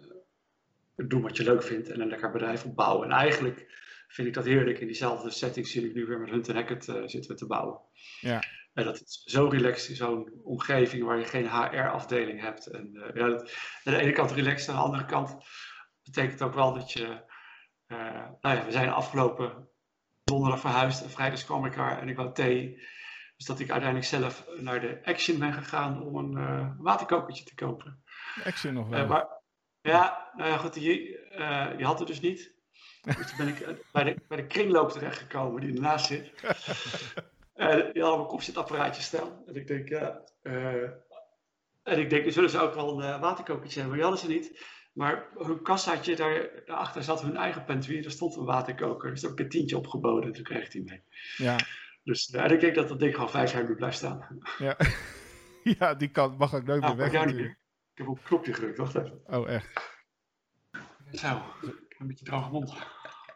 doen wat je leuk vindt en een lekker bedrijf opbouwen. En eigenlijk vind ik dat heerlijk. In diezelfde setting zit ik nu weer met Hunt Hackett uh, zitten we te bouwen. Ja. En dat is zo relaxed in zo'n omgeving waar je geen HR-afdeling hebt. En uh, ja, dat, aan de ene kant relaxed, aan de andere kant betekent ook wel dat je. Uh, nou ja, we zijn afgelopen donderdag verhuisd en vrijdag kwam ik daar en ik wou thee. Dus dat ik uiteindelijk zelf naar de Action ben gegaan om een uh, waterkokertje te kopen. Action nog wel. Maar, ja, nou ja, goed, uh, die had het dus niet. Dus toen ben ik bij de, bij de kringloop terechtgekomen die ernaast zit. en die hadden een koffiezetapparaatje staan. En ik denk, ja. en ik denk, dan zullen ze ook wel een waterkokertje hebben. Die hadden ze niet. Maar hun kassaatje, daar, daarachter zat hun eigen pantry. Daar stond een waterkoker. Dus daar heb ik een tientje opgeboden. En toen kreeg ik die mee. Ja. Dus uh, ik denk dat dat ding gewoon vijf jaar nu blijft staan. Ja, ja die kan, mag ook nooit Nou, meer weg niet meer. Ik heb op een knopje gedrukt, wacht even. Oh, echt? Zo, ik heb een beetje droge mond.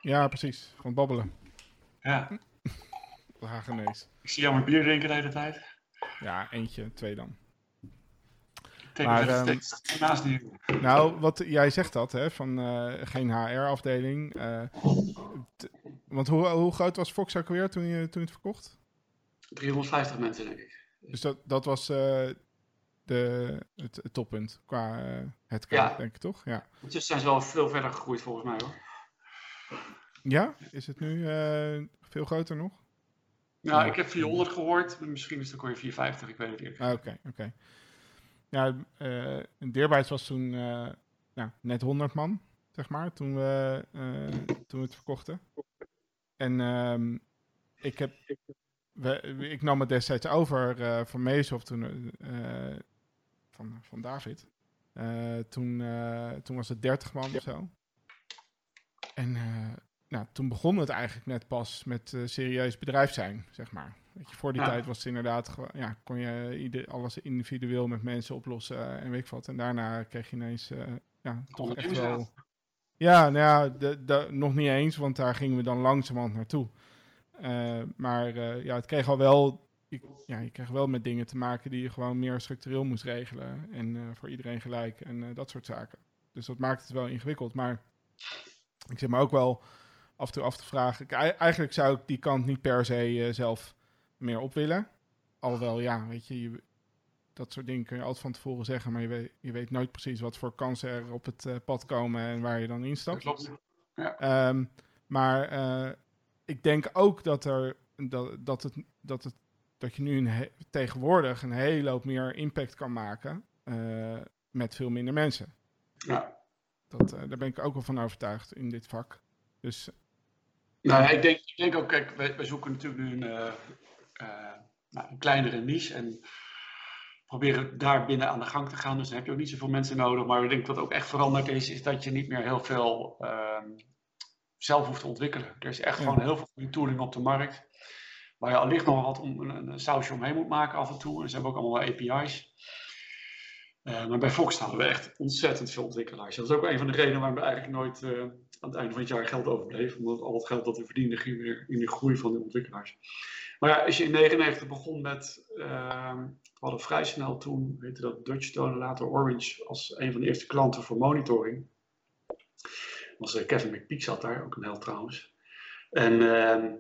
Ja, precies. Gewoon babbelen. Ja, Hagenees. ik zie jou met bier drinken de hele tijd. Ja, eentje, twee dan. Maar, steeds naast die... Nou, wat jij zegt dat, hè, van eh, geen HR-afdeling. eh, want hoe, hoe groot was Fox ook alweer toen je, toen je het verkocht? 350 mensen, denk ik. Dus dat, dat was eh, de, het, het toppunt qua het Ja. denk ik toch? Ja. Ondertussen zijn ze wel veel verder gegroeid volgens mij hoor. Ja? Is het nu eh, veel groter nog? Nou, Ja. ik heb 400 gehoord. Misschien is het ook weer 450, ik weet het niet. Ah, Oké, oké. Ja, eh Deerbytes was toen eh, ja, net 100 man, zeg maar, toen we, toen we het verkochten. En ehm, ik, heb, we, ik nam het destijds over eh, van Meesof toen, van, van David. Toen, toen was het 30 man of zo. En eh, nou, toen begon het eigenlijk net pas met eh, serieus bedrijf zijn, zeg maar. Weet je, voor die Ja. tijd was het inderdaad, gewoon- ja, kon je ieder, alles individueel met mensen oplossen eh, en weet ik wat. En daarna kreeg je ineens, eh, ja, toch echt wel... Ja, nou ja, de, de, nog niet eens, want daar gingen we dan langzamerhand naartoe. Eh, maar ja, het kreeg al wel, je, ja, je kreeg wel met dingen te maken die je gewoon meer structureel moest regelen. En voor iedereen gelijk en dat soort zaken. Dus dat maakt het wel ingewikkeld. Maar ik zit me ook wel af en toe af te vragen. Eigenlijk zou ik die kant niet per se eh, zelf meer op willen. Alhoewel, ja, weet je, je, dat soort dingen kun je altijd van tevoren zeggen. Maar je weet, je weet nooit precies wat voor kansen er op het eh, pad komen en waar je dan instapt. klopt. Ehm, maar eh, ik denk ook dat, er, dat, dat, het, dat, het, dat je nu een tegenwoordig een hele hoop meer impact kan maken met veel minder mensen. Ja. Dat, daar ben ik ook wel van overtuigd in dit vak. Dus Nou ik denk, ik denk ook, kijk, wij, wij zoeken natuurlijk nu een, eh, nou, een kleinere niche en proberen daar binnen aan de gang te gaan. Dus dan heb je ook niet zoveel mensen nodig. Maar ik denk dat ook echt veranderd is, is dat je niet meer heel veel ehm, zelf hoeft te ontwikkelen. Er is echt Ja. gewoon heel veel goede tooling op de markt. Waar je allicht nog wat om, een, een sausje omheen moet maken af en toe. En ze hebben ook allemaal wel API's. Eh, maar bij Fox hadden we echt ontzettend veel ontwikkelaars. Dat is ook een van de redenen waarom we eigenlijk nooit eh, aan het einde van het jaar geld overbleef. Omdat al het geld dat we verdienden ging weer in de groei van de ontwikkelaars. Maar ja, als je in 99 begon met, ehm, we hadden vrij snel toen, heette dat Dutch Tone, later Orange, als een van de eerste klanten voor monitoring. Was eh, Kevin McPeak zat daar, ook een held trouwens. En ehm,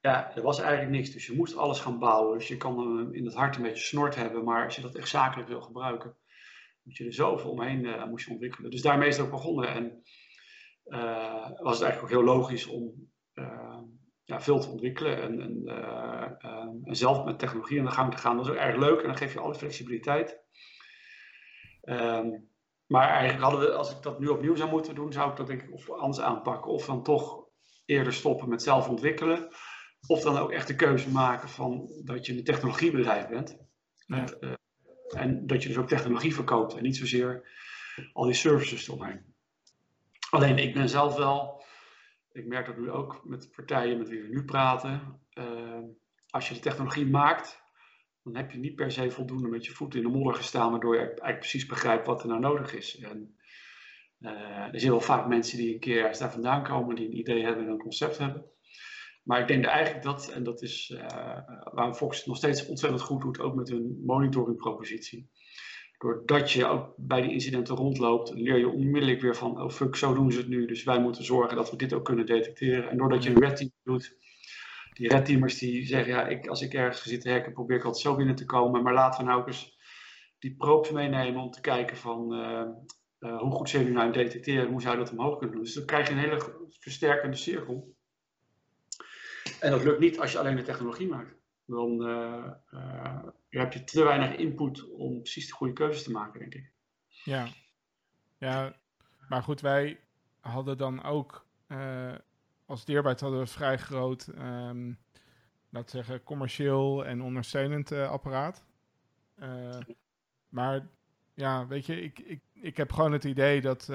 ja, er was eigenlijk niks, dus je moest alles gaan bouwen. Dus je kan eh, in het hart een beetje snort hebben, maar als je dat echt zakelijk wil gebruiken, moet je er zoveel omheen eh, moest je ontwikkelen. Dus daarmee is het ook begonnen. En eh, was het eigenlijk ook heel logisch om eh, ja, veel te ontwikkelen en, en, en zelf met technologie aan de gang te gaan. Dat is ook erg leuk en dan geef je alle flexibiliteit. Ehm, maar eigenlijk hadden we, als ik dat nu opnieuw zou moeten doen, zou ik dat denk ik of anders aanpakken. Of dan toch eerder stoppen met zelf ontwikkelen. Of dan ook echt de keuze maken van dat je een technologiebedrijf bent. Ja. Eh, en dat je dus ook technologie verkoopt en niet zozeer al die services eromheen. Alleen ik ben zelf wel, ik merk dat nu ook met partijen met wie we nu praten. eh, als je de technologie maakt, dan heb je niet per se voldoende met je voeten in de modder gestaan, waardoor je eigenlijk precies begrijpt wat er nou nodig is. En, eh, er zijn wel vaak mensen die een keer daar vandaan komen, die een idee hebben en een concept hebben. Maar ik denk eigenlijk dat, en dat is eh waar Fox het nog steeds ontzettend goed doet, ook met hun monitoringpropositie. Doordat je ook bij die incidenten rondloopt, leer je onmiddellijk weer van, oh fuck, zo doen ze het nu. Dus wij moeten zorgen dat we dit ook kunnen detecteren. En doordat je een red team doet, die red teamers die zeggen, ja, ik, als ik ergens zit te hacken, probeer ik altijd zo binnen te komen. Maar laten we nou ook eens die probes meenemen om te kijken van, eh, eh, hoe goed zijn jullie nou detecteren? Hoe zou je dat omhoog kunnen doen? Dus dan krijg je een hele versterkende cirkel. En dat lukt niet als je alleen de technologie maakt. Dan eh, eh, heb je te weinig input om precies de goede keuzes te maken, denk ik. Ja. Ja, maar goed, wij hadden dan ook eh, als Deerbyte hadden we vrij groot, ehm laten zeggen, commercieel en ondersteunend apparaat. Maar ja, weet je, ik, ik, ik heb gewoon het idee dat,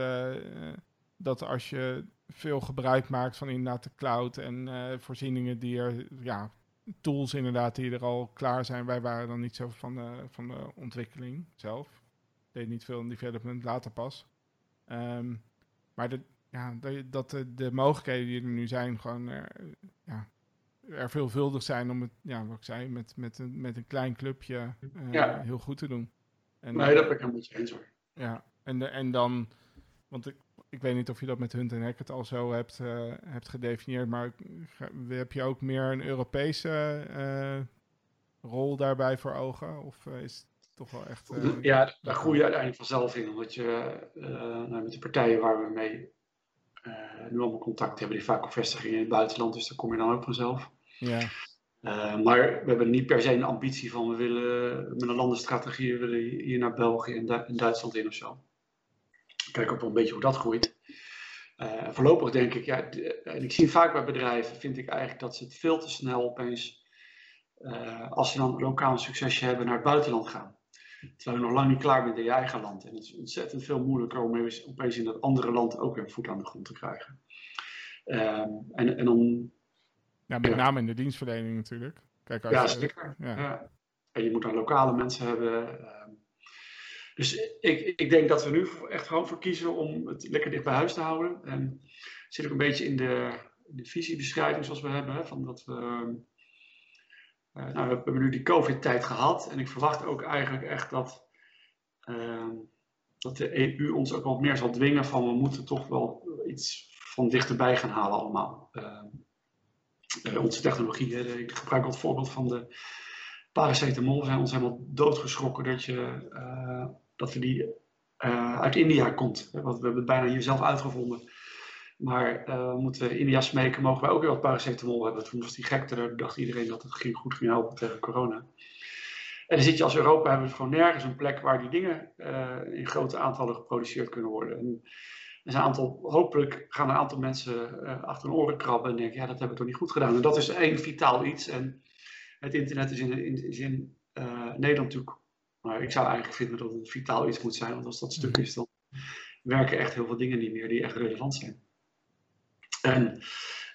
dat als je veel gebruik maakt van inderdaad de cloud en eh, voorzieningen die er ja, tools inderdaad die er al klaar zijn. Wij waren dan niet zo van de, van de ontwikkeling zelf. Deed niet veel in development, later pas. Ehm, maar de, ja, de- dat de, de mogelijkheden die er nu zijn, gewoon er, ja, er veelvuldig zijn om het, ja, wat ik zei, met, met, een, met een klein clubje eh, Ja. heel goed te doen. En, Nee, dat ben ik helemaal eens hoor. ja, en, de- en dan, want ik, ik weet niet of je dat met Hunt en Hackett al zo hebt, eh, hebt gedefinieerd, maar heb je ook meer een Europese eh, rol daarbij voor ogen? Of eh, is het toch wel echt... ja, daar groei je uiteindelijk vanzelf in. Omdat je nou, met de partijen waar we mee nu allemaal contact hebben, die vaak ook vestigingen in het buitenland, dus daar kom je dan ook vanzelf. ja, maar we hebben niet per se een ambitie van we willen met een landenstrategie willen hier naar België en, Du- en Duitsland in of zo. Kijk ook wel een beetje hoe dat groeit. Eh, voorlopig denk ik, ja, en ik zie vaak bij bedrijven, vind ik eigenlijk dat ze het veel te snel opeens, eh, als ze dan lokaal een succesje hebben, naar het buitenland gaan. Terwijl je nog lang niet klaar bent in je eigen land. En het is ontzettend veel moeilijker om eens- opeens in dat andere land ook een voet aan de grond te krijgen. Ehm, en, en dan ja, met Ja. name in de dienstverlening natuurlijk. Kijk, als Ja, je- zeker. ja. Ja. En je moet dan lokale mensen hebben. ehm. Dus ik, ik denk dat we nu echt gewoon voor kiezen om het lekker dicht bij huis te houden. En zit ook een beetje in de, de visiebeschrijving zoals we hebben. Van dat we, eh, nou, we hebben nu die COVID-tijd gehad. En ik verwacht ook eigenlijk echt dat, ehm, dat de EU ons ook wat meer zal dwingen van we moeten toch wel iets van dichterbij gaan halen allemaal. Ehm, eh, onze technologie. Hè. Ik gebruik al het voorbeeld van de paracetamol. Zijn ons helemaal doodgeschrokken dat, je, eh, dat we die eh, uit India komt. Want we hebben het bijna hier zelf uitgevonden. Maar eh, moeten we India smeken, mogen wij ook weer wat paracetamol hebben. Toen was die gekte, dacht iedereen dat het ging, goed ging helpen tegen corona. En dan zit je als Europa, hebben we gewoon nergens een plek waar die dingen eh, in grote aantallen geproduceerd kunnen worden. En een aantal, hopelijk gaan een aantal mensen achter hun oren krabben en denken, ja, dat hebben we toch niet goed gedaan. En dat is één vitaal iets. En het internet is in, in, is in Nederland natuurlijk, maar ik zou eigenlijk vinden dat het vitaal iets moet zijn. Want als dat stuk is, dan werken echt heel veel dingen niet meer die echt relevant zijn. En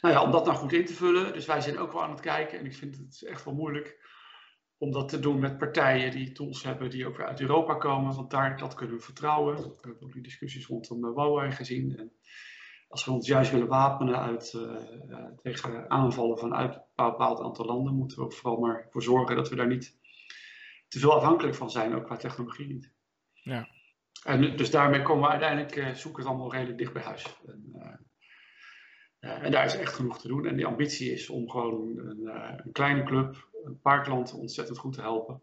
nou ja, om dat nou goed in te vullen, dus wij zijn ook wel aan het kijken. En ik vind het echt wel moeilijk om dat te doen met partijen die tools hebben die ook weer uit Europa komen. Want daar, dat kunnen we vertrouwen. We hebben ook die discussies rondom uh, Huawei gezien. En als we ons juist willen wapenen uit, uh, tegen aanvallen vanuit een bepaald aantal landen, moeten we ook vooral maar voor zorgen dat we daar niet te veel afhankelijk van zijn, ook qua technologie niet. Ja. En dus daarmee komen we uiteindelijk, uh, zoeken het allemaal redelijk dicht bij huis. En, uh, en, daar is echt genoeg te doen. En die ambitie is om gewoon een, uh, een kleine club, een paar klanten ontzettend goed te helpen.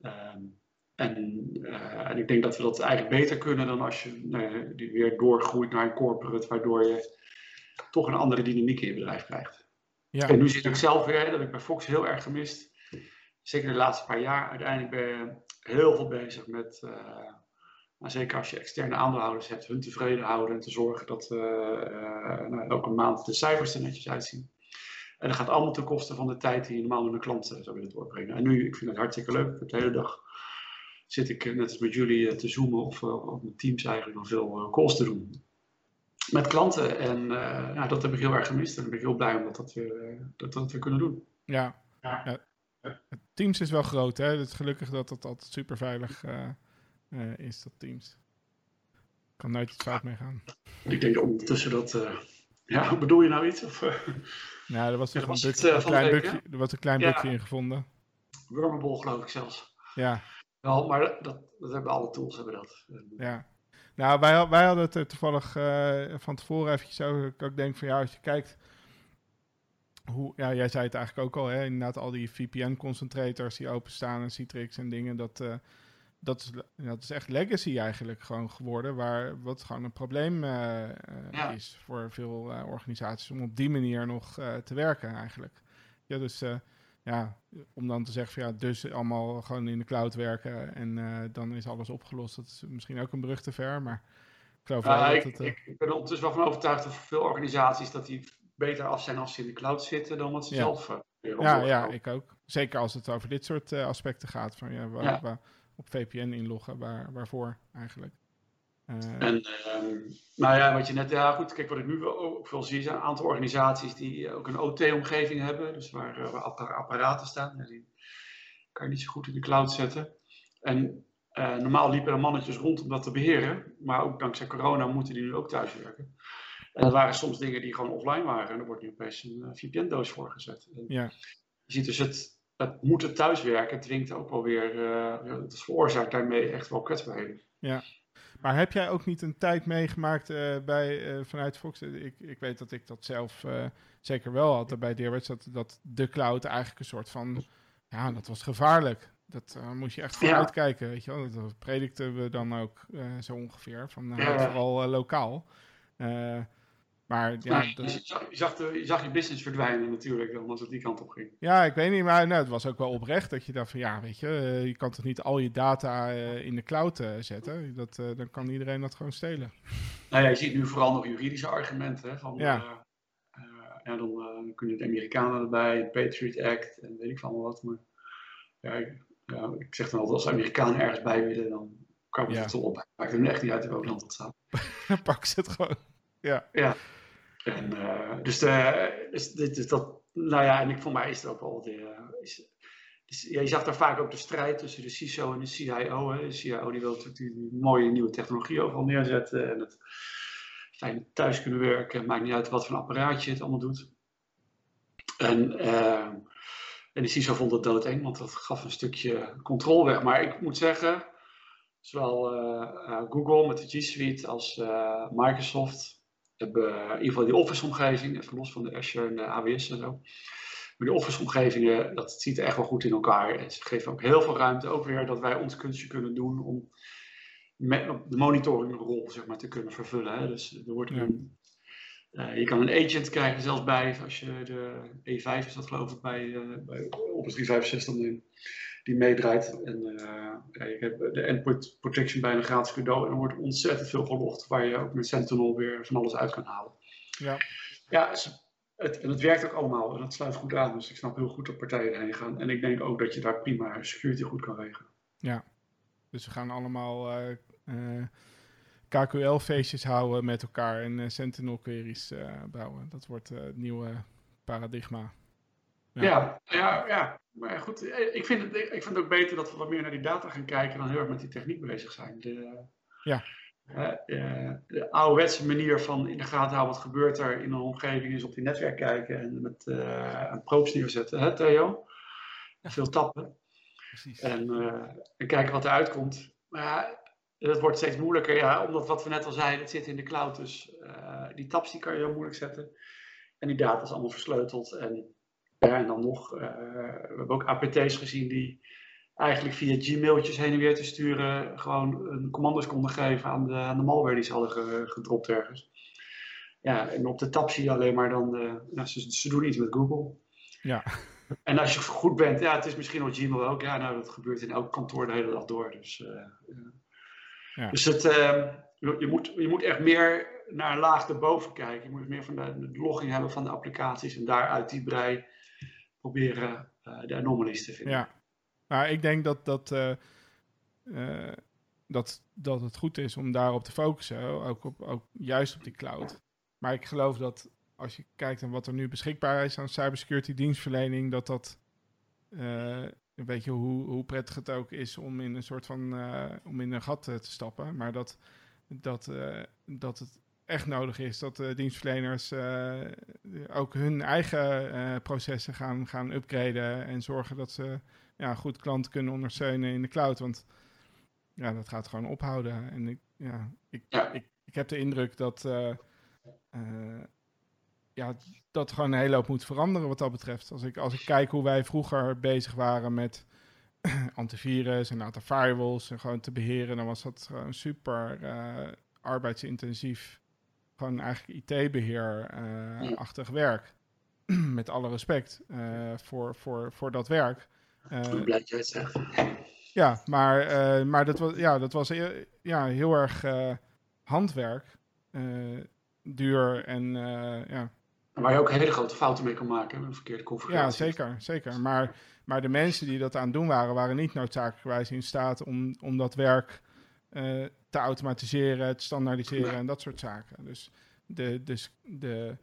Um, en, en, ik denk dat we dat eigenlijk beter kunnen dan als je nou, die weer doorgroeit naar een corporate, waardoor je toch een andere dynamiek in je bedrijf krijgt. Ja. En nu zit ik zelf weer, dat heb ik bij Fox heel erg gemist. Zeker de laatste paar jaar. Uiteindelijk ben je heel veel bezig met, uh, nou, zeker als je externe aandeelhouders hebt, hun tevreden houden en te zorgen dat uh, nou, elke maand de cijfers er netjes uitzien. En dat gaat allemaal ten koste van de tijd die je normaal met een klant zou willen doorbrengen. En nu, ik vind het hartstikke leuk. De hele dag zit ik net als met jullie te zoomen of, met teams eigenlijk nog veel calls te doen. Met klanten. En uh, dat heb ik heel erg gemist. En ik ben ik heel blij om dat, dat, weer, dat, dat weer kunnen doen. Ja. ja. ja. Teams is wel groot, hè? Het is gelukkig dat het altijd super veilig uh, uh, is, dat Teams. Kan nooit iets fout mee gaan. Ik denk ondertussen dat. Uh, ja, bedoel je nou iets? Of, nou, er was, ja, een, het, klein week, bukje, er was een klein bukje in gevonden. Wormable, geloof ik zelfs. Ja. Wel, maar dat, dat hebben alle tools hebben dat. Ja. Nou, wij, wij hadden het er toevallig uh, van tevoren eventjes over. Ik ook denk van ja, als je kijkt hoe, ja, jij zei het eigenlijk ook al, hè, inderdaad al die VPN-concentrators die openstaan en Citrix en dingen, dat, uh, dat, is, dat is echt legacy eigenlijk gewoon geworden, waar, wat gewoon een probleem uh, ja. is voor veel organisaties om op die manier nog te werken eigenlijk. Ja, dus ja, om dan te zeggen van ja, dus allemaal gewoon in de cloud werken en dan is alles opgelost. Dat is misschien ook een brug te ver, maar ik geloof wel dat ik, het... Ik ben er ondertussen wel van overtuigd dat voor veel organisaties dat die beter af zijn als ze in de cloud zitten dan wat ze ja. zelf... uh, ja, ja, ik ook. Zeker als het over dit soort uh, aspecten gaat. Van, ja, waar, ja. waar op VPN inloggen, waar, waarvoor eigenlijk. en ehm, nou ja, wat je net, ja goed, kijk wat ik nu ook veel zie, zijn een aantal organisaties die ook een OT-omgeving hebben, dus waar, waar apparaten staan. die kan je niet zo goed in de cloud zetten. En normaal liepen er mannetjes rond om dat te beheren, maar ook dankzij corona moeten die nu ook thuiswerken. En dat waren soms dingen die gewoon offline waren. En er wordt nu opeens een uh, VPN-doos voor gezet. ja. Je ziet dus het, het moeten thuiswerken dwingt ook wel weer, uh, het veroorzaakt daarmee echt wel kwetsbaarheden. Ja, maar heb jij ook niet een tijd meegemaakt uh, bij, vanuit Fox? Ik, ik weet dat ik dat zelf zeker wel had bij Deerwits, dat, dat de cloud eigenlijk een soort van, ja, dat was gevaarlijk. Dat moest je echt voor ja. uitkijken, weet je wel. Dat predikten we dan ook zo ongeveer, van ja. vooral lokaal. Maar ja, nou, je, zag, je, zag de, je, zag, je business verdwijnen natuurlijk, dan als het die kant op ging. Ja, ik weet niet, maar nou, het was ook wel oprecht dat je dacht van ja, weet je, uh, je kan toch niet al je data uh, in de cloud uh, zetten? Dat, dan kan iedereen dat gewoon stelen. Nou ja, je ziet nu vooral nog juridische argumenten. Hè, van, ja. ja, dan kunnen de Amerikanen erbij, de Patriot Act en weet ik van wat. Maar ja, ik, ja, ik zeg dan altijd, als Amerikanen ergens bij willen, dan kan ik het ja. op. Maakt nu echt niet uit in welk land het staat. Pak ze het gewoon. Ja. ja. En, uh, dus, de, dus, dat, nou ja, en ik, voor mij is het ook wel de, is, dus, je zag daar vaak ook de strijd tussen de CISO en de CIO. Hè. De CIO die wil natuurlijk die mooie nieuwe technologie overal neerzetten en het fijn thuis kunnen werken. Maakt niet uit wat voor een apparaatje het allemaal doet. En, uh, en de CISO vond het doodeng, want dat gaf een stukje controle weg. Maar ik moet zeggen, zowel Google met de G Suite als Microsoft hebben in ieder geval die Office-omgeving, even los van de Azure en de AWS en zo. Maar die Office-omgevingen, dat ziet er echt wel goed in elkaar. En ze geven ook heel veel ruimte, ook weer dat wij ons kunstje kunnen doen om met de monitoringrol zeg maar, te kunnen vervullen. Hè. Dus er wordt een, uh, je kan een agent krijgen zelfs bij, als je de E5 is dat geloof ik bij, uh, bij Office 365 neemt die meedraait. En uh, ja, ik heb de Endpoint Protection bijna gratis cadeau. En er wordt ontzettend veel gelogd, waar je ook met Sentinel weer van alles uit kan halen. Ja, ja het, en het werkt ook allemaal. En dat sluit goed aan. Dus ik snap heel goed dat partijen erheen gaan. En ik denk ook dat je daar prima security goed kan regelen. Ja, dus we gaan allemaal uh, KQL-feestjes houden met elkaar en Sentinel-queries bouwen. Dat wordt het nieuwe paradigma. Ja. ja, ja, Maar goed, eh, ik vind, het, ik vind het ook beter dat we wat meer naar die data gaan kijken dan heel erg met die techniek bezig zijn. De, ja. Uh, de ouderwetse manier van in de gaten houden wat gebeurt er in een omgeving is op die netwerk kijken en met uh, een probes neerzetten, hè Theo? Veel tappen. Precies. En, en kijken wat eruit komt. Maar ja, dat wordt steeds moeilijker, ja, omdat wat we net al zeiden, het zit in de cloud, dus die taps die kan je heel moeilijk zetten. En die data is allemaal versleuteld en ja, en dan nog, uh, we hebben ook APT's gezien die eigenlijk via Gmailtjes heen en weer te sturen gewoon een commando's konden geven aan de, aan de malware die ze hadden gedropt ergens. Ja, en op de tab zie je alleen maar dan, uh, nou, ze, ze, doen iets met Google. Ja. En als je goed bent, ja, het is misschien wel Gmail ook. Ja, nou, dat gebeurt in elk kantoor de hele dag door. Dus, uh, ja. dus het, je, moet, je moet echt meer naar een laag erboven kijken. Je moet meer van de, de logging hebben van de applicaties en daaruit die brei proberen uh, de anomalies te vinden. Ja, maar ik denk dat, dat, uh, uh, dat, dat het goed is om daarop te focussen, ook, op, ook juist op die cloud. Maar ik geloof dat als je kijkt naar wat er nu beschikbaar is aan cybersecurity dienstverlening, dat dat een beetje hoe, hoe prettig het ook is om in een soort van om in een gat te stappen, maar dat, dat, dat het echt nodig is dat de dienstverleners ook hun eigen processen gaan, gaan upgraden en zorgen dat ze ja, goed klanten kunnen ondersteunen in de cloud. Want ja, dat gaat gewoon ophouden. En ik, ja, ik, ik, ik heb de indruk dat, uh, ja, dat gewoon een hele hoop moet veranderen wat dat betreft. Als ik, als ik kijk hoe wij vroeger bezig waren met antivirus en een aantal firewalls en gewoon te beheren, dan was dat gewoon super arbeidsintensief gewoon eigenlijk IT-beheer-achtig werk. Met alle respect uh, voor, voor, voor dat werk. Uh. Ja, maar, maar dat was, ja, dat was ja, heel erg handwerk. duur en ja. Waar je ook hele grote fouten mee kan maken, een verkeerde configuratie. Ja, zeker, zeker. Maar, maar de mensen die dat aan het doen waren, waren niet noodzakelijkerwijs in staat om, om dat werk te automatiseren, te standaardiseren Ja. en dat soort zaken. Dus de, dus de,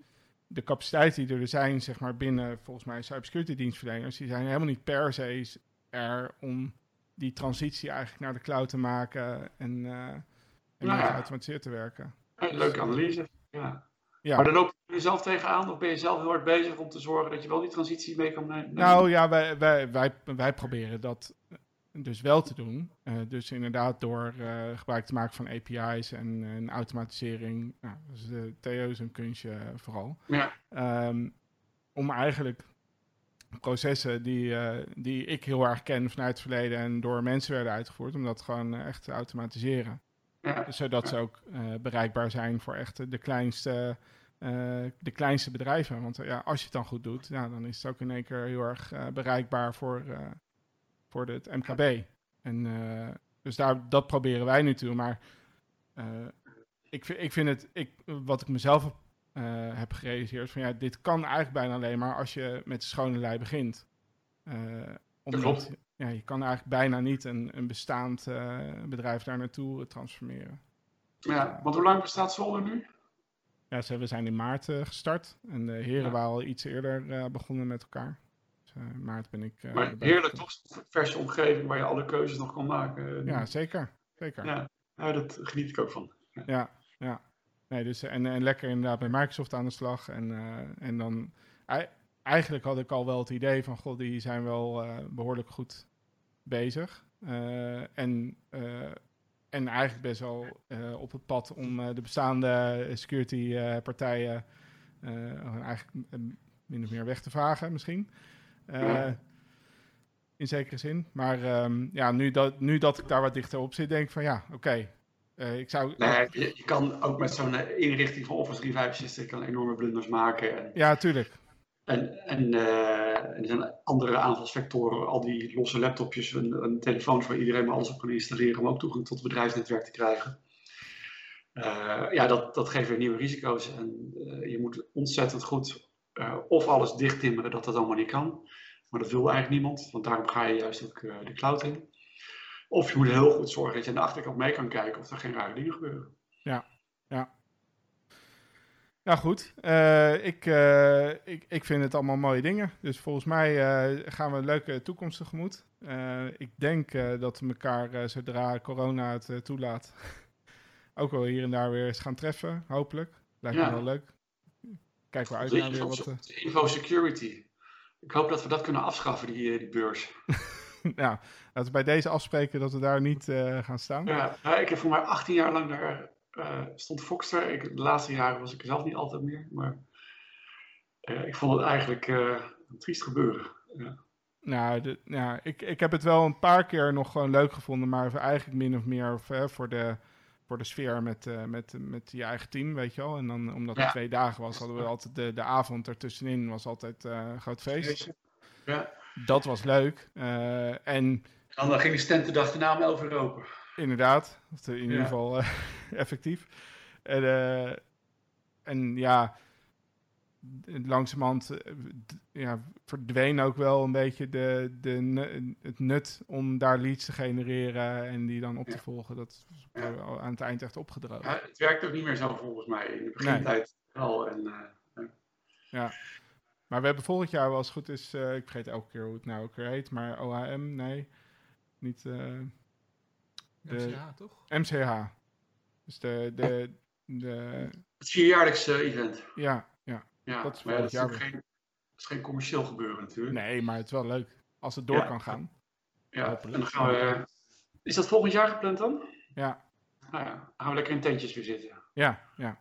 de capaciteiten die er zijn, zeg maar, binnen volgens mij cybersecurity dienstverleners, die zijn helemaal niet per se er om die transitie eigenlijk naar de cloud te maken en, eh en Nou ja. geautomatiseerd te werken. Ja, leuke analyse. Ja. Ja. Maar dan loop je er zelf tegenaan of ben je zelf heel hard bezig om te zorgen dat je wel die transitie mee kan nemen? Nou ja, wij, wij, wij, wij proberen dat dus wel te doen. Eh, dus inderdaad door eh, gebruik te maken van API's en, en automatisering. Nou, dus uh, Theo is een kunstje eh, vooral. Ja. Ehm, om eigenlijk processen die, die ik heel erg ken vanuit het verleden en door mensen werden uitgevoerd, om dat gewoon echt te automatiseren. Ja. Zodat ze ook bereikbaar zijn voor echt de kleinste, eh, de kleinste bedrijven. Want eh, ja, als je het dan goed doet, ja, dan is het ook in één keer heel erg eh, bereikbaar voor, eh, voor het MKB. En, eh, dus daar, dat proberen wij nu toe. Maar eh, ik, vind- ik vind het, ik, wat ik mezelf heb, heb gerealiseerd, van ja, dit kan eigenlijk bijna alleen maar als je met de schone lei begint. Eh, omdat, klopt. Ja, je kan eigenlijk bijna niet een, een bestaand bedrijf daar naartoe transformeren. ja. Want hoe lang bestaat Zolder nu? Ja, ze, we zijn in maart eh, gestart en de heren Ja. waren al iets eerder eh, begonnen met elkaar. Dus, in maart ben ik. maar heerlijk toch? Verse omgeving waar je alle keuzes nog kan maken. Ja, zeker. zeker. Ja, ja. Ja, dat geniet ik ook van. ja. Nee, dus, en, en lekker inderdaad bij Microsoft aan de slag. En, en dan. ei- eigenlijk had ik al wel het idee van: God, die zijn wel eh, behoorlijk goed bezig. En, en eigenlijk best wel eh, op het pad om eh, de bestaande security eh, partijen eigenlijk min of meer weg te vagen, misschien. Ja. In zekere zin. Maar ehm, ja, nu dat, nu dat ik daar wat dichter op zit, denk ik van ja, oké. Ik zou. Nee, je, je kan ook met zo'n inrichting van Office 365 je kan enorme blunders maken. En, Ja, tuurlijk. en, en, en er zijn andere aanvalsvectoren, al die losse laptopjes en, en telefoons waar iedereen maar alles op kan installeren om ook toegang tot het bedrijfsnetwerk te krijgen. Eh, ja, dat, dat geeft weer nieuwe risico's. En eh, je moet ontzettend goed eh, of alles dichttimmeren dat dat allemaal niet kan. Maar dat wil eigenlijk niemand, want daarom ga je juist ook eh, de cloud in. Of je moet heel goed zorgen dat je aan de achterkant mee kan kijken of er geen rare dingen gebeuren. Nou goed, eh, ik, eh, ik, ik vind het allemaal mooie dingen. Dus volgens mij eh, gaan we een leuke toekomst tegemoet. Ik denk dat we elkaar zodra corona het toelaat, ook wel hier en daar weer eens gaan treffen. Hopelijk. Lijkt Ja. me wel leuk. Kijk we uit naar weer wat. Info security. Ik hoop dat we dat kunnen afschaffen, die, die beurs. nou, laten we bij deze afspreken dat we daar niet gaan staan. Ja, ja, ik heb voor mij 18 jaar lang daar eh, stond Fox er. Ik, de laatste jaren was ik er zelf niet altijd meer. Maar eh, ik vond het eigenlijk eh, een triest gebeuren. Ja. Nou, de, ik, ik heb het wel een paar keer nog gewoon leuk gevonden, maar eigenlijk min of meer voor, de, voor de sfeer met, met, met je eigen team, weet je wel. En dan, omdat het Ja. twee dagen was, hadden we altijd de, de avond ertussenin, was altijd een groot feest. Ja. Dat was leuk. En En dan ging de stand de dag daarna om 11 uur open. Inderdaad, of in ieder Ja. geval eh, effectief. En, eh, en ja, langzamerhand eh, ja, verdween ook wel een beetje de, de, het nut om daar leads te genereren en die dan op te Ja. volgen. Dat is Ja. al aan het eind echt opgedroogd. Ja, het werkt ook niet meer zo volgens mij. In de begintijd wel. En, eh, Maar we hebben volgend jaar wel als het goed is, eh, ik vergeet elke keer hoe het nou ook weer heet, maar OHM, nee, niet eh, De- MCH, toch? MCH. Dus de, de, de het vierjaarlijks eh, event. ja, ja. Ja, Dat is maar ja, dat, is geen, dat is geen commercieel gebeuren natuurlijk. Nee, maar het is wel leuk als het door Ja. kan gaan. Ja, en hopelijk. dan gaan we. Is dat volgend jaar gepland dan? Ja, Nou ja, dan gaan we lekker in tentjes weer zitten. ja, ja.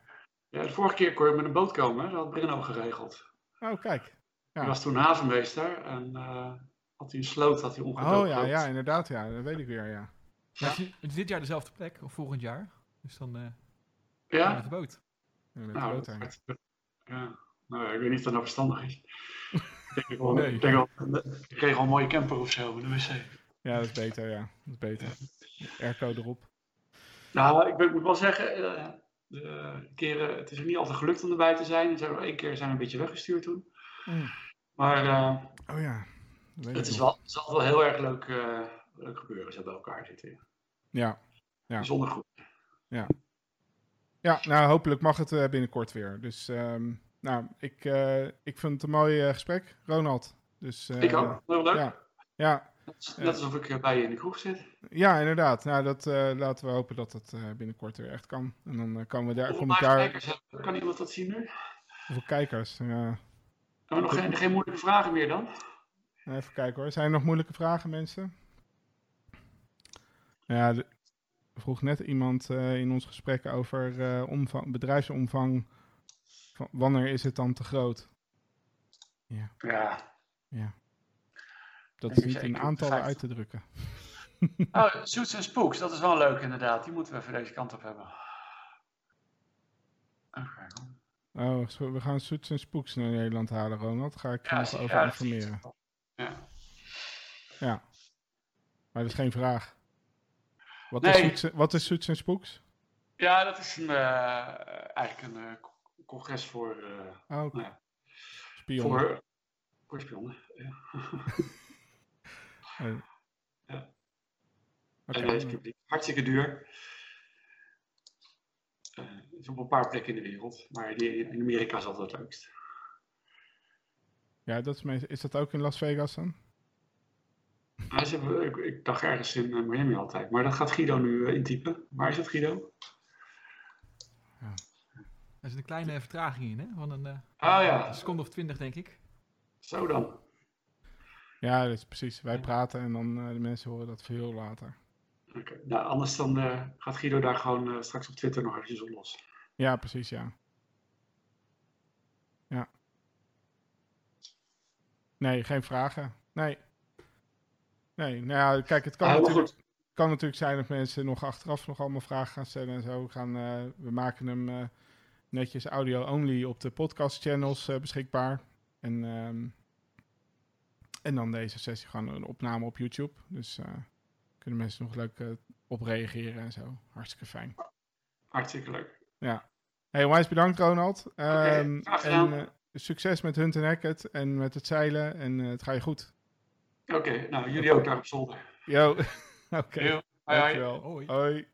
Ja, de vorige keer kon je met een boot komen, hè? dat had Brenno geregeld. Oh, kijk. Ja. Hij was toen havenmeester en eh, had hij een sloot had hij omgedoopt. Oh ja, ja, inderdaad, ja. Dat weet ik weer, ja. Ja. Het, is, het is dit jaar dezelfde plek, of volgend jaar. Dus dan eh Ja? met de boot. Ja, met de Nou, boot ja. Nou, ik weet niet of dat nou verstandig is. ik denk wel, Nee. ik denk wel, ik kreeg al een mooie camper of zo, met een wc. Ja, dat is beter, ja. Dat is beter. Airco erop. Nou, ik ben- moet wel zeggen, eh, de keren, het is er niet altijd gelukt om erbij te zijn. Er zijn één keer zijn we een beetje weggestuurd toen. Maar eh, Oh ja. Het is wel, het zal wel heel erg leuk, eh, leuk gebeuren, als we bij elkaar zitten. Ja, Ja. Bijzonder goed. Ja, nou hopelijk mag het eh, binnenkort weer. Dus ehm, nou, ik, eh, ik vind het een mooi eh, gesprek, Ronald. Dus, ik ook. Heel leuk. Ja, ja, Net als- Net alsof ik bij je in de kroeg zit. ja, inderdaad. Nou, dat, laten we hopen dat het eh, binnenkort weer echt kan. En dan komen we daar, Hoeveel kom ik daar... kijkers hebben? Kan iemand dat zien nu? Hoeveel kijkers? Ja. Hebben we nog geen, geen moeilijke vragen meer dan? Even kijken hoor. Zijn er nog moeilijke vragen, mensen? Ja, de- vroeg net iemand eh, in ons gesprek over eh, omvang, bedrijfsomvang. Van, wanneer is het dan te groot? Ja. Dat is niet in aantallen uit te drukken. Oh, en Spooks, dat is wel leuk inderdaad. Die moeten we even deze kant op hebben. Kijken. Oh, we gaan Soets en Spoeks naar Nederland halen, Ronald. Ga ik je Ja, nog over ja, informeren. Ja. Ja. Maar dat is geen vraag. Wat, Nee. is, Soets, en- wat is Soets en Spoeks? ja, dat is een, eh, eigenlijk een eh, co- congres voor, eh, Oh, Ja. spion. voor, voor spionnen. Ja. Ja. En. Hartstikke duur. Het is op een paar plekken in de wereld, maar die, in Amerika is altijd het leukst. Ja, dat is, is dat ook in Las Vegas dan? Hebben, ik, ik dacht ergens in eh, Miami altijd, maar dat gaat Guido nu eh, intypen. Waar is het Guido? Er zit een kleine vertraging in, hè? Van een eh, Ah ja, seconde of twintig, denk ik. zo dan. Ja, dat is precies. Wij Ja. praten en dan eh, de mensen horen dat veel later. Oké, Nou, anders dan eh, gaat Guido daar gewoon eh, straks op Twitter nog eventjes op los. Ja, precies, ja. Ja. Nee, geen vragen. Nee. Nee, nou ja, kijk, het kan, Ah, natuurlijk, kan natuurlijk zijn dat mensen nog achteraf nog allemaal vragen gaan stellen en zo. We, gaan, eh, we maken hem eh, netjes audio-only op de podcast-channels eh, beschikbaar. En, ehm, en dan deze sessie gewoon een opname op YouTube. Dus kunnen mensen nog leuk op reageren en zo. Hartstikke fijn. Hartstikke leuk. Hey, onwijs bedankt Ronald. Ehm, graag gedaan. en eh, succes met Hunt en Hackett en met het zeilen. En het gaat je goed. Oké, nou jullie ook daar op zolder. Yo, oké. Hoi. Dankjewel. Hoi. Hoi.